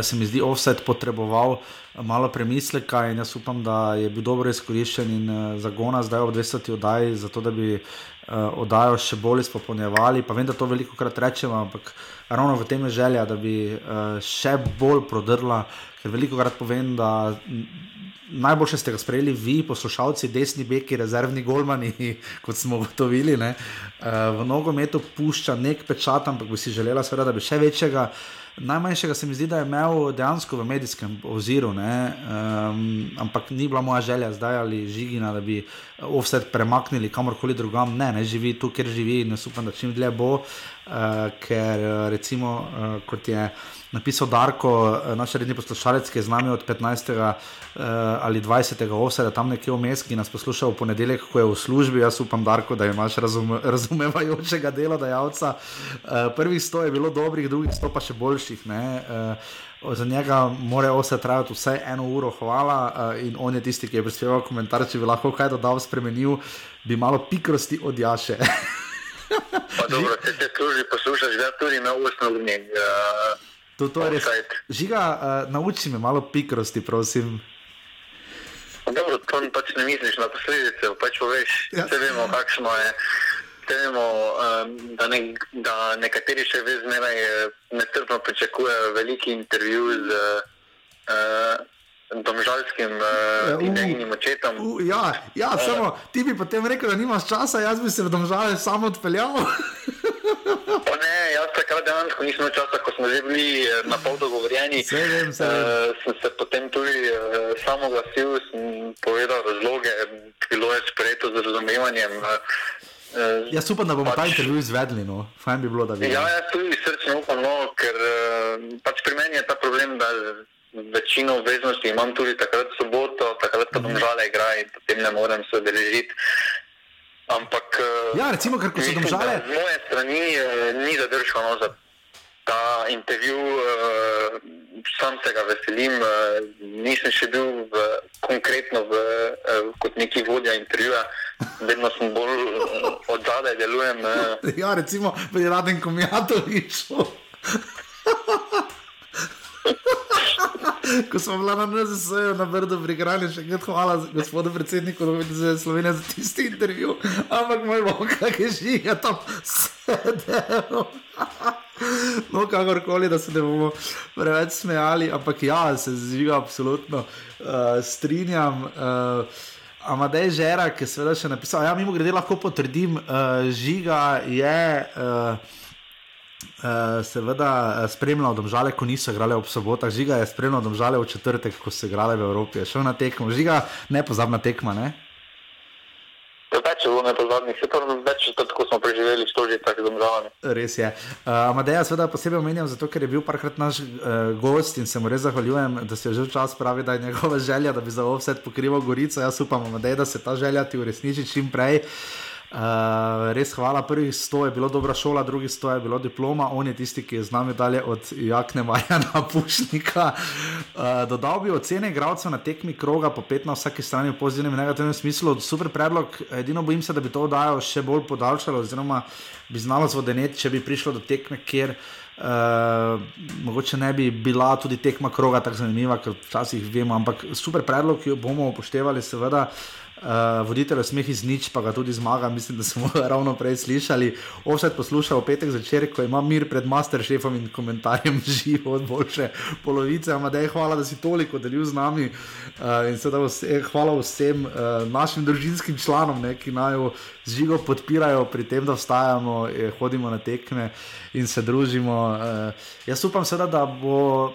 se mi zdi offset potreboval uh, malo premisleka in jaz upam, da je bil dobro izkoriščen in uh, zagona zdaj ob 200 oddaji, zato da bi uh, oddajo še bolj izpopolnjevali. Pa vem, da to veliko krat rečemo, ampak ravno v tem je želja, da bi uh, še bolj prodrla, ker veliko krat povem, da. Najboljše ste ga sprejeli vi, poslušalci, desni beki, rezervni golmani, kot smo ugotovili. V nogometu pušča nek pečat, ampak bi si želela, seveda, da bi še večjega najmanjšega se mi zdi, da je imel dejansko v medijskem oziru, um, ampak ni bila moja želja zdaj ali žigina, da bi offset premaknili kamorkoli drugam. Ne, ne živi tu, kjer živi in jaz upam, da čim dlje bo, uh, ker recimo uh, kot je napisal Darko, eh, naš redni poslušalec, ki je z nami od 15. Uh, eh, ali 20. oseda, tam nekje vmes, ki nas posluša v ponedeljek, ko je v službi. Jaz upam, Darko, da imaš razum, razumevajočega delodajalca. Uh, prvih 100 je bilo dobrih, drugih 100 pa še boljših. Uh, za njega mora vse trajati vsaj eno uro, hvala. In on je tisti, ki je prispeval komentar, če bi lahko kaj dodal, spremenil, bi malo pikrosti odjaše. Pa dobro, če te služi, poslušaš, da tudi na ustno mnenje. Uh... To, to res. Žiga, uh, nauči me malo pikrosti, prosim. Dobro, to pač ne misliš na posledice, pač poveš, ja. vemo, kakšno je. Vemo, um, da, ne, da nekateri še vedno nestrpno pričakujejo veliki intervju z uh, domžalskim uh, in njegovim očetom. Uh, ja, ja uh, samo ti bi potem rekel, da nimaš časa, jaz bi se v domžale samo odpeljal. ne, takrat dejansko nisem imel časa, ko smo že bili eh, na pol dogovorjeni. Se vem, se. Uh, sem se potem tudi uh, samo glasil, sem povedal razloge, bilo je sprejeto z razumevanjem. Uh, jaz upam, da bomo pač, ta intervju izvedli. No. Fajn bi bilo, da bi. Ja, jaz tudi srčno upam, no, ker uh, pač pri meni je ta problem, da večino obveznosti imam tudi takrat soboto, takrat pa bom mhm. žale igrati in potem ne morem se odeležiti. Ampak, eh, ja, recimo, ker so domžale. Z moje strani eh, ni zadržano za ta intervju, eh, sam se ga veselim. Nisem še bil v, konkretno v, kot neki vodja intervjuja, vedno sem bolj od zadaj delujem. Ja, recimo, pri Radenku Mijatoviču. ko smo bili na NZS-u na Brdu pri Granju, še enkrat hvala gospodu predsedniku Slovenije za tisti intervju. Ampak moj bog, kaj je žiga tam sedel. No, kakorkoli, da se ne bomo preveč smejali, ampak ja, se zžiga absolutno uh, strinjam. Uh, Amadej Žera, ki je seveda še napisal, ja, mimo grede lahko potrdim, uh, žiga je. Uh, Uh, seveda spremljal domžale, ko niso igrali ob sobotah, žiga je spremljal domžale v četrtek, ko so igrali v Evropi, šel na tekmo, žiga ne pozabna tekma. Ne? Več je bilo nepozornih, se pravi, več je tako smo preživeli, sto že tako domžalami. Res je. Uh, Amadeja seveda posebej omenjam, zato ker je bil parkrat naš uh, gost in se mu res zahvaljujem, da se je že čas pravi, da je njegova želja, da bi za offset pokrival Gorico. Jaz upam, Amadej, da se ta želja ti uresniči čim prej. Uh, Uh, res hvala, prvih sto je bilo dobra šola, drugi sto je bilo diploma, on je tisti, ki je z nami dalje od Jakne Majana Pušnika. Uh, dodal bi ocene igralcev na tekmi kroga po 15 na vsaki strani v pozitivnem in negativnem smislu. Super predlog, edino bojim se, da bi to oddajo še bolj podaljšalo, oziroma bi znalo zvodeneti, če bi prišlo do tekme, kjer uh, mogoče ne bi bila tudi tekma kroga tako zanimiva, kot včasih vemo, ampak super predlog, ki jo bomo upoštevali, seveda. Uh, voditelj smeh iz nič, pa ga tudi zmaga, mislim, da smo ravno prej slišali. Ovsed poslušal v petek zvečer, ko ima mir pred masterchefom in komentarjem živo od boljše polovice. Amadej, hvala, da si toliko delil z nami uh, in seveda vse, hvala vsem uh, našim družinskim članom, ne, ki naj žigo podpirajo pri tem, da vstajamo, je, hodimo na tekme in se družimo. Uh, jaz upam seveda, da bo uh,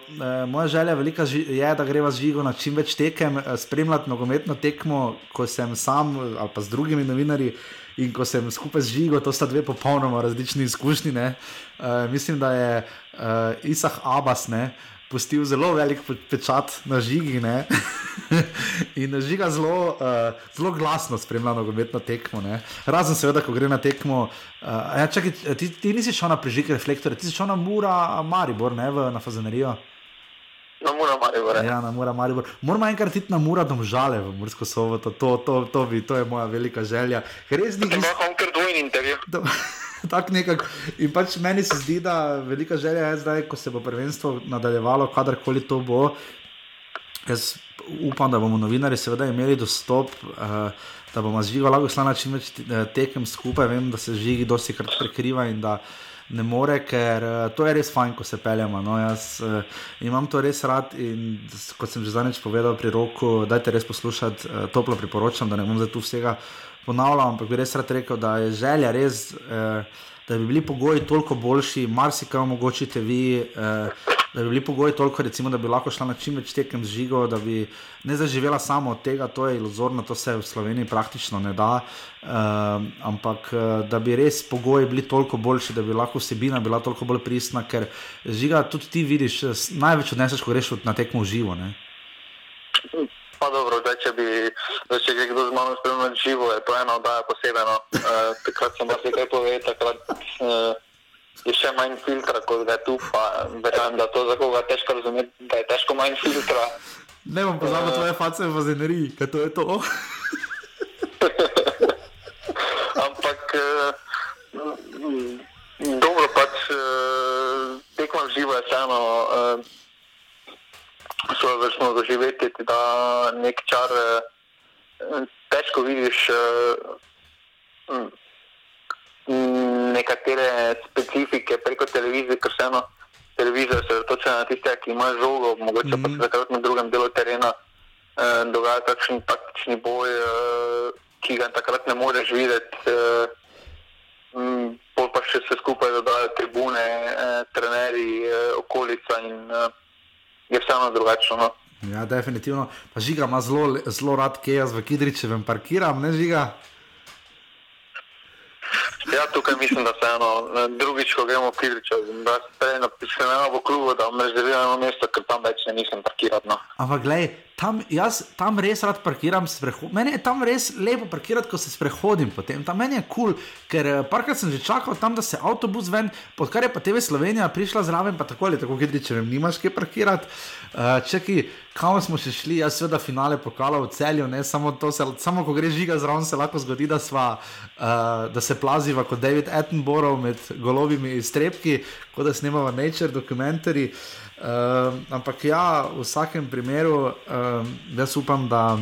moja želja velika, je, da greva z žigo na čim več tekem, uh, spremljati nogometno tekmo sem sam ali pa z drugimi novinarji. In ko sem skupaj z Žigo, to sta dve popolnoma različni izkušnji. Uh, mislim, da je uh, Isah Abbas ne, pustil zelo velik pečat na Žigi. in Žiga zelo, uh, zelo glasno spremlja nogometno tekmo. Ne. Razen seveda, ko gre na tekmo. Uh, ja, čakaj, ti, ti nisi šel na prežig reflektorja, ti si šel na Mura, Maribor, ne, v, na Fazenerijo. Na Mura Maribor. Ja, na Mura Maribor. Moramo enkrat iti na Mura domžale v Mursko soboto, to, to, to, bi, to je moja velika želja. Res ni. Ima on kar dvojni intervju. Tak nekako. In pač meni se zdi, da velika želja je zdaj, ko se bo prvenstvo nadaljevalo, kadarkoli to bo. Jaz upam, da bomo novinari seveda imeli dostop, uh, da bomo z žigo lahko šla na čim več eh, tekem skupaj. Vem, da se žigi dosti krat prekriva in da ne more, ker uh, to je res fajn, ko se peljemo. No, jaz uh, imam to res rad in kot sem že zadnjič povedal pri roku, dajte res poslušati, uh, toplo priporočam, da ne bom zdaj tu vsega ponavljal, ampak bi res rad rekel, da je želja res. Uh, Da bi bili pogoji toliko boljši, marsikaj omogočite vi, eh, da bi bili pogoji toliko, recimo, da bi lahko šla na čim več tekem z žigo, da bi ne zaživela samo od tega, to je iluzorno, to se v Sloveniji praktično ne da, uh, ampak uh, da bi res pogoji bili toliko boljši, da bi lahko vsebina bila toliko bolj pristna, ker žiga tudi ti vidiš, največ odneseš, ko greš na tekmo v živo. Ne? Pa dobro, da če bi če kdo z mano spremljal živo, je to ena oddaja posebej. No. Uh, takrat sem vas nekaj povedal, takrat. Uh, je še manj filtra, kot ga je tu. Verjamem, da to za koga težko razumeti, da je težko manj filtra. Ne bom pozabil uh, tvoje face v zeneriji, kaj to je to. Ampak uh, dobro, pač uh, tekmo živo je vseeno. Uh, Svoje vrstno doživeti, da nek čar težko vidiš. Uh, nekatere specifike preko televizije, ker se eno televizijo osredotoča na tiste, ki imajo žogo, mogoče mm -hmm. pa se mhm. takrat na drugem delu terena eh, dogaja takšen taktični boj, eh, ki ga takrat ne moreš videti. Eh, Pol pa še se skupaj dodajo tribune, eh, trenerji, eh, okolica in eh, je vseeno drugačno. No? Ja, definitivno. Pa žiga ima zelo, zelo rad, ki jaz v Kidričevem parkiram, ne žiga. Ja, tukaj mislim, da se eno drugič, ko gremo v Kidričo, da se eno pisemo v klubu, da eno mesto, ker tam več ne mislim parkirati. No. Ampak, gledaj, tam, jaz tam res rad parkiram, meni je tam res lepo parkirati, ko se sprehodim po tem. Tam meni je kul, cool, ker eh, parkrat sem že čakal tam, da se avtobus ven, pod kar je pa TV Slovenija prišla zraven, pa tako ali tako hitri, če ne imaš kje parkirati. Uh, čeki, kam smo še šli, jaz seveda finale pokala v celju, ne samo to, se, samo ko gre žiga zraven, se lahko zgodi, da, sva, uh, da se plaziva kot David Attenborough med golovimi strepki, kot da snemava Nature dokumentarji. Uh, ampak ja, v vsakem primeru, uh, jaz upam, da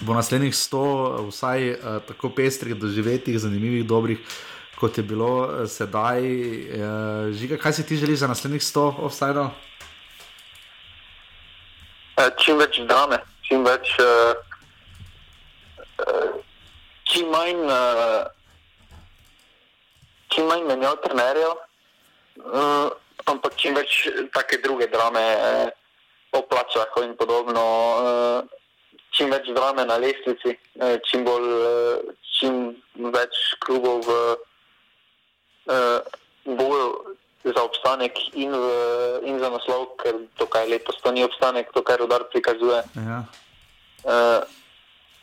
bo naslednjih sto, vsaj uh, tako pestrih, doživetih, zanimivih, dobrih, kot je bilo uh, sedaj. Uh, žiga, kaj si ti želiš za naslednjih sto, offside? Čim več drame, čim več, uh, uh, čim manj, uh, čim manj menjav trenerjev. Uh, ampak čim več take druge drame eh, o plačah in podobno, eh, čim več drame na lestvici, eh, čim, bolj, eh, čim več klubov v eh, boju za obstanek in, v, in za naslov, ker to, kar je letos, to ni obstanek, to, kar rodar prikazuje. Ja. Eh,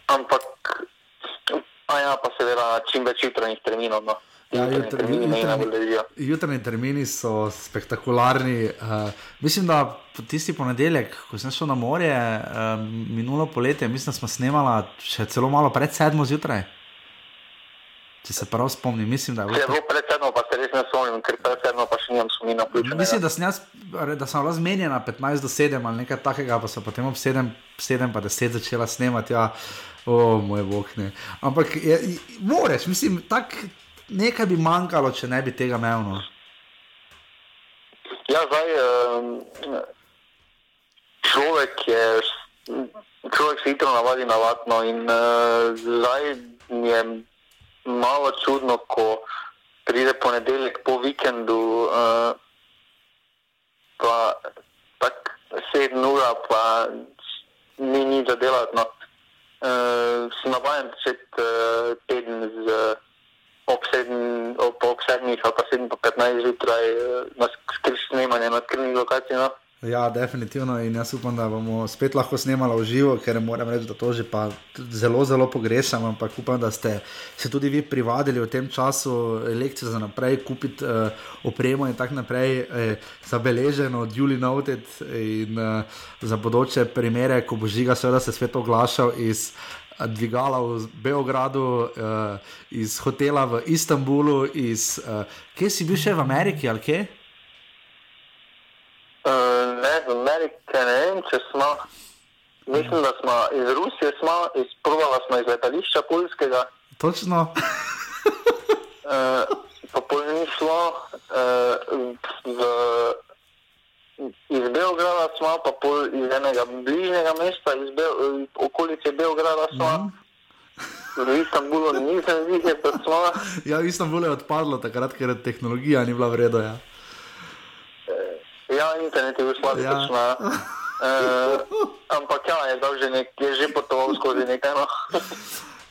ampak, a ja, pa seveda, čim več jutranjih terminov. No. Ja, Jutrajni termini so spektakularni. Uh, mislim, da tisti ponedeljek, ko sem šel na morje, uh, minulo poletje, mislim, da smo snemali še celo malo pred sedmo zjutraj. Če se prav spomnim, mislim, da je bilo. Zelo pred sedmo, pa se res ne spomnim, ker pred sedmo pa še nimam spomina. Mislim, da sem jaz, da sem razmenjena 15 do 7 ali nekaj takega, pa so potem ob 7, 7 pa 10 začela snemati. Ja. O, moj bog, ne. Ampak, je, moraš, mislim, tako nekaj bi manjkalo, če ne bi tega imel. No. Ja, zdaj človek je, človek hitro navadi na vatno in uh, zdaj je malo čudno, ko pride ponedeljek po vikendu, uh, pa tako sedem ur, pa ni nič za delati. No. Uh, si navaden začeti uh, teden z. Uh, ob 7, ob, ob 7 ali pa 7, pa 15 zjutraj eh, na skriž snemanje na skrižni lokaciji. No? Ja, definitivno in jaz upam, da bomo spet lahko snemali v živo, ker moram reči, da to že pa zelo, zelo pogrešam. Ampak upam, da ste se tudi vi privadili v tem času lekcije za naprej, kupiti uh, opremo in tako naprej, eh, zabeleženo Julie Noted in uh, za bodoče primere, ko bo žiga, seveda se svet oglašal iz dvigala v Beogradu, uh, iz hotela v Istanbulu, iz, uh, kje si bil še v Ameriki ali kje? Uh, ne, v Ameriki ne vem, če smo. Mislim, da smo iz Rusije, izprovali smo iz letališča Poljskega. Točno. uh, pa pol ni šlo uh, v iz Beograda smo, pa pol iz enega bližnjega mesta, iz Be okolice Beograda smo. Mm. V Istanbulu nisem videl, da smo. Ja, v Istanbulu je odpadlo takrat, ker tehnologija ni bila vredna. Ja. ja, internet je bil slab. Ja. Uh, ampak ja, je, že nek, je že potoval skozi nekaj. No.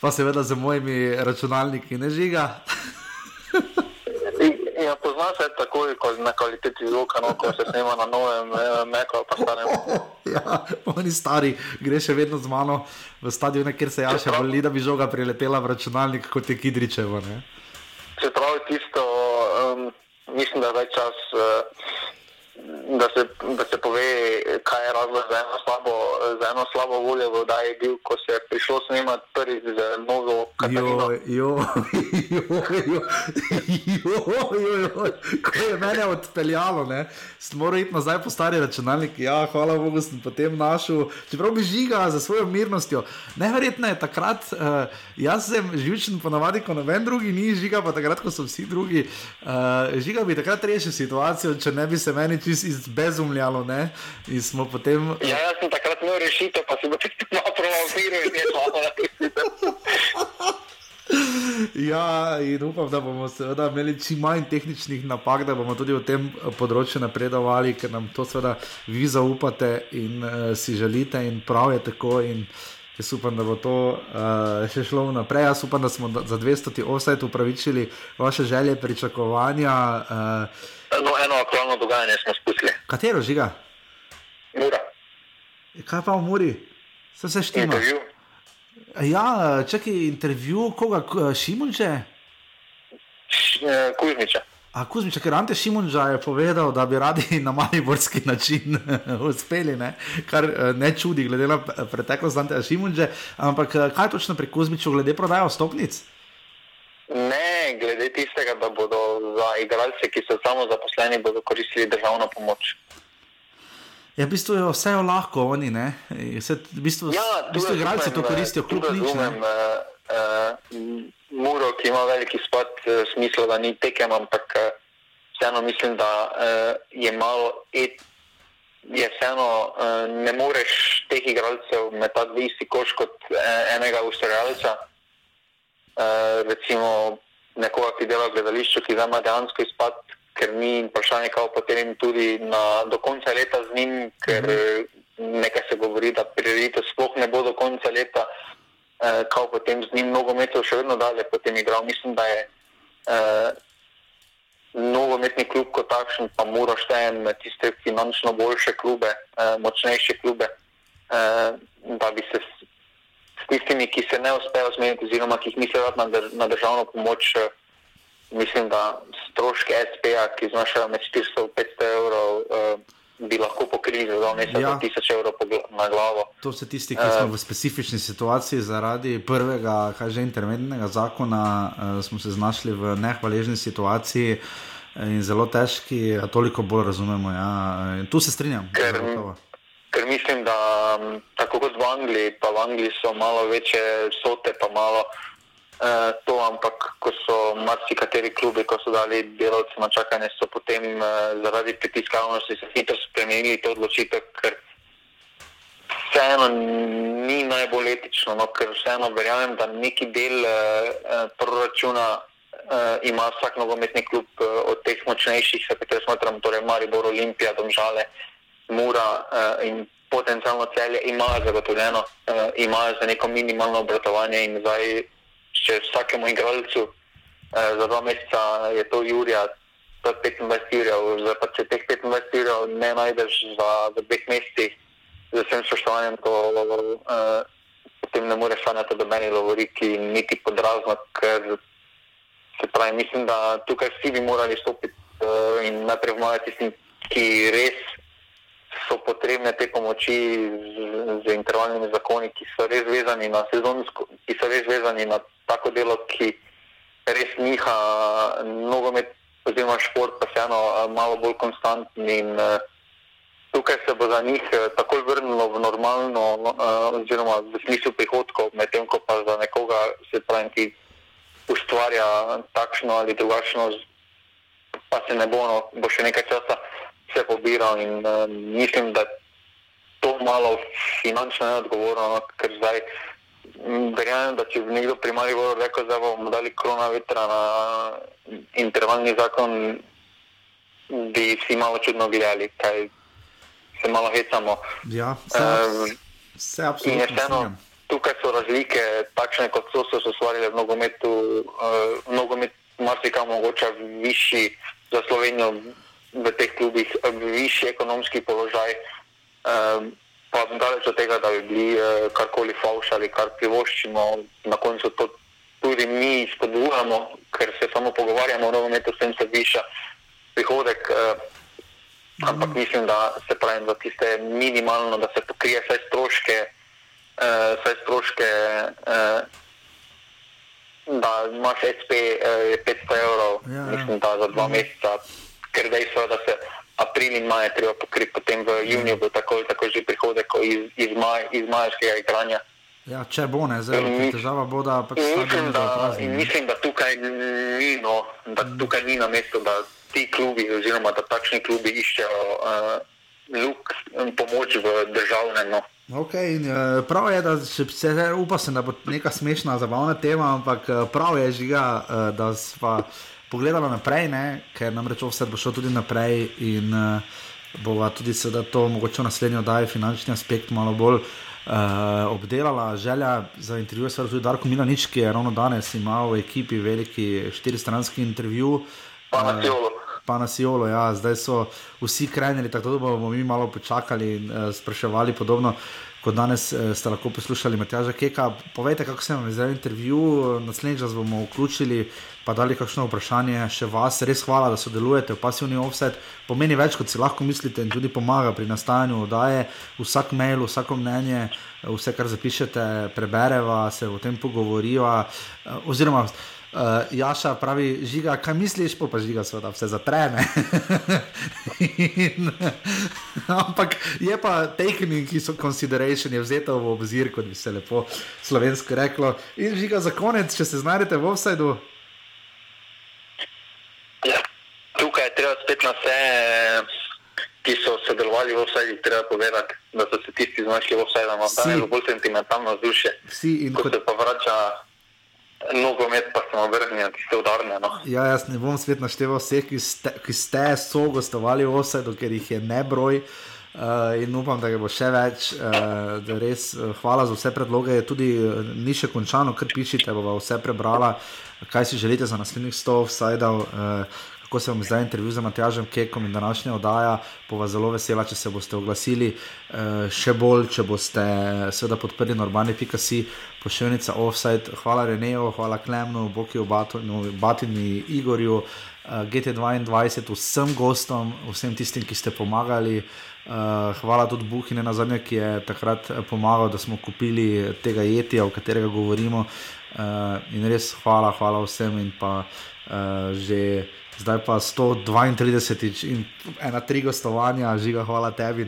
pa seveda z mojimi računalniki ne žiga. Ja, Poznaš se tako, kot na kvaliteti zvuka, no, ko se snema na novem, meko pa starem. Ja, oni stari, gre še vedno z mano v stadionu, kjer se jaše, boli, da bi žoga priletela v računalnik kot je Kidričevo. Se pravi, tisto, um, mislim, da je več čas. Uh, da se, da se pove, kaj je razlog za eno slabo, za eno slabo voljo v oddaji bil, ko se je prišlo snemati prvi z novo Katarino. Jo, jo, jo, jo, jo, jo, ko je mene odpeljalo, ne, sem moral iti nazaj po stari računalnik, ja, hvala Bogu, sem potem našel, čeprav bi žiga za svojo mirnostjo. Neverjetno je takrat, uh, jaz sem živčen ponavadi, ko noben drugi ni žiga, pa takrat, ko so vsi drugi, uh, žiga bi takrat rešil situacijo, če ne bi se meni čist izbezumljalo. Potem... Ja, jaz sem takrat imel rešitev, pa si bo tudi malo promoviral in je šlo. Ja, in upam, da bomo seveda imeli čim manj tehničnih napak, da bomo tudi v tem področju napredovali, ker nam to seveda vi zaupate in uh, si želite, in prav je tako. Jaz upam, da bo to uh, še šlo naprej. Jaz upam, da smo za 200 ostajt upravičili vaše želje, pričakovanja. Uh, No, eno aktualno dogajanje smo spustili. Katero žiga? Mura. Kaj pa v Muri? Se vse štima. Intervju. Ja, čakaj, intervju, koga, Šimunče? Eh, Kuzmiča. A Kuzmič, ker Ante Šimunča je povedal, da bi radi na mariborski način uspeli, ne? kar eh, ne čudi, glede na p- preteklost Ante Šimunče. Ampak eh, kaj točno pri Kuzmiču, glede prodaje stopnic? Ne, glede tistega, da bodo za igralce, ki so samo zaposleni, bodo koristili državno pomoč. Ja, v bistvu je vse lahko, oni ne. Vse, v bistvu, Ja, v bistvu igralci to koristijo, kljub nič. razumem, ne. uh, uh, Muro, ki ima veliki spad, uh, smisla, da ni tekem, ampak uh, vseeno mislim, da uh, je malo et, je vseeno, ne moreš teh igralcev metati v isti koš kot enega ustvarjalca. Recimo nekoga, ki dela v gledališču, ki ima dejansko izpad, ker ni vprašanje, kako potem tudi na, do konca leta z njim, ker mm. nekaj se govori, da prireditev sploh ne bo do konca leta, uh, kako potem z njim nogometov še vedno dalje potem igral. Mislim, da je uh, nogometni klub kot takšen, pa mora štejem med tiste finančno boljše klube, uh, močnejše klube, uh, da bi se s, s tistimi, ki se ne uspejo zmeniti, oziroma ki jih mislijo na, dr, na državno pomoč, uh, mislim, da stroške SP-ja, ki znašajo med 400 in 500 evrov, uh, bi lahko pokrili za mesec Ja. 1000 evrov na glavo. To so tisti, ki smo v specifični situaciji zaradi prvega, kaj že interventnega zakona, uh, smo se znašli v nehvaležni situaciji eh, in zelo težki, a toliko bolj razumemo. Ja. In tu se strinjam. Ker-. Ker mislim, da m, tako kot v Angliji, pa v Angliji so malo večje sote, pa malo uh, to, ampak ko so marsikateri klubi, ko so dali delavce na čakanje, so potem uh, zaradi pritiska javnosti se hitro spremenili to odločitev, ker vseeno ni najbolj etično, no, ker vseeno verjamem, da neki del uh, proračuna uh, ima vsak nogometni klub uh, od teh močnejših, za katere smatram, torej Maribor, Olimpija, Domžale, Mura uh, in potencialno celje imajo zagotovljeno, uh, imajo za neko minimalno obratovanje in zdaj, če vsakemu igralcu uh, za dva meseca je to Jurija, to je 25 jurjev, zdaj pa če teh 25 jurjev ne najdeš za, v dveh mesecih, z vsem spoštovanjem, to uh, potem ne moreš sanjati do meni lovoriki, niti podrazno, ker se pravi, mislim, da tukaj vsi bi morali stopiti uh, in najprej pomagati tistim, ki res so potrebne te pomoči z, z intervalnimi zakoni, ki so res vezani na sezonsko, ki so res vezani na tako delo, ki res niha nogomet oziroma šport, pa vseeno eh, malo bolj konstantni in uh, tukaj se bo za njih eh, takoj vrnilo v normalno, uh, oziroma v smislu prihodkov, medtem ko pa za nekoga, se pravi, ki ustvarja takšno ali drugačno, pa se ne bo, no, bo še nekaj časa se pobiral in uh, mislim, da to malo finančno neodgovorno, no, ker zdaj mm, verjamem, da če bi nekdo pri Mariboru rekel, da bomo dali krona vetra na intervalni zakon, bi si malo čudno gledali, kaj se malo hecamo. Ja, se, Um, se absolutno vseeno, tukaj so razlike, takšne kot so, so se ustvarile v nogometu. Uh, nogomet marsikam omogoča višji za Slovenijo v teh klubih, eh, višji ekonomski položaj. Um, pa daleč od tega, da bi bili uh, karkoli fauš ali kar privoščimo, na koncu to tudi mi spodbujamo, ker se samo pogovarjamo o nogometu, s tem se viša prihodek. Uh, ampak mislim, da se pravi, da tiste minimalno, da se pokrije vse stroške, uh, vse stroške, uh, da imaš SP uh, je 500 evrov, Ja, ja. mislim, da za dva meseca, ker dejstvo da se april in maj treba pokriti, potem v juniju bo tako, tako že prihodek iz, iz, maj, iz majskega igranja. Ja, če bo ne, zdaj In- težava bo, da pač mislim, da, in ne. mislim, da tukaj ni, no, da tukaj ni na mestu, da ti klubi, oziroma da takšni klubi iščejo uh, luk in pomoč v državnem. No. Okay, in, eh, prav je, da se upam, sem, da bo neka smešna, zabavna tema, ampak eh, prav je žiga, eh, da sva pogledala naprej, ne? ker namreč vse bo šlo tudi naprej in uh, bova tudi seveda to mogoče v naslednjo oddaji finančni aspekt malo bolj. Uh, obdelala želja za intervju, je seveda tudi Darko Milanič, ki je ravno danes imel v ekipi veliki štiristranski intervju. Pa na Ciolu. pa na Sijolo, ja, zdaj so vsi krenili, tako da bomo mi malo počakali in uh, spraševali podobno. Kot danes uh, ste lahko poslušali Matjaža Keka, povejte, kako se vam je zdaj intervju, naslednjič vas bomo vključili, pa dali kakšno vprašanje še vas. Res hvala, da sodelujete v pasivni offset. Pomeni več, kot si lahko mislite in tudi pomaga pri nastajanju oddaje. Vsak mail, vsako mnenje, vse, kar zapišete, prebereva, se o tem pogovoriva. Uh, oziroma, Uh, Jaša pravi, žiga, kaj misliš, pa, pa žiga, seveda, vse zatrene. In, ampak je pa tehnik, ki so consideration, je vzeto v obzir, kot bi se lepo slovensko reklo. In žiga za konec, če se znajdete v offsajdu. Ja, tukaj je treba spet na vse, ki so sodelovali v offsajdu, treba povedati, da so se tisti znašli v offsajdu, da imajo bolj sentimentalno vzdušje. Vsi in kot se pa vrača nogomet pa smo vrnili, tiste udarne. No. Ja, jaz ne bom svet našteval vseh, ki ste, ki ste so gostovali v Osedu, ker jih je ne broj. Uh, in upam, da bo še več. Uh, res, uh, hvala za vse predloge. Tudi uh, ni še končano, kar pišete, bova vse prebrala, kaj si želite za naslednjih 100, vsaj da. Uh, Kako se vam zdaj intervju z Matjažem Kekom in današnja oddaja, pa vas zelo vesela, če se boste oglasili. Še bolj, če boste seveda podprli normani.si, pošiljnica offside. Hvala Reneju, hvala Klemnu, Bokiju, Batini, Igorju, uh, GT22, vsem gostom, vsem tistim, ki ste pomagali. Uh, hvala tudi Buhine na zadnje, ki je takrat pomagal, da smo kupili tega jetja, o katerega govorimo. Uh, in res hvala, hvala vsem in pa uh, že. Zdaj pa 132 in ena tri gostovanja, žiga, hvala tebi.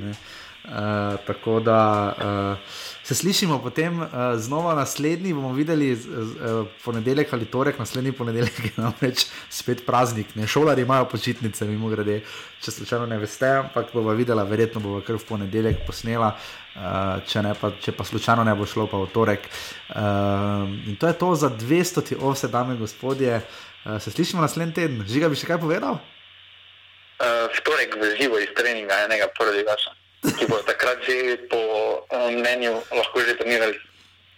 Uh, tako da uh, se slišimo potem uh, znova naslednji, bomo videli uh, ponedeljek ali torek, naslednji ponedeljek je namreč spet praznik. Ne? Šolari imajo počitnice, mimo grede, če slučajno ne veste, ampak bomo videla, verjetno bomo kar v ponedeljek posnela. Uh, če, pa, če pa slučajno ne bo šlo, pa v torek. Uh, in to je to za 200 ovse, dame in gospodje. Uh, se slišimo naslednji teden. Žiga bi še kaj povedal? Uh, v torek v živo iz treninga enega prvega ki bodo takrat že po um, mnenju lahko že trenirali.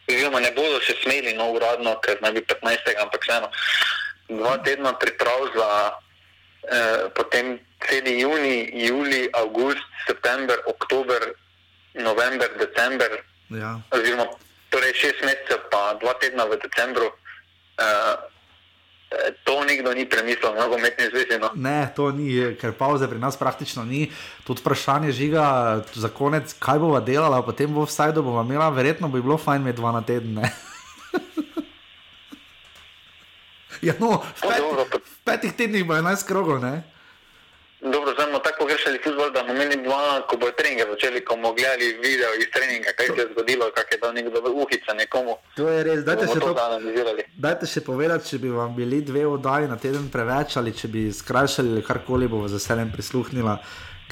Oziroma ne bodo še smeli, no uradno, ker naj bi 15. ampak vseeno. Dva tedna priprav za eh, potem celi juni, juli, august, september, oktober, november, december. Ja. Oziroma torej šest mesecev, pa dva tedna v decembru. Eh, To nikdo ni premislil, mnogo umetnih zvezi. No. Ne, to ni, ker pauze pri nas praktično ni. Tudi vprašanje žiga za konec, kaj bova delala, potem bo vsaj do bova imela, verjetno bi bilo fajn imeti dva na teden. ja, no, v, pet, v petih tednih bo 11 krogov. Dobro, zdaj smo tako pogrešali futbol, da bomo imeli dva, ko bo treninge začeli, ko bomo gledali video iz treninga, kaj se je zgodilo, kak je dal nekdo uhica nekomu. To je res, dajte še, to, dajte še povedati, če bi vam bili dve oddaji na teden preveč ali če bi skrajšali ali karkoli, bo z veseljem prisluhnila.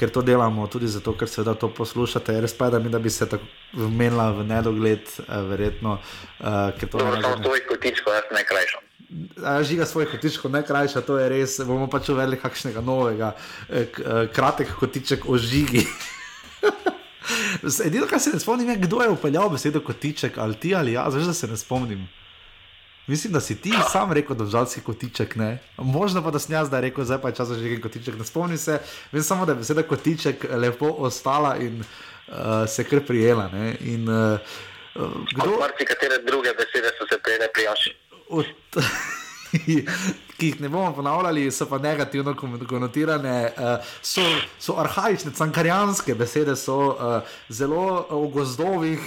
Ker to delamo tudi zato, ker seveda to poslušate. Res pa je, da mi da bi se tako vmenila v nedogled, uh, verjetno. Uh, samo to je kotičko, jaz ne krajšam žiga svoj kotičko, ne krajša, to je res. bomo pač uvedli kakšnega novega, eh, eh, kratek kotiček o žigi. Edino, kar se ne spomnim, je, kdo je upeljal besedo kotiček, ali ti ali jaz, zdaj se ne spomnim. Mislim, da si ti sam rekel, da žal si kotiček. Ne? Možno pa da sem jaz zdaj rekel, zdaj pa je čas za žigi kotiček. Ne spomnim se, vem samo, da je beseda kotiček lepo ostala in uh, se kar prijela. In, uh, kdo... Marci, katere druge besede so se prej prijašile? Od, ki jih ne bomo ponavljali, so pa negativno konotirane, uh, so, so arhajične, cankarijanske besede, so uh, zelo o gozdovih,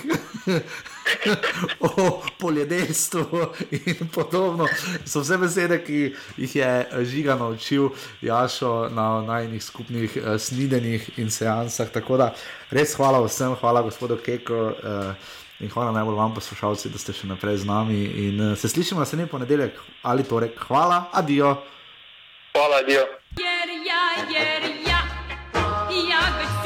o poljedelstvu in podobno. So vse besede, ki jih je žiga naučil Jašo na najnih skupnih uh, snidenjih in seansah. Tako da res hvala vsem, hvala gospodu Keku. Uh, In hvala najbolj vam, poslušalci, da ste še naprej z nami. In uh, se slišimo naslednji ponedeljek ali torek. Hvala, adijo. Hvala, adijo. Jer ja, jer ja, ja, ja.